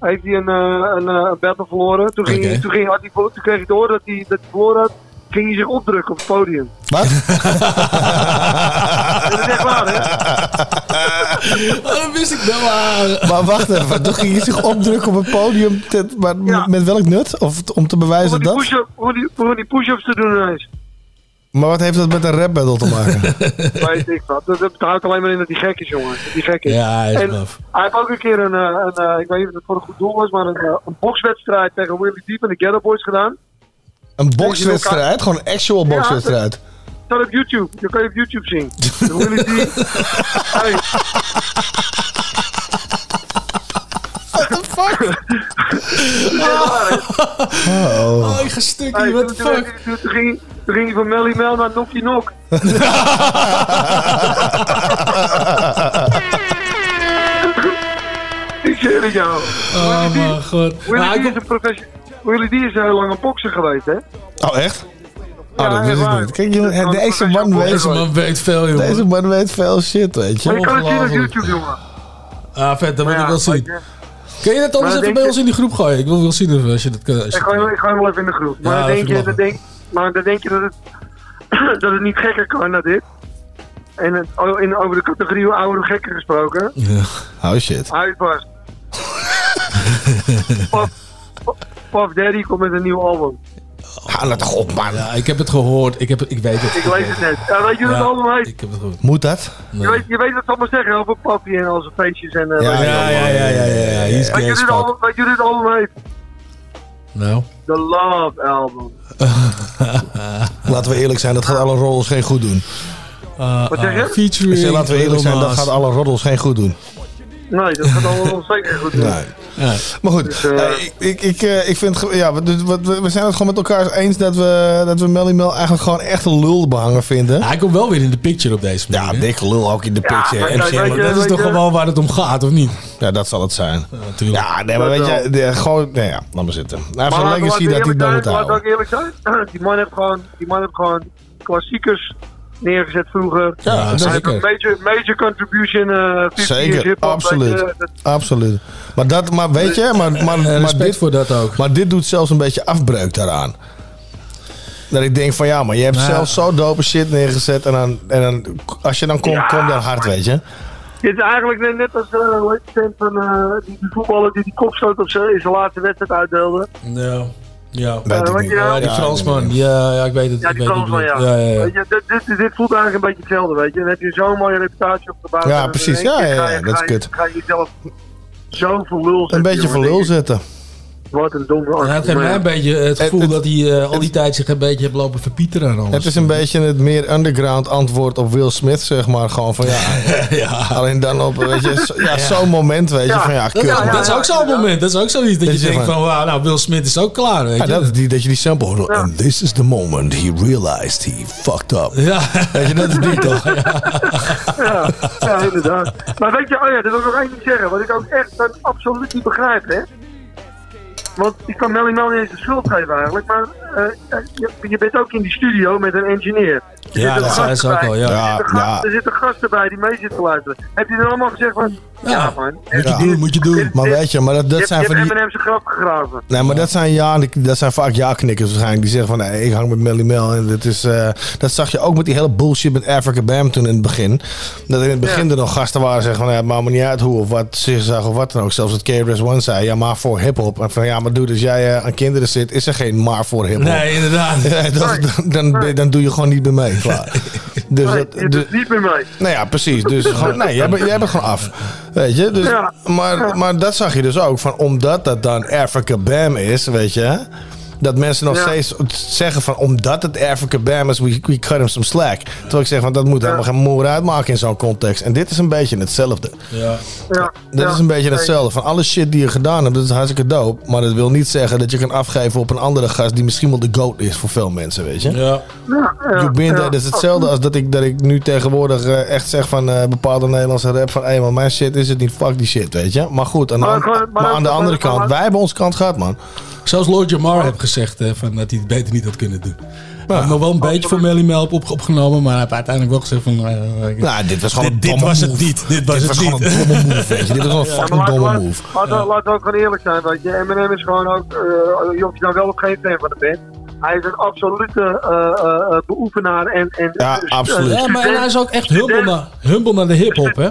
Speaker 45: Heeft hij een, eh, een, een battle verloren. Toen, ging,
Speaker 3: Oké.
Speaker 45: toen, ging, had hij, toen kreeg hij te horen dat hij, dat hij verloren had. Ging hij zich opdrukken op het podium.
Speaker 2: Wat?
Speaker 45: dat is echt waar, hè?
Speaker 3: Dat wist ik wel. ah.
Speaker 2: Maar wacht even, toen ging je zich opdrukken op het podium. te- maar
Speaker 45: Ja.
Speaker 2: met welk nut? Of om te bewijzen
Speaker 45: die
Speaker 2: dat?
Speaker 45: Om die, om die push-ups te doen ineens.
Speaker 2: Maar wat heeft dat met een rap battle te maken?
Speaker 45: Weet ik wat. Dat, dat houdt alleen maar in dat hij gek is, jongen. Dat hij gek is.
Speaker 3: Ja, hij is
Speaker 45: en
Speaker 3: blaf.
Speaker 45: hij heeft ook een keer een, eh, een eh, ik weet niet of het voor een goed doel was, maar een, eh, een bokswedstrijd tegen Willie Deep en de Ghetto Boys gedaan.
Speaker 2: Een bokswedstrijd? Gewoon een actual
Speaker 45: Ja,
Speaker 2: bokswedstrijd?
Speaker 45: Dat staat op YouTube. Dat kan je op YouTube zien. Willie Deep. Hey.
Speaker 2: Oh.
Speaker 3: Oh, ik ga stuk
Speaker 45: Hey,
Speaker 3: hier, what the fuck?
Speaker 45: toen, ging, toen ging hij van Melly Mel naar Nokkie Nok. ik zeg het jou.
Speaker 3: Oh, mijn god.
Speaker 45: Willie
Speaker 3: Nou,
Speaker 45: is een professional. Willie D is heel lang een bokser geweest, hè?
Speaker 2: Oh, echt? Oh, dat wist ik niet. Kijk, jongen,
Speaker 45: Dat is
Speaker 2: deze man weet...
Speaker 3: Deze man weet veel, jongen.
Speaker 2: Deze man weet veel shit, weet
Speaker 45: Maar
Speaker 2: je.
Speaker 45: je kan het zien op. YouTube, jongen.
Speaker 3: Ah, vet, dat wil ik
Speaker 45: ja,
Speaker 3: wel zien.
Speaker 45: je,
Speaker 3: Kun je dat anders even bij
Speaker 45: je-
Speaker 3: ons in die groep gooien? Ik wil wel zien of- als je dat kan. je
Speaker 45: Ik
Speaker 3: dat
Speaker 45: ga, ik ga hem wel even in de groep. Maar dan
Speaker 3: dat
Speaker 45: denk je, dan denk, maar dan denk je dat het, dat het niet gekker kan dan dit. En het, oh, in, over de categorie oudere gekken gesproken.
Speaker 3: Ja.
Speaker 2: Oh, shit.
Speaker 45: Uitpas. Puff, Daddy komt met een nieuw album.
Speaker 2: Ga nou toch op, man.
Speaker 3: Ja, ik heb het gehoord. Ik, heb het, ik weet het.
Speaker 45: Ik lees het net. Ja, weet je het heet?
Speaker 3: Ik heb het gehoord.
Speaker 2: Moet dat?
Speaker 3: Nee.
Speaker 45: Je, weet, je weet wat ze allemaal zeggen over Papi en al zijn feestjes en... eh,
Speaker 2: Ja,
Speaker 3: Ja, ja, ja, ja, ja.
Speaker 45: Weet je dit album heet?
Speaker 3: Nou.
Speaker 45: The Love Album.
Speaker 2: Laten we eerlijk zijn, dat gaat alle roddels geen goed doen.
Speaker 3: Uh,
Speaker 45: Wat zeg je?
Speaker 3: uh, featuring
Speaker 2: Ik zeg, laten we eerlijk zijn, dat gaat alle roddels geen goed doen.
Speaker 45: Nee, dat gaat allemaal zeker goed doen.
Speaker 2: Nee.
Speaker 3: Ja.
Speaker 2: Maar goed,
Speaker 45: Dus, eh,
Speaker 2: ik, ik, ik, eh, ik vind, ja, we, wat- we, we zijn het gewoon met elkaar eens dat we, dat we Melly Mel eigenlijk gewoon echt een lulbehanger vinden.
Speaker 3: Ja, hij komt wel weer in de picture op deze
Speaker 2: Ja,
Speaker 3: manier. hè?
Speaker 2: dikke lul ook in de
Speaker 45: Ja,
Speaker 2: picture.
Speaker 45: maar je-
Speaker 3: dat is toch
Speaker 45: je-
Speaker 3: gewoon waar het om gaat, of niet?
Speaker 2: ja, dat zal het zijn.
Speaker 3: Ja, natuurlijk.
Speaker 2: Ja, nee, maar weet je, de- gewoon, nee, ja, laat maar zitten. Hij heeft
Speaker 45: Maar
Speaker 2: een legacy dat hij dan moet
Speaker 45: ook eerlijk zijn. Die man heeft gewoon, die man heeft gewoon klassiekers neergezet vroeger.
Speaker 2: Ja,
Speaker 45: Hij heeft
Speaker 2: zeker.
Speaker 45: een major, major contribution, eh 50 years
Speaker 2: Zeker, absoluut.
Speaker 45: je, dat-
Speaker 2: Absoluut. Maar, dat, maar weet je, maar, maar, maar, dit,
Speaker 3: voor dat ook.
Speaker 2: maar dit doet zelfs een beetje afbreuk daaraan. Dat ik denk van ja, maar je hebt
Speaker 45: Nou.
Speaker 2: zelf zo dope shit neergezet. En dan, en dan als je dan komt, kom dan hard, weet je.
Speaker 45: Dit is eigenlijk net, net als vent van eh, die, die voetballer die die kopstoot op zijn in zijn laatste wedstrijd uitdeelde.
Speaker 3: Ja. Ja,
Speaker 45: Weet ik niet.
Speaker 3: ja, die
Speaker 45: Ja,
Speaker 3: Fransman. Ja, ja, ik weet het.
Speaker 45: Ja,
Speaker 3: ik
Speaker 45: die
Speaker 3: weet het
Speaker 45: Fransman, ja.
Speaker 3: ja, ja, ja.
Speaker 45: Weet je, dit, dit, dit voelt eigenlijk een beetje hetzelfde, weet je. Dan heb je zo'n mooie reputatie opgebouwd.
Speaker 2: Ja, precies. Ja, ja, ja, dat is kut.
Speaker 45: Ga je jezelf zo voor lul zetten.
Speaker 2: Een beetje voor
Speaker 45: denk
Speaker 2: lul zetten.
Speaker 45: Wat een domme
Speaker 3: Ja, het geeft mij een beetje het gevoel dat hij eh, al die tijd zich een beetje heeft lopen verpieteren en alles.
Speaker 2: Het is een beetje het meer underground antwoord op Will Smith, zeg maar. Gewoon van ja. Alleen dan op, weet je, zo- ja, zo'n moment, weet je, van ja,
Speaker 3: dat,
Speaker 2: kut.
Speaker 3: ja,
Speaker 2: man.
Speaker 3: dat is ook zo'n moment. Dat is ook zoiets dat,
Speaker 2: Dat
Speaker 3: je
Speaker 2: je
Speaker 3: denkt
Speaker 2: van-
Speaker 3: van, wauw, nou, Will Smith is ook klaar, weet
Speaker 2: Ja,
Speaker 3: je.
Speaker 2: dat, die, dat je die sample hoort. And this is the moment he realized he fucked up.
Speaker 3: Ja.
Speaker 2: Weet je, dat is die toch?
Speaker 45: ja, ja, inderdaad. Maar weet je, oh ja, dat wil ik nog één ding zeggen. Wat ik ook echt absoluut niet begrijp, hè. Want ik kan Melly Mel niet eens de schuld geven eigenlijk. Maar eh, eh, je, je bent ook in die studio met een engineer. Er
Speaker 3: Ja, dat ze
Speaker 45: gasten
Speaker 3: ook al, ja.
Speaker 45: Er
Speaker 2: Ja,
Speaker 45: gasten-
Speaker 2: ja.
Speaker 45: Er zitten gasten bij die mee zitten luisteren. Heb je dan allemaal gezegd van... Ja, man.
Speaker 3: Moet je doen, moet je doen.
Speaker 2: Maar weet je, maar dat, dat
Speaker 45: je
Speaker 2: zijn
Speaker 45: hebt,
Speaker 2: van
Speaker 45: je
Speaker 2: die...
Speaker 45: hebt M&M's grap gegraven.
Speaker 2: Nee, maar dat zijn, ja, dat zijn vaak ja-knikkers waarschijnlijk. Die zeggen van, nee, ik hang met Melly Mel. En dat, is, eh, dat zag je ook met die hele bullshit met Africa Bam toen in het begin. Dat in het begin er nog gasten waren zeggen van, ja, het maakt me niet uit hoe of wat ze zag of wat dan ook. Zelfs het KRS One zei, ja, maar voor hip-hop. En van, ja, maar dude, als jij eh, aan kinderen zit, is er geen maar voor hip-hop.
Speaker 3: Nee, inderdaad.
Speaker 2: Ja, dat- dan, dan, dan doe je gewoon niet meer mee. Klaar. Dus
Speaker 45: Nee,
Speaker 2: dat,
Speaker 45: je
Speaker 2: dus-
Speaker 45: doet niet meer mee.
Speaker 2: nou ja, precies. Dus gewoon, nee, jij, bent- jij bent gewoon af. Weet je? Dus,
Speaker 45: Ja.
Speaker 2: maar, maar dat zag je dus ook. Van, omdat dat dan Africa Bam is, weet je. Dat mensen nog
Speaker 45: Ja.
Speaker 2: steeds zeggen van omdat het Africa Bam is, we, we cut him some slack. Terwijl ik zeg van dat moet helemaal geen moer uitmaken in zo'n context. En dit is een beetje hetzelfde.
Speaker 3: Ja.
Speaker 45: Ja,
Speaker 2: Dat is een beetje hetzelfde. Van alle shit die je gedaan hebt, dat is hartstikke dope. Maar dat wil niet zeggen dat je kan afgeven op een andere gast die misschien wel de goat is voor veel mensen, weet je.
Speaker 3: Ja.
Speaker 45: Ja, ja,
Speaker 2: You been
Speaker 45: ja.
Speaker 2: there. Dat is hetzelfde als dat ik, dat ik nu tegenwoordig eh, echt zeg van eh, bepaalde Nederlandse rap van hé man, mijn shit is het niet, fuck die shit, weet je. Maar goed, aan de,
Speaker 45: Maar
Speaker 2: aan de andere kant, wij hebben onze kant gehad man.
Speaker 3: Zelfs Lord Jamar heeft gezegd eh, van, dat hij het beter niet had kunnen doen. Hij
Speaker 2: Ja.
Speaker 3: heeft nog wel een beetje voor Melly Mel op, opgenomen, maar hij heeft uiteindelijk wel gezegd van... ik-
Speaker 2: Nou, dit was gewoon
Speaker 3: dit,
Speaker 2: een
Speaker 3: dit
Speaker 2: domme
Speaker 3: was het
Speaker 2: move.
Speaker 3: niet. Dit was
Speaker 2: Dit
Speaker 3: het
Speaker 2: was gewoon
Speaker 3: niet.
Speaker 2: een domme move, weet je. Dit was gewoon een
Speaker 45: Ja, maar
Speaker 2: fucking
Speaker 45: laten
Speaker 2: domme
Speaker 45: we-
Speaker 2: move.
Speaker 45: Laten we- ook gewoon eerlijk zijn, weet je. Eminem is gewoon ook, eh je hoeft je nou wel of geen fan van de band. Hij is een absolute eh, eh, eh, beoefenaar en... en
Speaker 2: Ja,
Speaker 45: eh,
Speaker 2: absoluut.
Speaker 3: Ja, maar en hij is ook echt humble naar, humble naar de hip-hop, hè?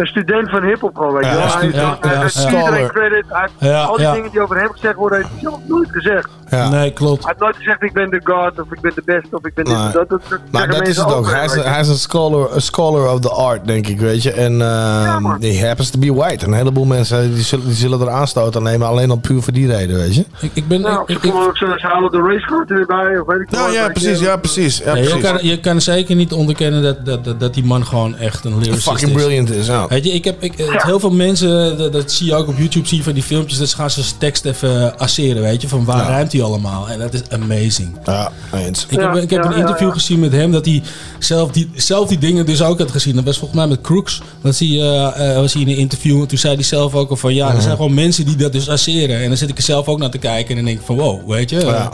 Speaker 45: Een student van hip-hop gewoon, weet je
Speaker 2: Ja,
Speaker 45: wel. Hij,
Speaker 2: stu-
Speaker 45: hij-
Speaker 2: ja,
Speaker 45: hij
Speaker 2: ja,
Speaker 45: heeft
Speaker 2: ja.
Speaker 45: iedereen
Speaker 2: Scholar.
Speaker 45: credit. Hij heeft
Speaker 3: Ja,
Speaker 45: al die
Speaker 3: ja.
Speaker 45: dingen die over hem gezegd worden, heeft hij zelf nooit gezegd.
Speaker 2: Ja.
Speaker 3: Nee, klopt.
Speaker 45: Hij heeft nooit gezegd, ik ben de god, of ik ben de best, of ik ben dit
Speaker 2: Nee.
Speaker 45: of dat. dat, dat
Speaker 2: Maar dat is het ook. Hij is, een,
Speaker 45: weet je.
Speaker 2: hij is een scholar, een scholar of the art, denk ik, weet je. En uh, he happens to be white. Een heleboel mensen die zullen, die zullen er aanstoot aan nemen, alleen al puur voor die reden, weet je.
Speaker 3: Ik, ik ben...
Speaker 45: Nou,
Speaker 3: ik,
Speaker 45: ook zo, ze halen de racecard erbij, of weet ik
Speaker 2: Nou
Speaker 45: wat,
Speaker 2: ja, precies, ja, precies.
Speaker 3: Je,
Speaker 2: precies.
Speaker 3: kan, je kan zeker niet onderkennen dat, dat, dat, dat die man gewoon echt een lyricist
Speaker 2: Fucking
Speaker 3: is.
Speaker 2: brilliant is, ja.
Speaker 3: Weet je, ik heb, ik, heel veel mensen, dat, dat zie je ook op YouTube, zie je van die filmpjes, dat ze gaan ze tekst even asseren, weet je, van waar
Speaker 2: Ja.
Speaker 3: ruimt hij allemaal. En dat is amazing.
Speaker 2: Ja, eens.
Speaker 3: Ik heb, ik heb
Speaker 45: ja,
Speaker 3: een interview
Speaker 45: ja.
Speaker 3: gezien met hem dat hij zelf die, zelf die dingen dus ook had gezien. Dat was volgens mij met Crooks. Dat hij, eh, eh, was hij in een interview en toen zei hij zelf ook al van ja, er zijn gewoon mensen die dat dus asseren. En dan zit ik er zelf ook naar te kijken en dan denk ik van wow, weet je.
Speaker 2: Ja.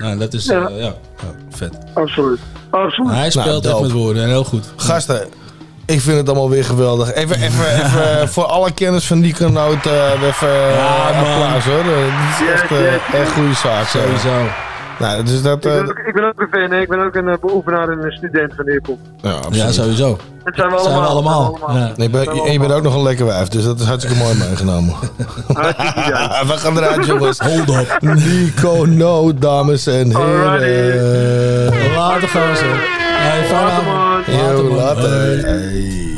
Speaker 3: Nou, dat is eh,
Speaker 45: Ja.
Speaker 3: vet.
Speaker 45: Absoluut. Absoluut.
Speaker 3: Hij speelt echt
Speaker 2: dope.
Speaker 3: met woorden en heel goed.
Speaker 2: Gasten, ik vind het allemaal weer geweldig. Even, even, even voor alle kennis van die kanoot, eh even
Speaker 3: Ja,
Speaker 2: eh,
Speaker 3: man.
Speaker 2: applaus hoor. Dit is echt, eh,
Speaker 45: Yes, yes,
Speaker 2: echt goede zaak. zo.
Speaker 3: Sowieso.
Speaker 2: Nou, dus dat...
Speaker 45: Ik
Speaker 2: eh,
Speaker 45: ben, ook, ik ben ook een fan, ik ben ook een eh, beoefenaar en een student van hip-hop.
Speaker 2: ja.
Speaker 3: Ja, sowieso.
Speaker 45: Dat zijn we
Speaker 3: Dat zijn we
Speaker 45: allemaal.
Speaker 3: allemaal.
Speaker 45: dat zijn we
Speaker 3: Ja.
Speaker 2: Nee, je bent- en je bent ook nog een lekker wijf, dus dat is hartstikke mooi meegenomen. We gaan eruit, jongens.
Speaker 3: Hold up.
Speaker 2: Nico No, dames en heren.
Speaker 3: Later gaan ze. Hey, fijne
Speaker 45: Later,
Speaker 3: avond.
Speaker 45: man.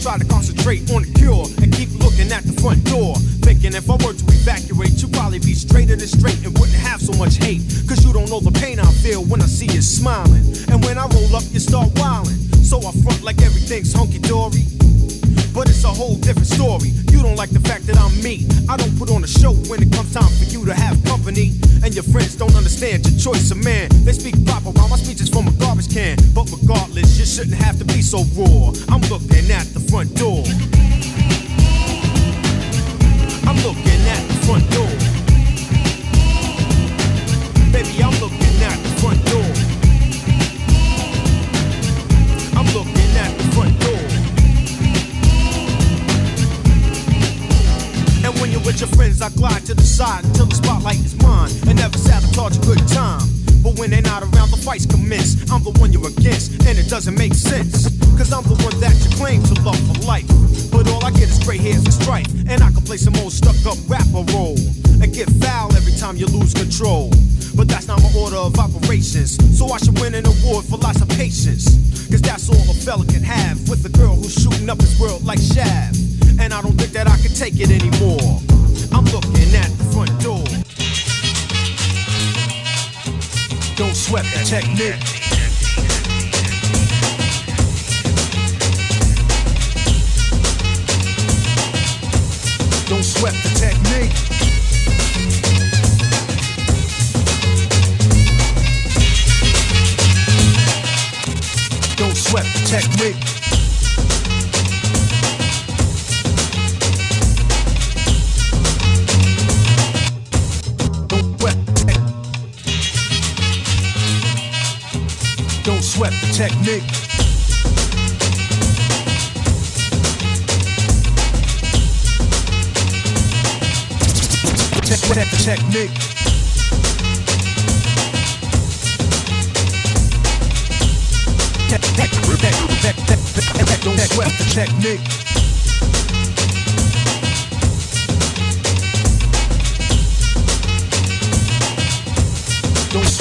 Speaker 29: try to concentrate on the cure and keep looking at the front door. Thinking if I were to evacuate, you'd probably be straighter than straight and wouldn't have so much hate. Cause you don't know the pain I feel when I see you smiling. And when I roll up, you start whining. So I front like everything's hunky dory. But it's a whole different story. You don't like the fact that I'm me. I don't put on a show when it comes time for you to have company. And your friends don't understand your choice of man. They speak proper while my speech is from a garbage can. But regardless, you shouldn't have to be so raw.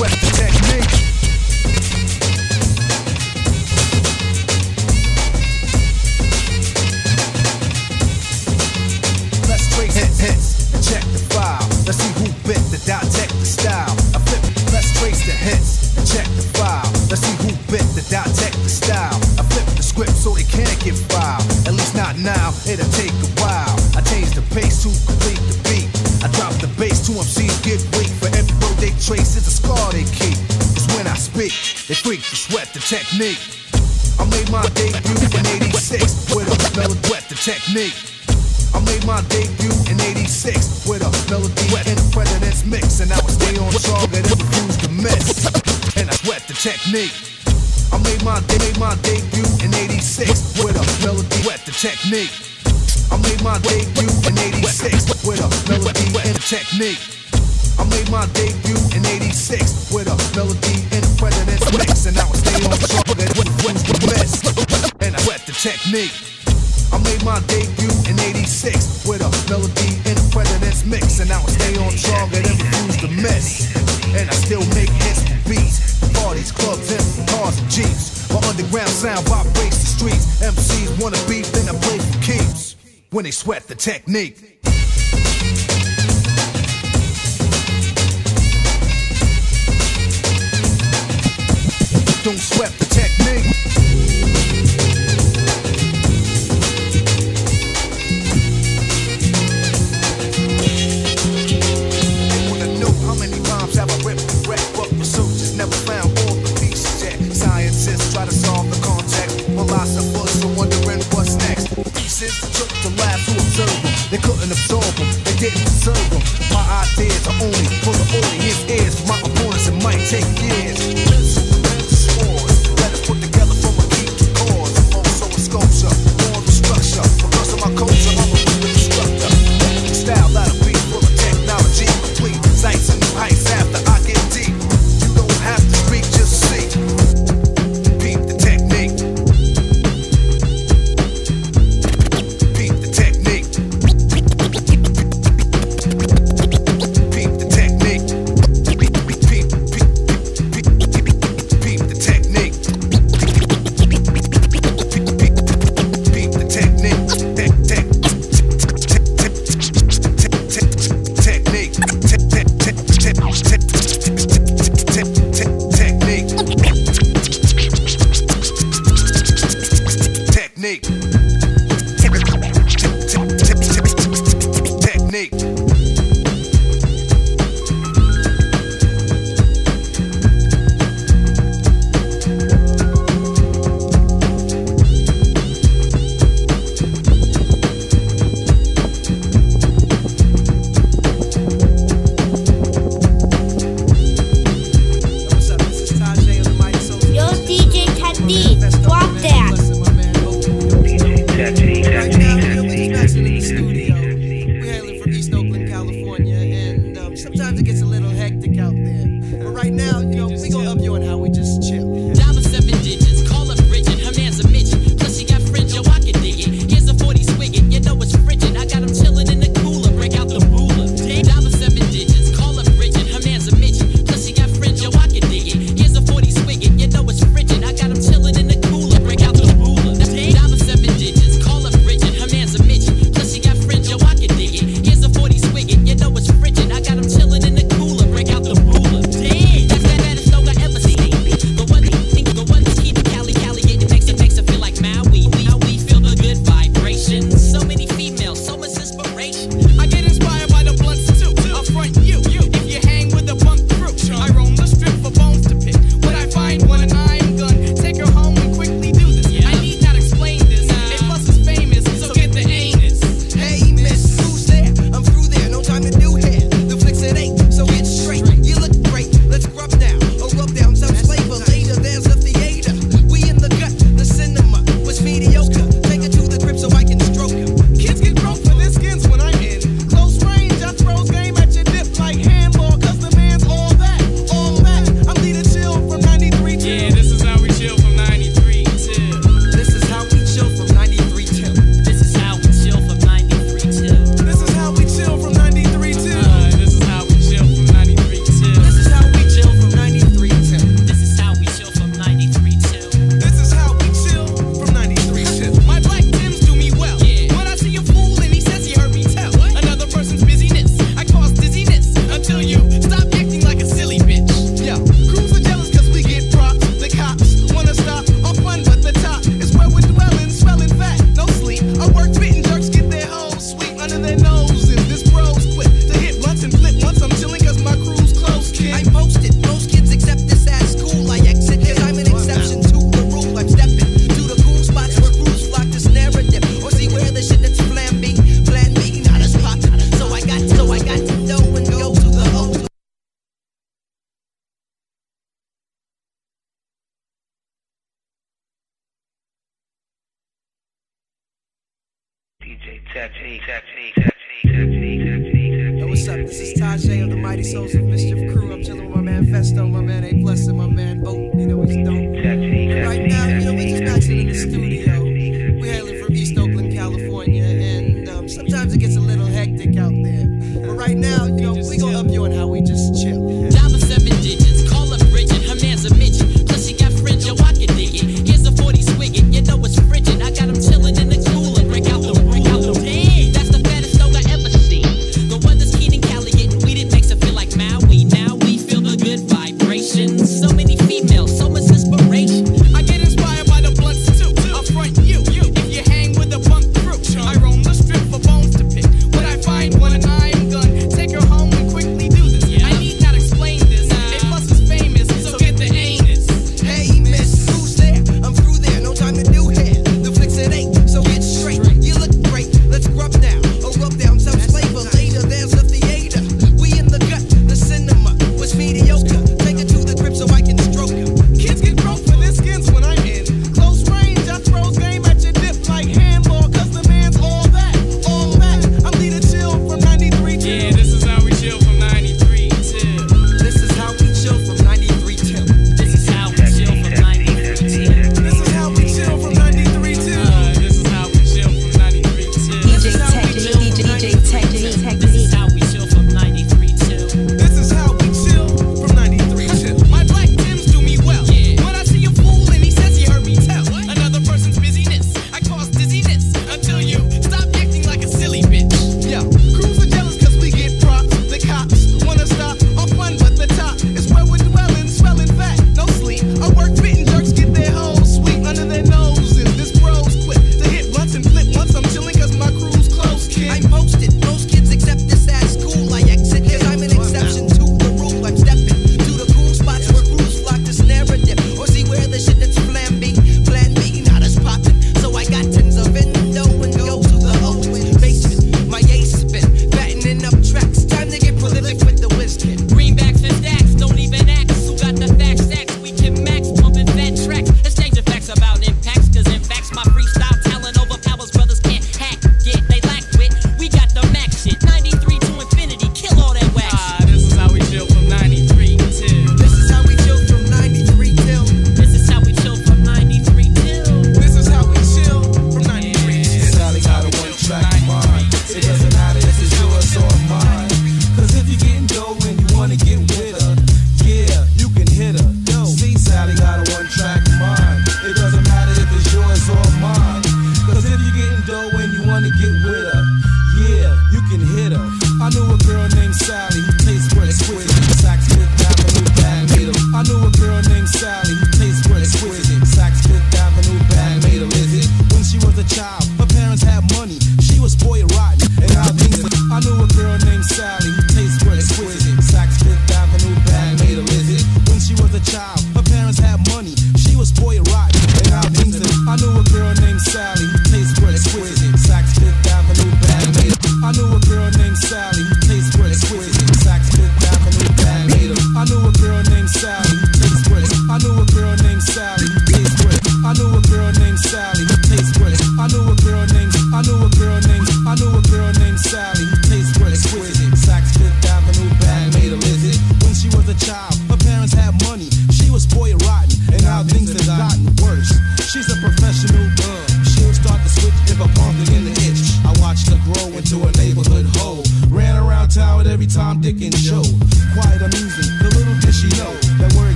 Speaker 29: West peace. snake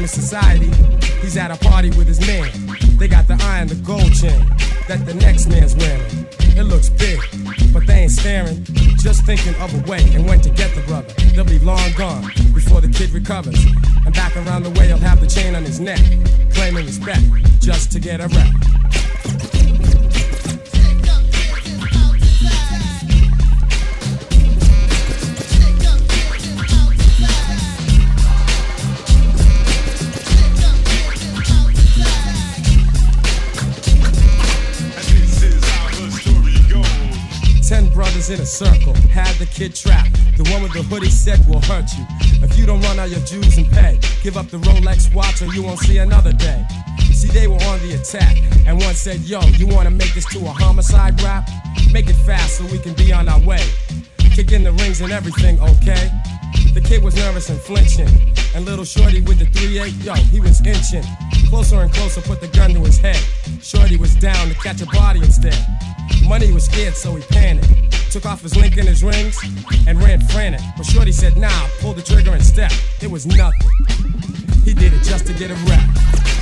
Speaker 29: While society, he's at a party with his man. They got the eye and the gold chain that the next man's wearing. It looks big, but they ain't staring, just thinking of a way and when to get the brother. They'll be long gone before the kid recovers. And back around the way, he'll have the chain on his neck, claiming respect just to get a rep. in a circle had the kid trapped. The one with the hoodie said will hurt you. If you don't run out your dues and pay, give up the Rolex watch or you won't see another day. See, they were on the attack, and one said, Yo, you wanna make this to a homicide rap? Make it fast so we can be on our way. Kick in the rings and everything, okay? The kid was nervous and flinching. And little Shorty with the 3-8, yo, he was inching. Closer and closer, put the gun to his head. Shorty was down to catch a body instead. Money was scared, so he panicked. Took off his link and his rings and ran frantic. But Shorty said, nah, pull the trigger and step. It was nothing. He did it just to get a rap.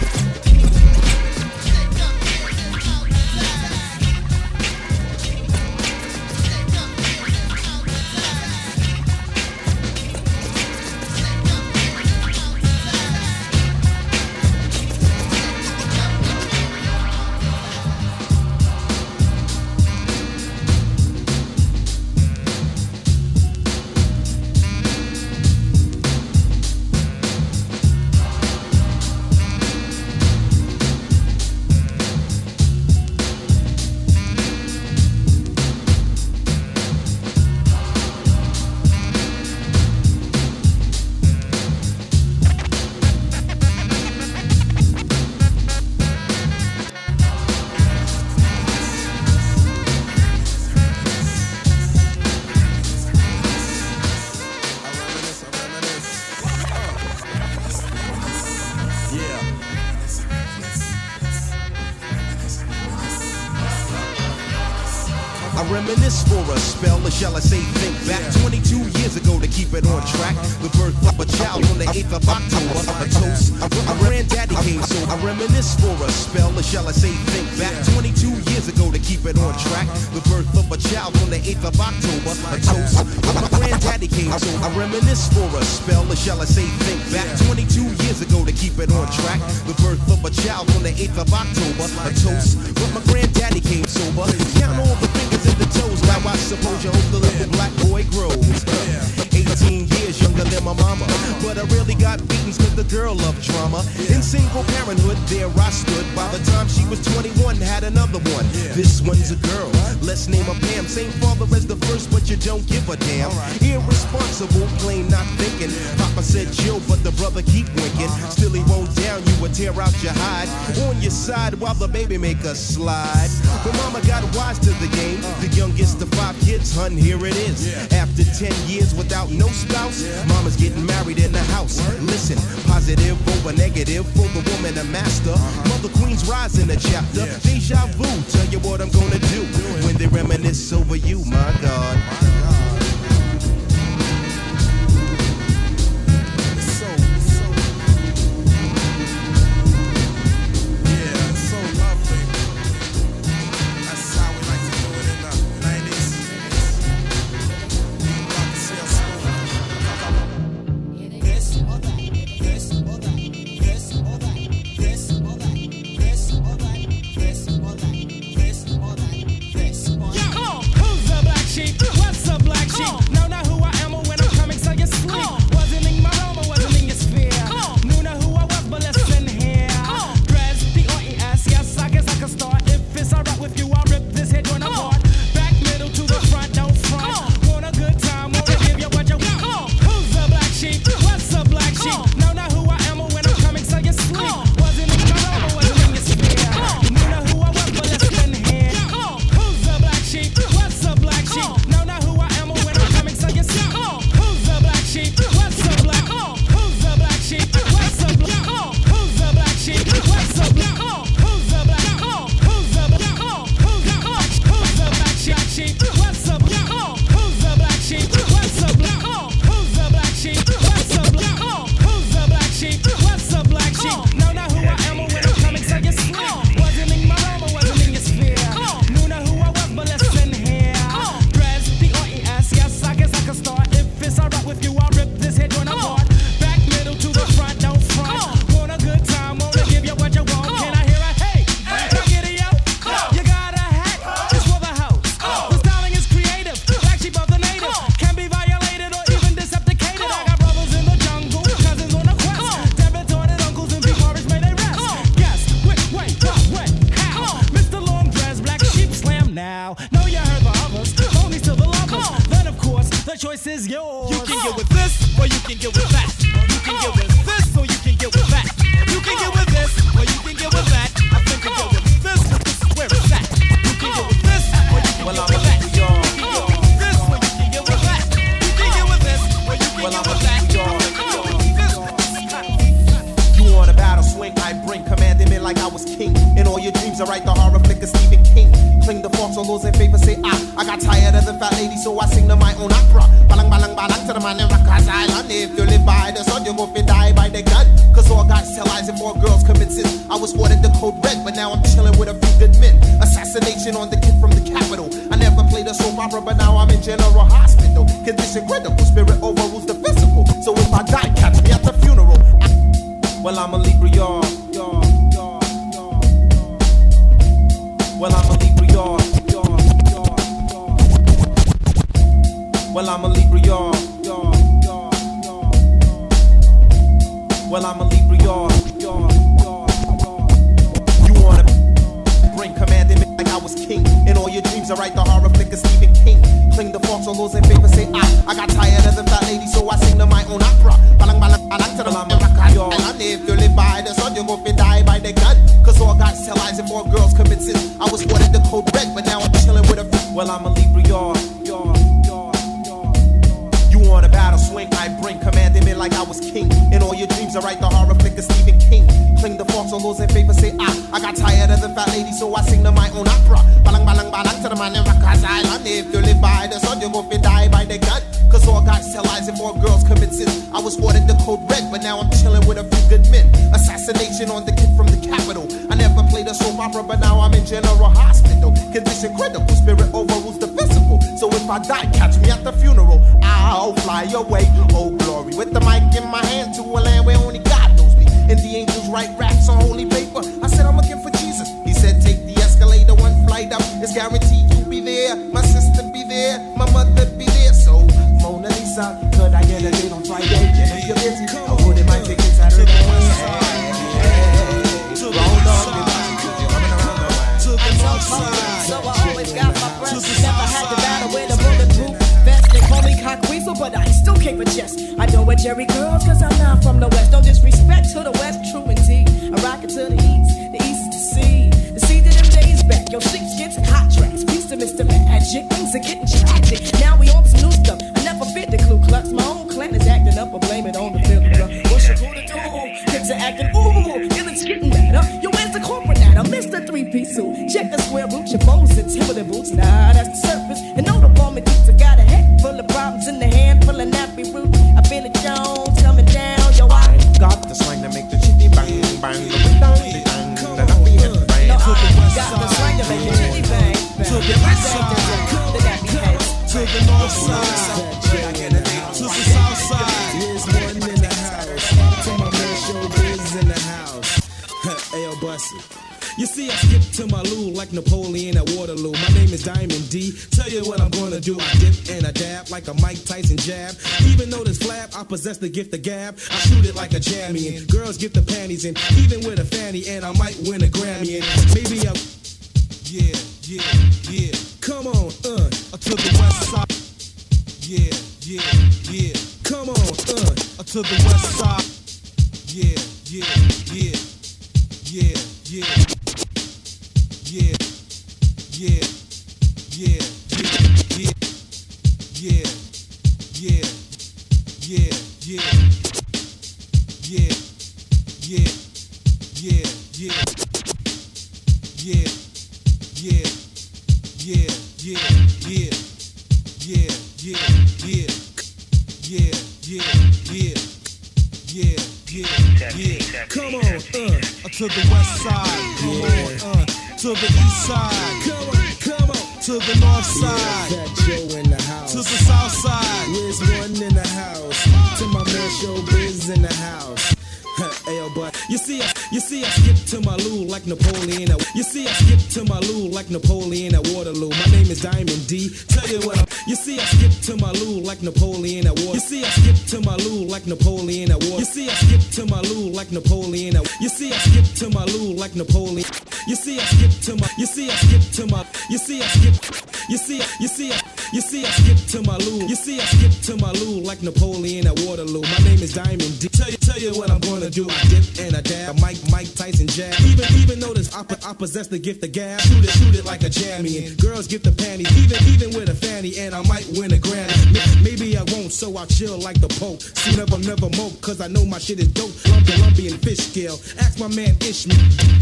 Speaker 46: side. To the
Speaker 47: south side.
Speaker 48: Where's one in the house? To my man Showbiz in the house.
Speaker 47: Hey, yo, but you see us, you see us get to my loo like Napoleon. At, you see, I skip to my loo like Napoleon at Waterloo. My name is Diamond D. Tell you what, I'm, you see, I skip to my loo like Napoleon at Waterloo. You see, I skip to my loo like Napoleon at Waterloo. You see, I skip to my loo like Napoleon at. You see, I skip to my loo like Napoleon. You see, I skip to my. You see, I skip to my. You see, I skip. You see, you see, you see, I skip to my loo. You see, I skip to my loo like Napoleon at Waterloo. My name is Diamond D. Tell you, tell you what I'm gonna do. I dip and I dab. Mike, Mike Tyson. G jab. Even, even though this I, I possess the gift of gab. Shoot it, shoot it like a jammy. And girls get the panties. Even, even with a fanny, and I might win a Grammy. Maybe I won't, so I chill like the Pope. See, never, never mope, cause I know my shit is dope. Lumpy, lumpy, and fish scale. Ask my man Ishmael.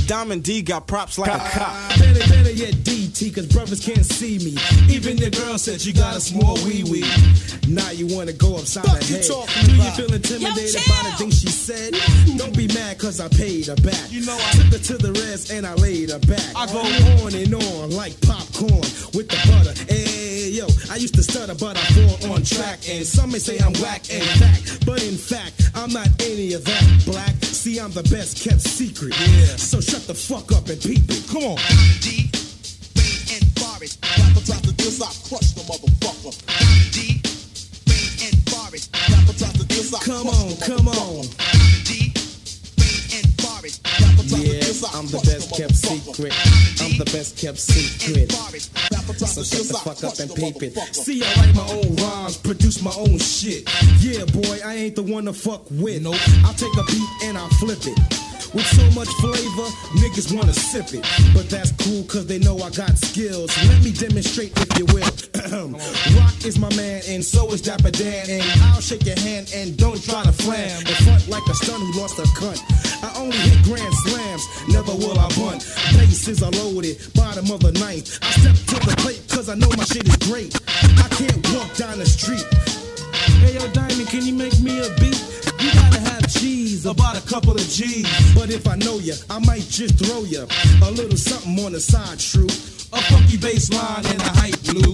Speaker 49: Diamond D got props like a cop.
Speaker 47: Better, better yet DT, cause brothers can't see me. Even your girl said you got a small wee wee. Now you wanna go upside
Speaker 49: Fuck
Speaker 47: her head. Do you feel intimidated by the things she said? Don't be mad cause I paid her back. You know I took her to the res and I laid her back. I go on and on like popcorn with the butter. Hey, yo, I used to stutter, but I fall on track. And some may say I'm whack and fact, but in fact, I'm not any of that black. See, I'm the best kept secret. Yeah. So shut the fuck up and peep it. Come on.
Speaker 29: D, Wayne, and Forrest. Rapper tries to diss, I crush the motherfucker. D, Wayne, and Forrest. Rapper tries to diss, I
Speaker 47: Come
Speaker 29: crush
Speaker 47: on,
Speaker 29: the
Speaker 47: come
Speaker 29: motherfucker.
Speaker 47: on.
Speaker 29: D, I
Speaker 47: I'm the best kept secret. I'm the best kept secret. So shut the fuck up and peep it. See, I write my own rhymes, produce my own shit. Yeah, boy, I ain't the one to fuck with. Nope. I'll take a beat and I'll flip it. With so much flavor, niggas wanna sip it. But that's cool cause they know I got skills. Let me demonstrate if you will. Rock is my man and so is Dapper Dan. And I'll shake your hand and don't try to flam. In front like a stun who lost a cunt. I only hit grand slams, never will I bunt. Bases are loaded, bottom of the ninth. I step to the plate cause I know my shit is great. I can't walk down the street. Hey yo, Diamond, can you make me a beat? You gotta have cheese, about a couple of G's. But if I know ya, I might just throw ya a little something on the side, true. A funky bass line and a hype blue.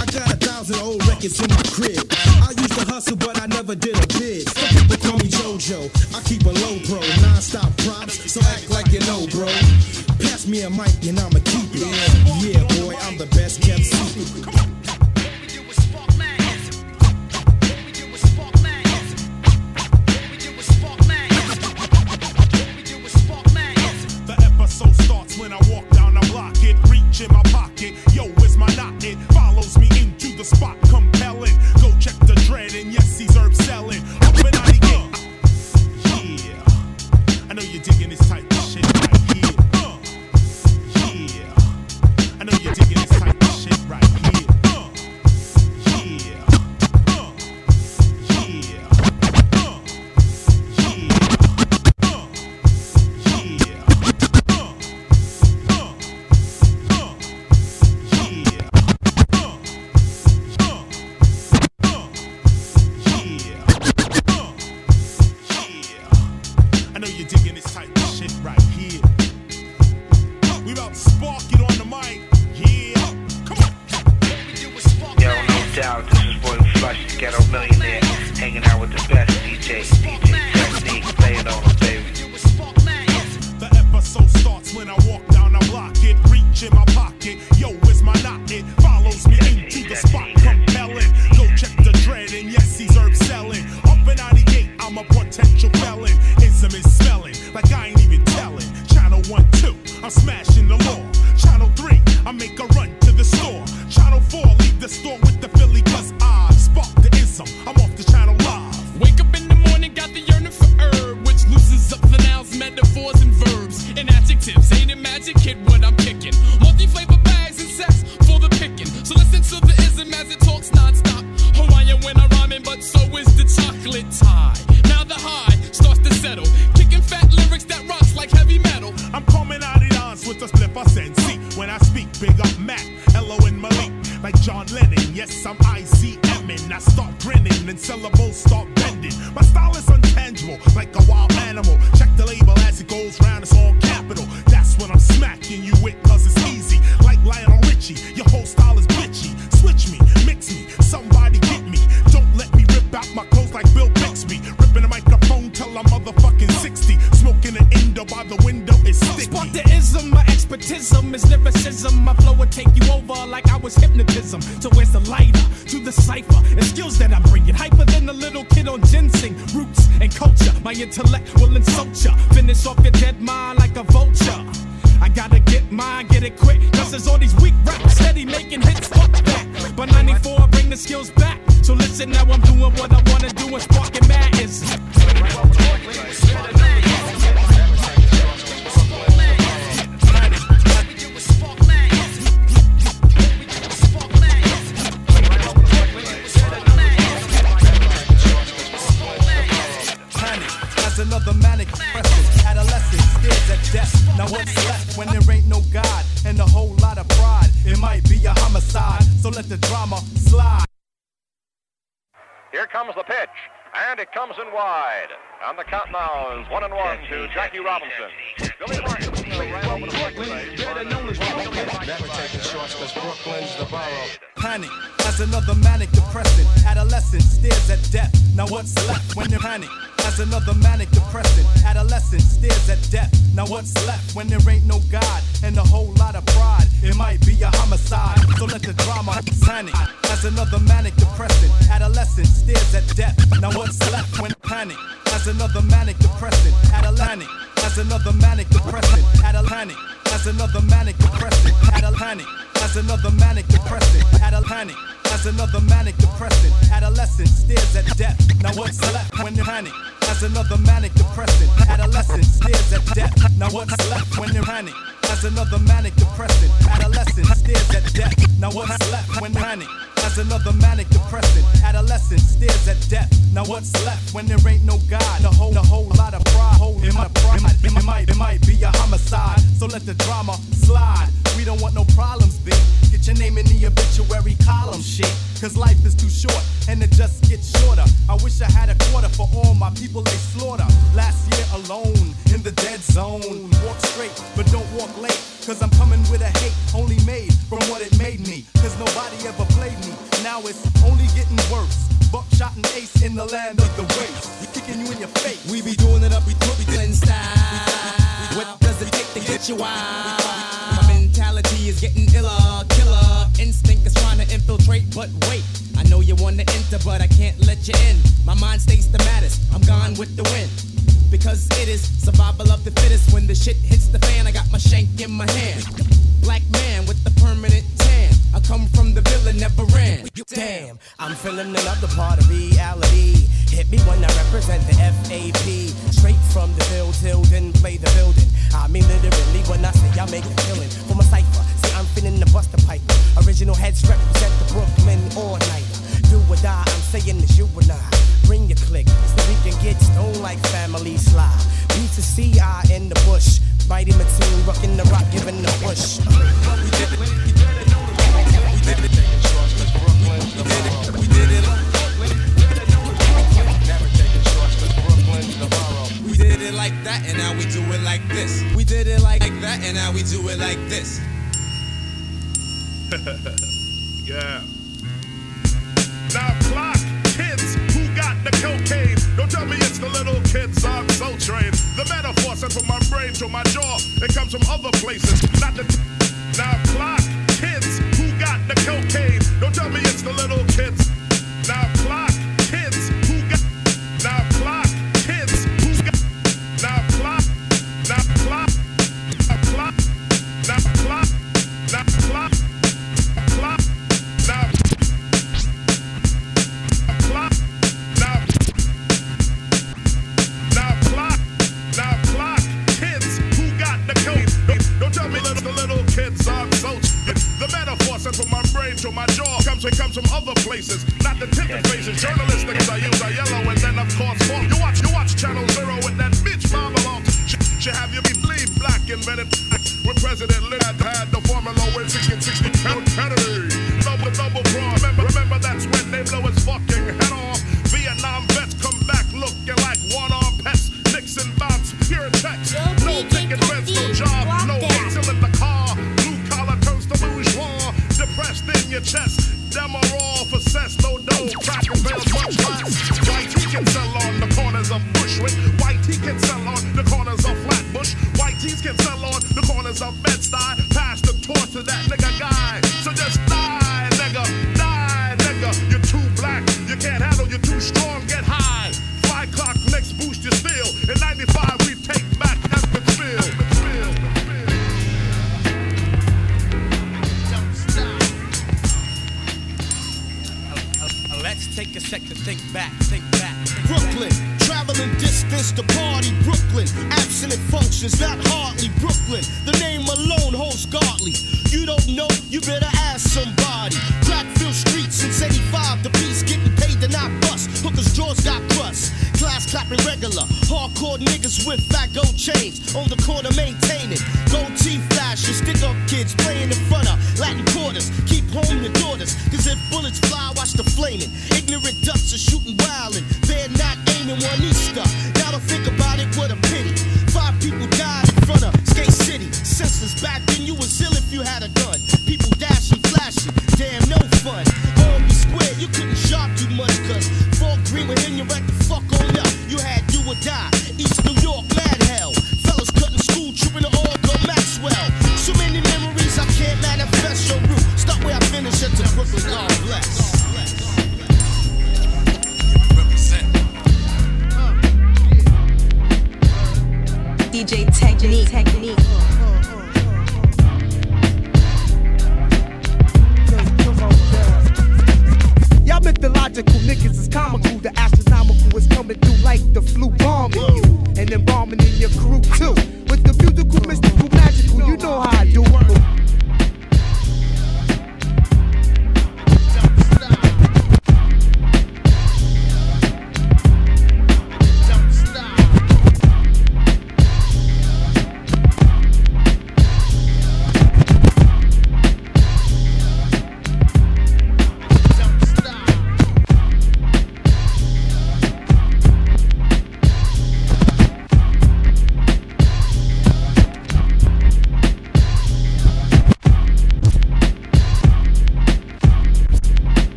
Speaker 47: I got a thousand old records in my crib. I used to hustle, but I never did a bid. Some people call me JoJo. I keep a low pro, non-stop props, so act like you know, bro. Pass me a mic and I'ma keep it. Yeah, boy, I'm the best kept secret.
Speaker 16: In my pocket. Yo, where's my knot? It follows me into the spot,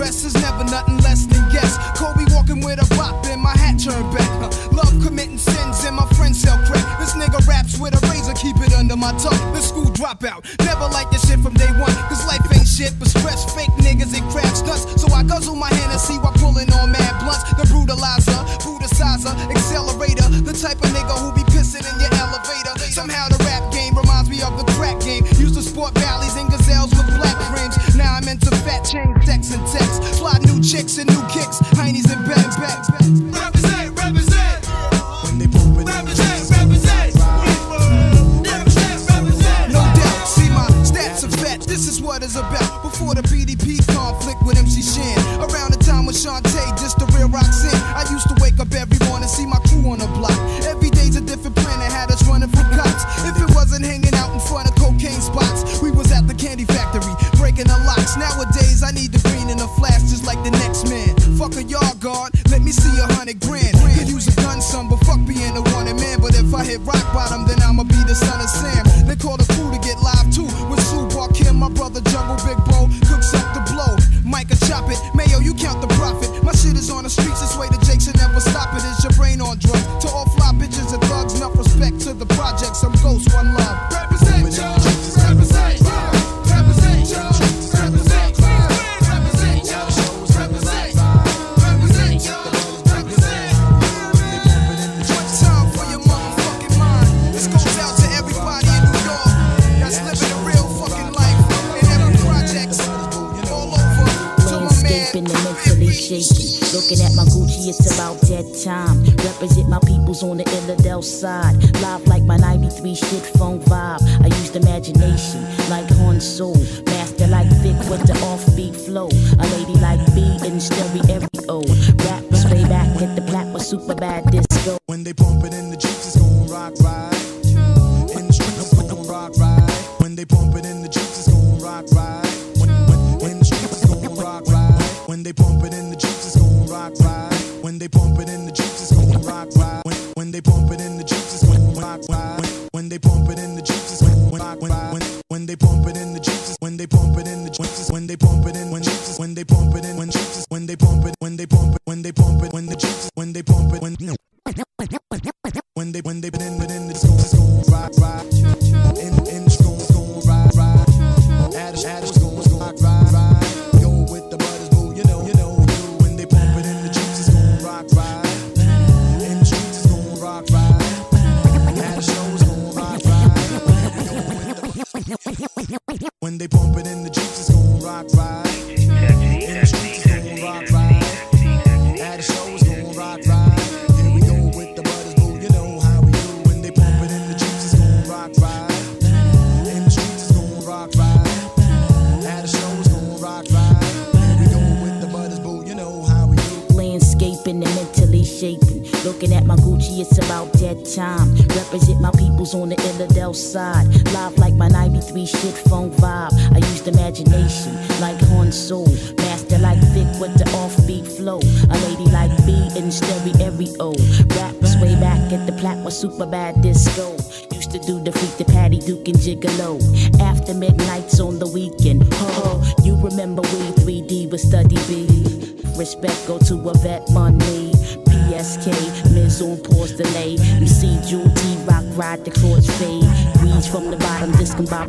Speaker 50: dress is never nothing less than yes. Kobe walking with a bop and my hat turned back. Huh. Love committing sins and my friends sell crack. This nigga raps with a razor, keep it under my tongue. The school dropout, never like this shit from day one. Cause life ain't shit, but stress fake niggas and crabs nuts. So I guzzle my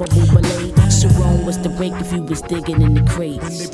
Speaker 51: probably relate. Sharon was the break if you was digging in the crates.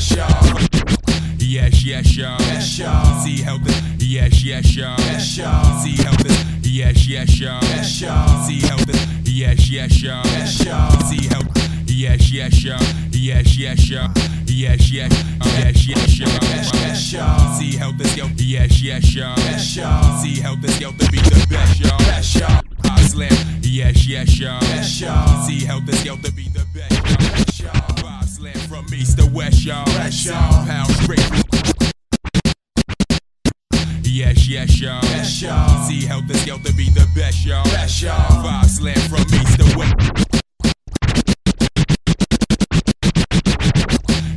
Speaker 52: Best,
Speaker 51: y'all.
Speaker 53: Yes, yes,
Speaker 51: y'all.
Speaker 53: Yes, y'all.
Speaker 51: See, help us. Yes, yes, y'all.
Speaker 53: Yes, y'all.
Speaker 51: See, help us. Yes, yes, y'all.
Speaker 53: Yes, y'all.
Speaker 51: See, help us. Yes, yes, y'all.
Speaker 53: Yes, y'all.
Speaker 51: See, help. Yes, yes, y'all.
Speaker 53: Yes,
Speaker 51: yes, y'all.
Speaker 53: Yes,
Speaker 51: yes, yes, yes, y'all. Yes, yes, y'all. See, help us go. Yes, yes, y'all.
Speaker 53: Yes, y'all.
Speaker 51: See, us go to be the best, y'all.
Speaker 53: Best, y'all.
Speaker 51: I slam. Yes, yes, y'all.
Speaker 53: Yes, y'all.
Speaker 51: See, us go to be the best, y'all.
Speaker 53: Best, y'all.
Speaker 51: Five slam from east to west, y'all.
Speaker 53: West, y'all.
Speaker 51: Pound straight. Yes, yes, y'all.
Speaker 53: Yes, y'all.
Speaker 51: See, us go to be the best, y'all.
Speaker 53: Best, y'all.
Speaker 51: Five slam from east to west.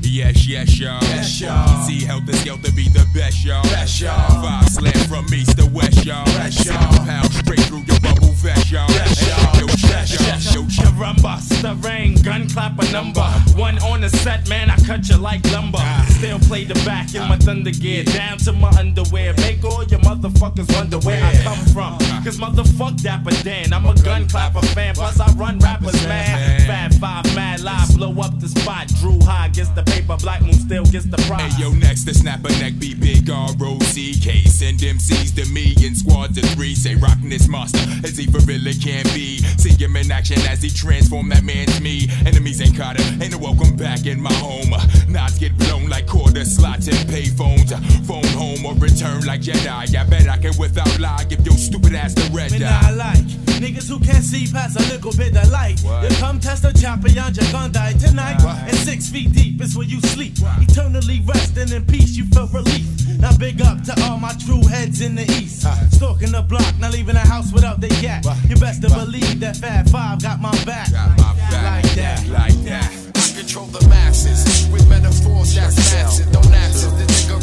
Speaker 51: Yes, yes, y'all.
Speaker 53: Yes, y'all.
Speaker 51: See, us go to be the best, y'all.
Speaker 53: Best, y'all.
Speaker 51: Five slam from east to west, y'all.
Speaker 53: Best, y'all.
Speaker 51: Pound straight through your bubble vest, y'all.
Speaker 53: Best, y'all.
Speaker 51: Yo, y'all. Yo.
Speaker 54: Caramba, rain, gun clap a number. One on the set, man, I cut you like lumber. Still play the back in my thunder gear, down to my underwear. Make all your motherfuckers wonder where I come from. Cause motherfuck Dapper Dan, I'm a gun clapper fan. Plus, I run rappers mad. Fab five, mad live, blow up the spot. Dru Ha gets the paper, Black Moon still gets the prize.
Speaker 51: Hey, yo, next to snap a neck, be big R-O-C-K. Send MCs to me in squads of three. Say, rockin' this monster as he for really can be. See him in action as he transform that man's me. Enemies ain't caught him, ain't no welcome back in my home. Knots get blown like quarter slots and pay phones. Phone home or return like Jedi. I bet I can without lie give your stupid ass the red eye.
Speaker 54: not like niggas who can't see past a little bit of light.
Speaker 51: What?
Speaker 54: You come test a champion, you're gonna die tonight. And six feet deep is where you sleep. Eternally resting in peace, you feel relief. Now big up to all my true heads in the east. Stalking the block, not leaving the house without the yak. You best to believe that Fab Five got my back.
Speaker 51: Got my back.
Speaker 54: Like that.
Speaker 51: Like that.
Speaker 53: I control the masses with metaphors that's massive. Don't ask if the nigga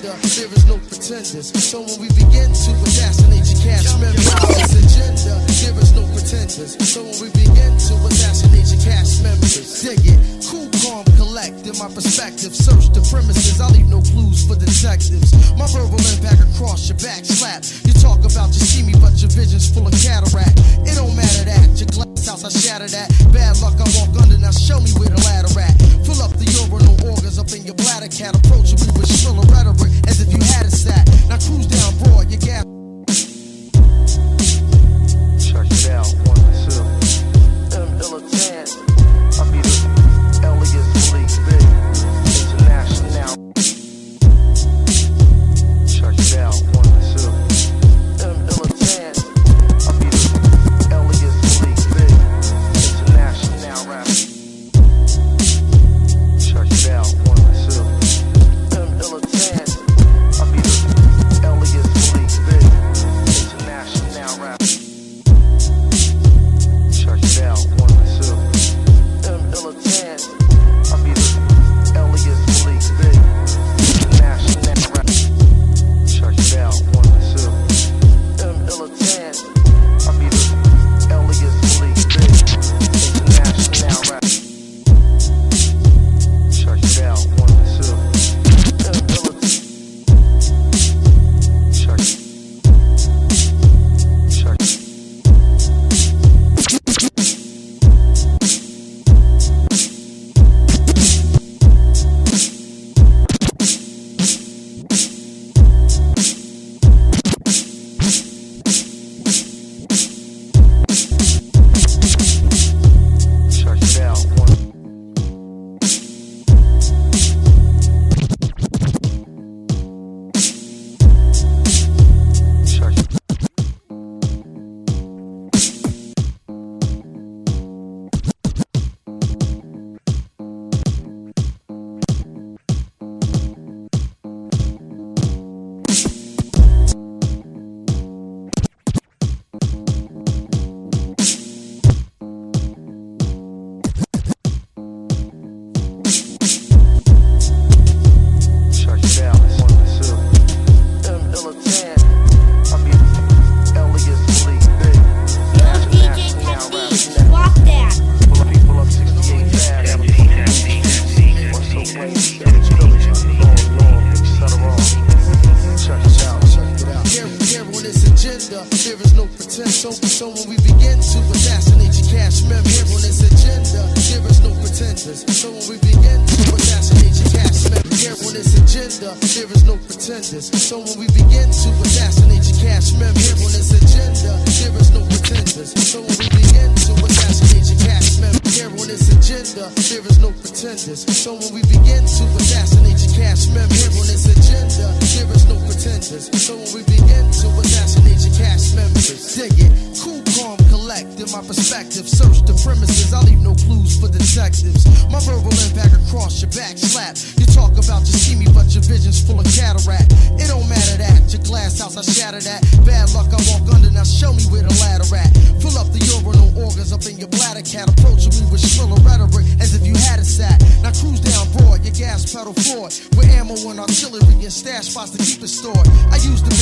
Speaker 55: agenda, there is no pretenders. So when we begin to assassinate your cast members, agenda, there is no pretenders. So when we begin to assassinate your cast members, dig it, cool, calm, collect. In my perspective, search the premises. I leave no clues for detectives. My verbal impact across your back, slap. You talk about you see me, but your vision's full of cataract. It don't matter that your glass house I shatter that. Bad luck, I walk under. Now show me where the ladder at. Fill up the urinal organs up in your bladder, cat. Approach me with shriller rhetoric as if you had a sack. Now cruise down broad, your gas. So when we begin to assassinate your cash members, dig it, cool, calm, collect. In my perspective, search the premises. I leave no clues for detectives. My verbal impact across your back, slap. You talk about you see me, but your vision's full of cataract. It don't matter that your glass house I shatter that. Bad luck I walk under. Now show me where the ladder at. Fill up the urinal organs up in your bladder. Cat approaching me with shriller rhetoric as if you had a sack. Now cruise down broad, your gas pedal forward stash spots to keep it stored. I use the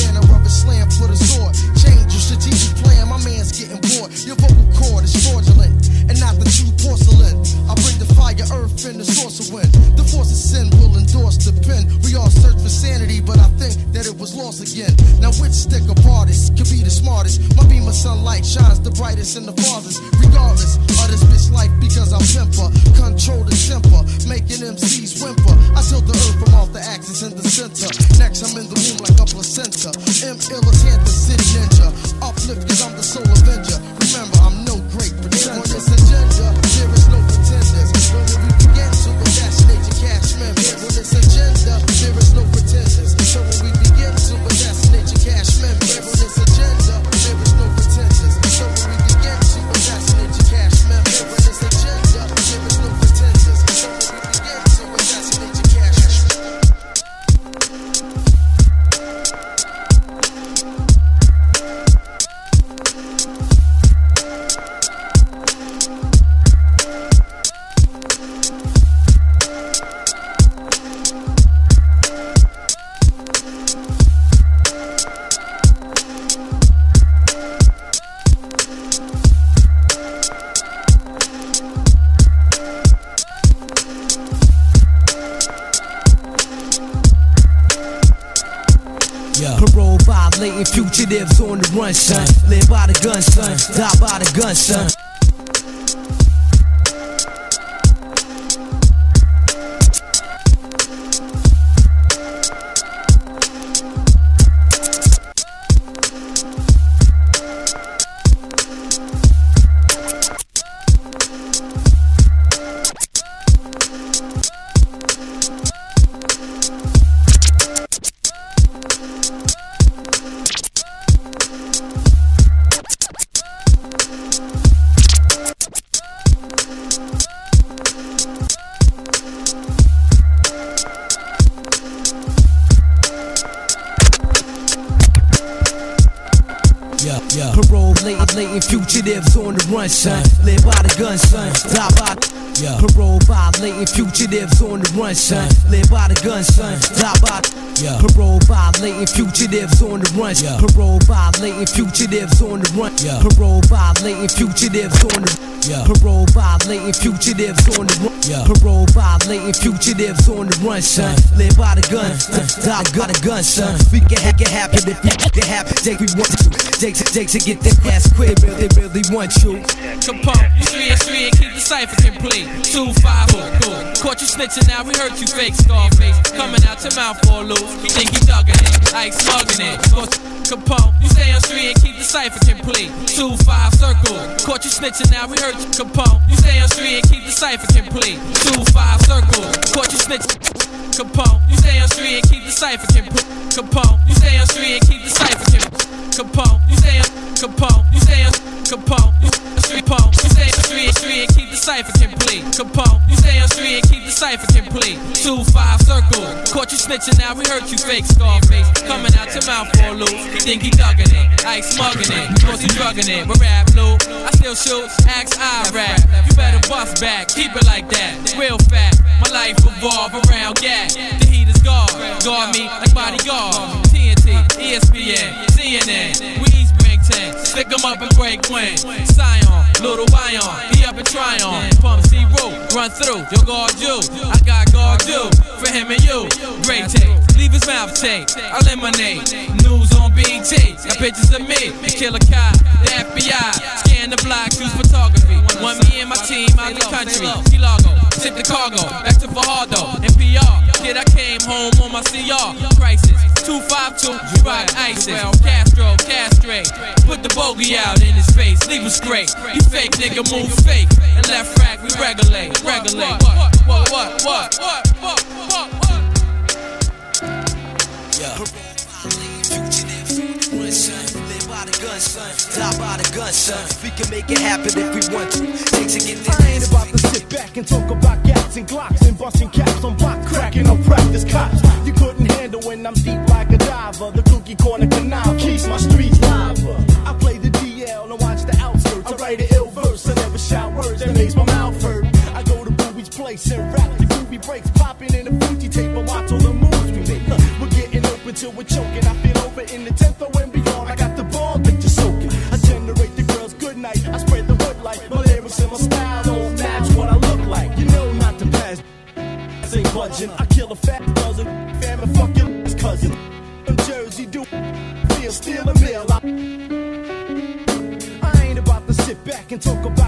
Speaker 55: on
Speaker 10: the run. Yeah. Parole violating fugitives on the run. Yeah. Parole violating fugitives on the. Yeah. Parole violating fugitives on the run. Yeah. Parole violating fugitives on the run, son. Live by the gun. Die by the gun, son. We can hack it happen if you can happen. Jake, we want to. Jake, Jake, to get that ass quick. They really want you.
Speaker 24: Capone, you street, street, keep the cipher complete. Two five four, cool. Caught you snitching, now we hurt you, fake Scarface. Coming out your mouth for loop. You think you dugging it, like smugging it. Caught Capone, you stay on street and keep the cipher complete. Two five circle. Caught you snitching, now we hurt you, Capone. You stay on street and keep the cipher complete. Two five circle. Caught you snitching. Capone, you stay on street and keep the cipher complete. Capone, you stay on street and keep the cipher complete. Capone, you stay on Capone, you stay on Capone, Capone, you stay on street, street and keep the cipher complete. Capone, you stay on street and keep the cipher complete. Two five circle, caught you snitching, now we hurt you, fake Scarface. Coming out your mouth for a loop, you think you dugging it, like smugging it, cause you drugging it. But rap loop, I still shoot, axe I rap. You better bust back, keep it like that, real fat. My life revolve around gas. The heat is guard, guard me like bodyguard. TNT, ESPN, CNN, we 10. Stick 'em up and break when. Scion, little Ion, he up and try on. Pump C root, run through, yo guard you. I got guard you, for him and you. Great tape, leave his mouth tape. I eliminate. News on BT, got pictures of me. Killer cop, the FBI, scan the block, use photography. Want me and my team out the country. Key Largo, tip the cargo, back to Fajardo, NPR. Kid, I came home on my CR. Crisis,
Speaker 56: 252, rock ISIS. Castro, castrate. Put the bogey out in his face, leave him straight. You fake nigga, move fake. And left rack, we regulate, regulate. What, what, what, what, what, what, what, what?
Speaker 57: Yeah. Run, Live the son. The son. We can make it happen if we want to. Take to get.
Speaker 50: I ain't about to sit back and talk about gats and glocks and busting caps on block cracking on practice cops. You couldn't handle when I'm deep like a diver. The cookie corner canal keeps my streets lava. I play the DL and watch the outskirts. I write an ill verse. I never shout words that makes my mouth hurt. I go to Booby's place and rap. The groovy breaks popping in the Fuji tape and watch all the till we're choking. I feel over in the 10th or and beyond. I got the ball that you're soaking. I generate the girls good night. I spread the hood light. My lyrics and my style don't match what I look like. You know not to pass. This ain't budging. I kill a fat dozen. Fam and fuck your last cousin. From Jersey, do feel steal a meal. I, I ain't about to sit back and talk about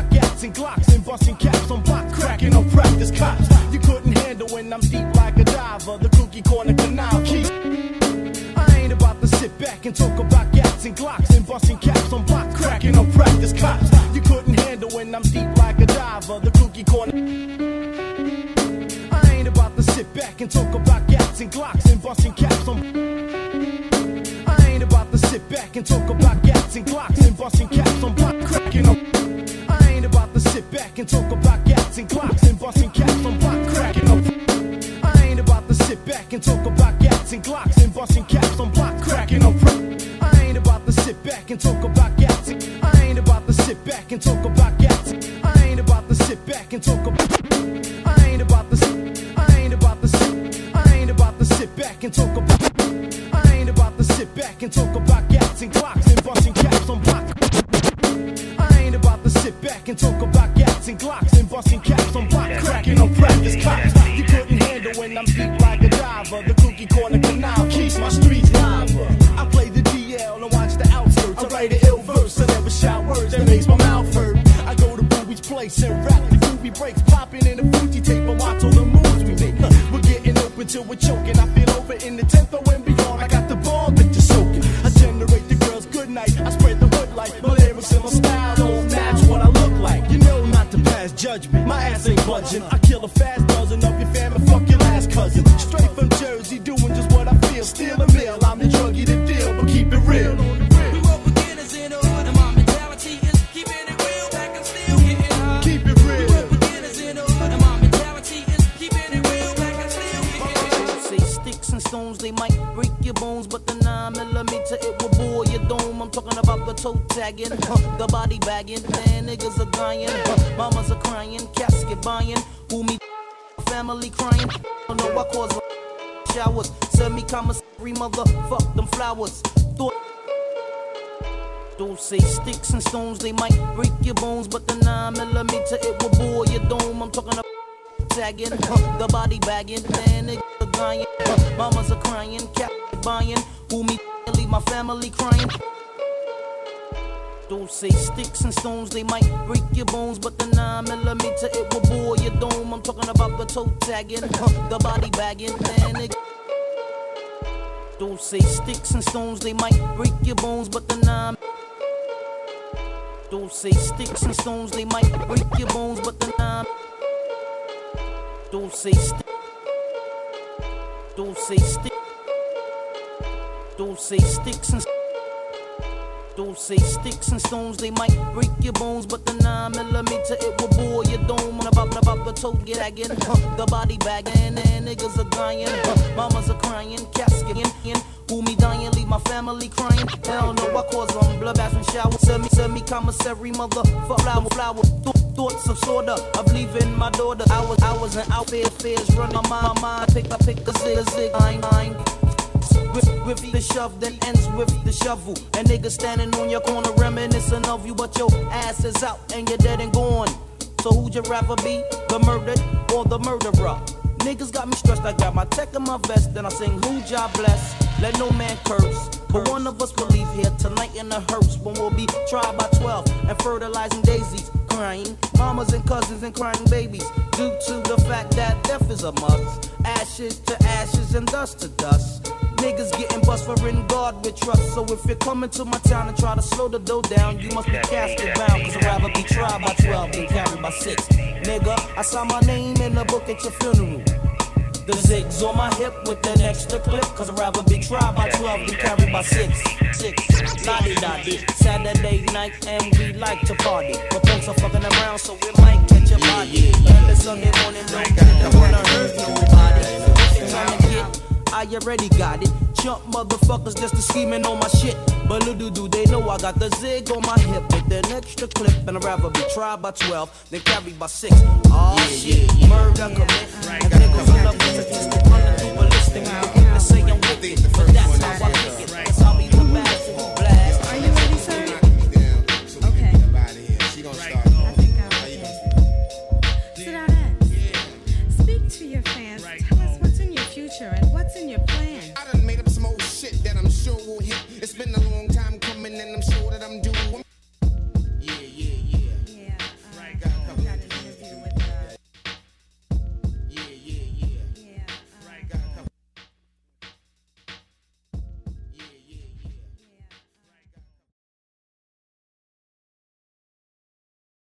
Speaker 58: stones, they might break your bones, but the 9 millimeter it will bore your dome. I'm talking about tagging, the body bagging, man, are dying, mamas are crying, cat buying, who me leave my family crying. Don't say sticks and stones, they might break your bones, but the 9 millimeter it will bore your dome. I'm talking about the toe tagging, the body bagging, man. Don't say sticks and stones, they might break your bones, but the 9 don't say sticks and stones, they might break your bones, but the nine. Don't say stick. Don't say stick. Don't say sticks and. Don't say sticks and stones, they might break your bones, but the 9 millimeter it will bore your dome. And about, about the toe gagging, huh, the body bagging, and niggas are dying, mamas are crying, casket in, family crying. Hell no, I cause them bloodbaths and shower. Send me, send me commissary, motherfucker, flower, flower. Th- thoughts of sorta of leaving my daughter. Hours, hours and out there, fears run my mind, my mind. Pick, I pick a zig, a zig, mine, mine. With, with the shove, then ends with the shovel. And niggas standing on your corner reminiscing of you, but your ass is out and you're dead and gone. So who'd you rather be, the murdered or the murderer? Niggas got me stressed. I got my tech in my vest, then I sing who job bless. Let no man curse. But one of us will leave here tonight in a hearse when we'll be tried by 12 and fertilizing daisies, crying mamas and cousins and crying babies due to the fact that death is a must. Ashes to ashes and dust to dust. Niggas getting bust for in God with trust. So if you're coming to my town and try to slow the dough down, you must be casket bound. Cause I'd rather be tried by 12 than carried by 6. Nigga, I saw my name in the book at your funeral. The zigs on my hip with an extra clip. Cause I'd rather be tried by 12 than carried by 6. 6. Lottie dotty. Saturday night and we like to party. But folks are fucking around so we might catch a body. Early Sunday morning, don't get wanna hurt nobody. If you're trying to get I already got it. Jump motherfuckers just to scheming on my shit. But little do they know I got the zig on my hip with an extra clip. And I'd rather be tried by 12 than carried by 6. Oh shit, murder commit. And niggas in the business, they running through ballistic. They say I'm with it, but that's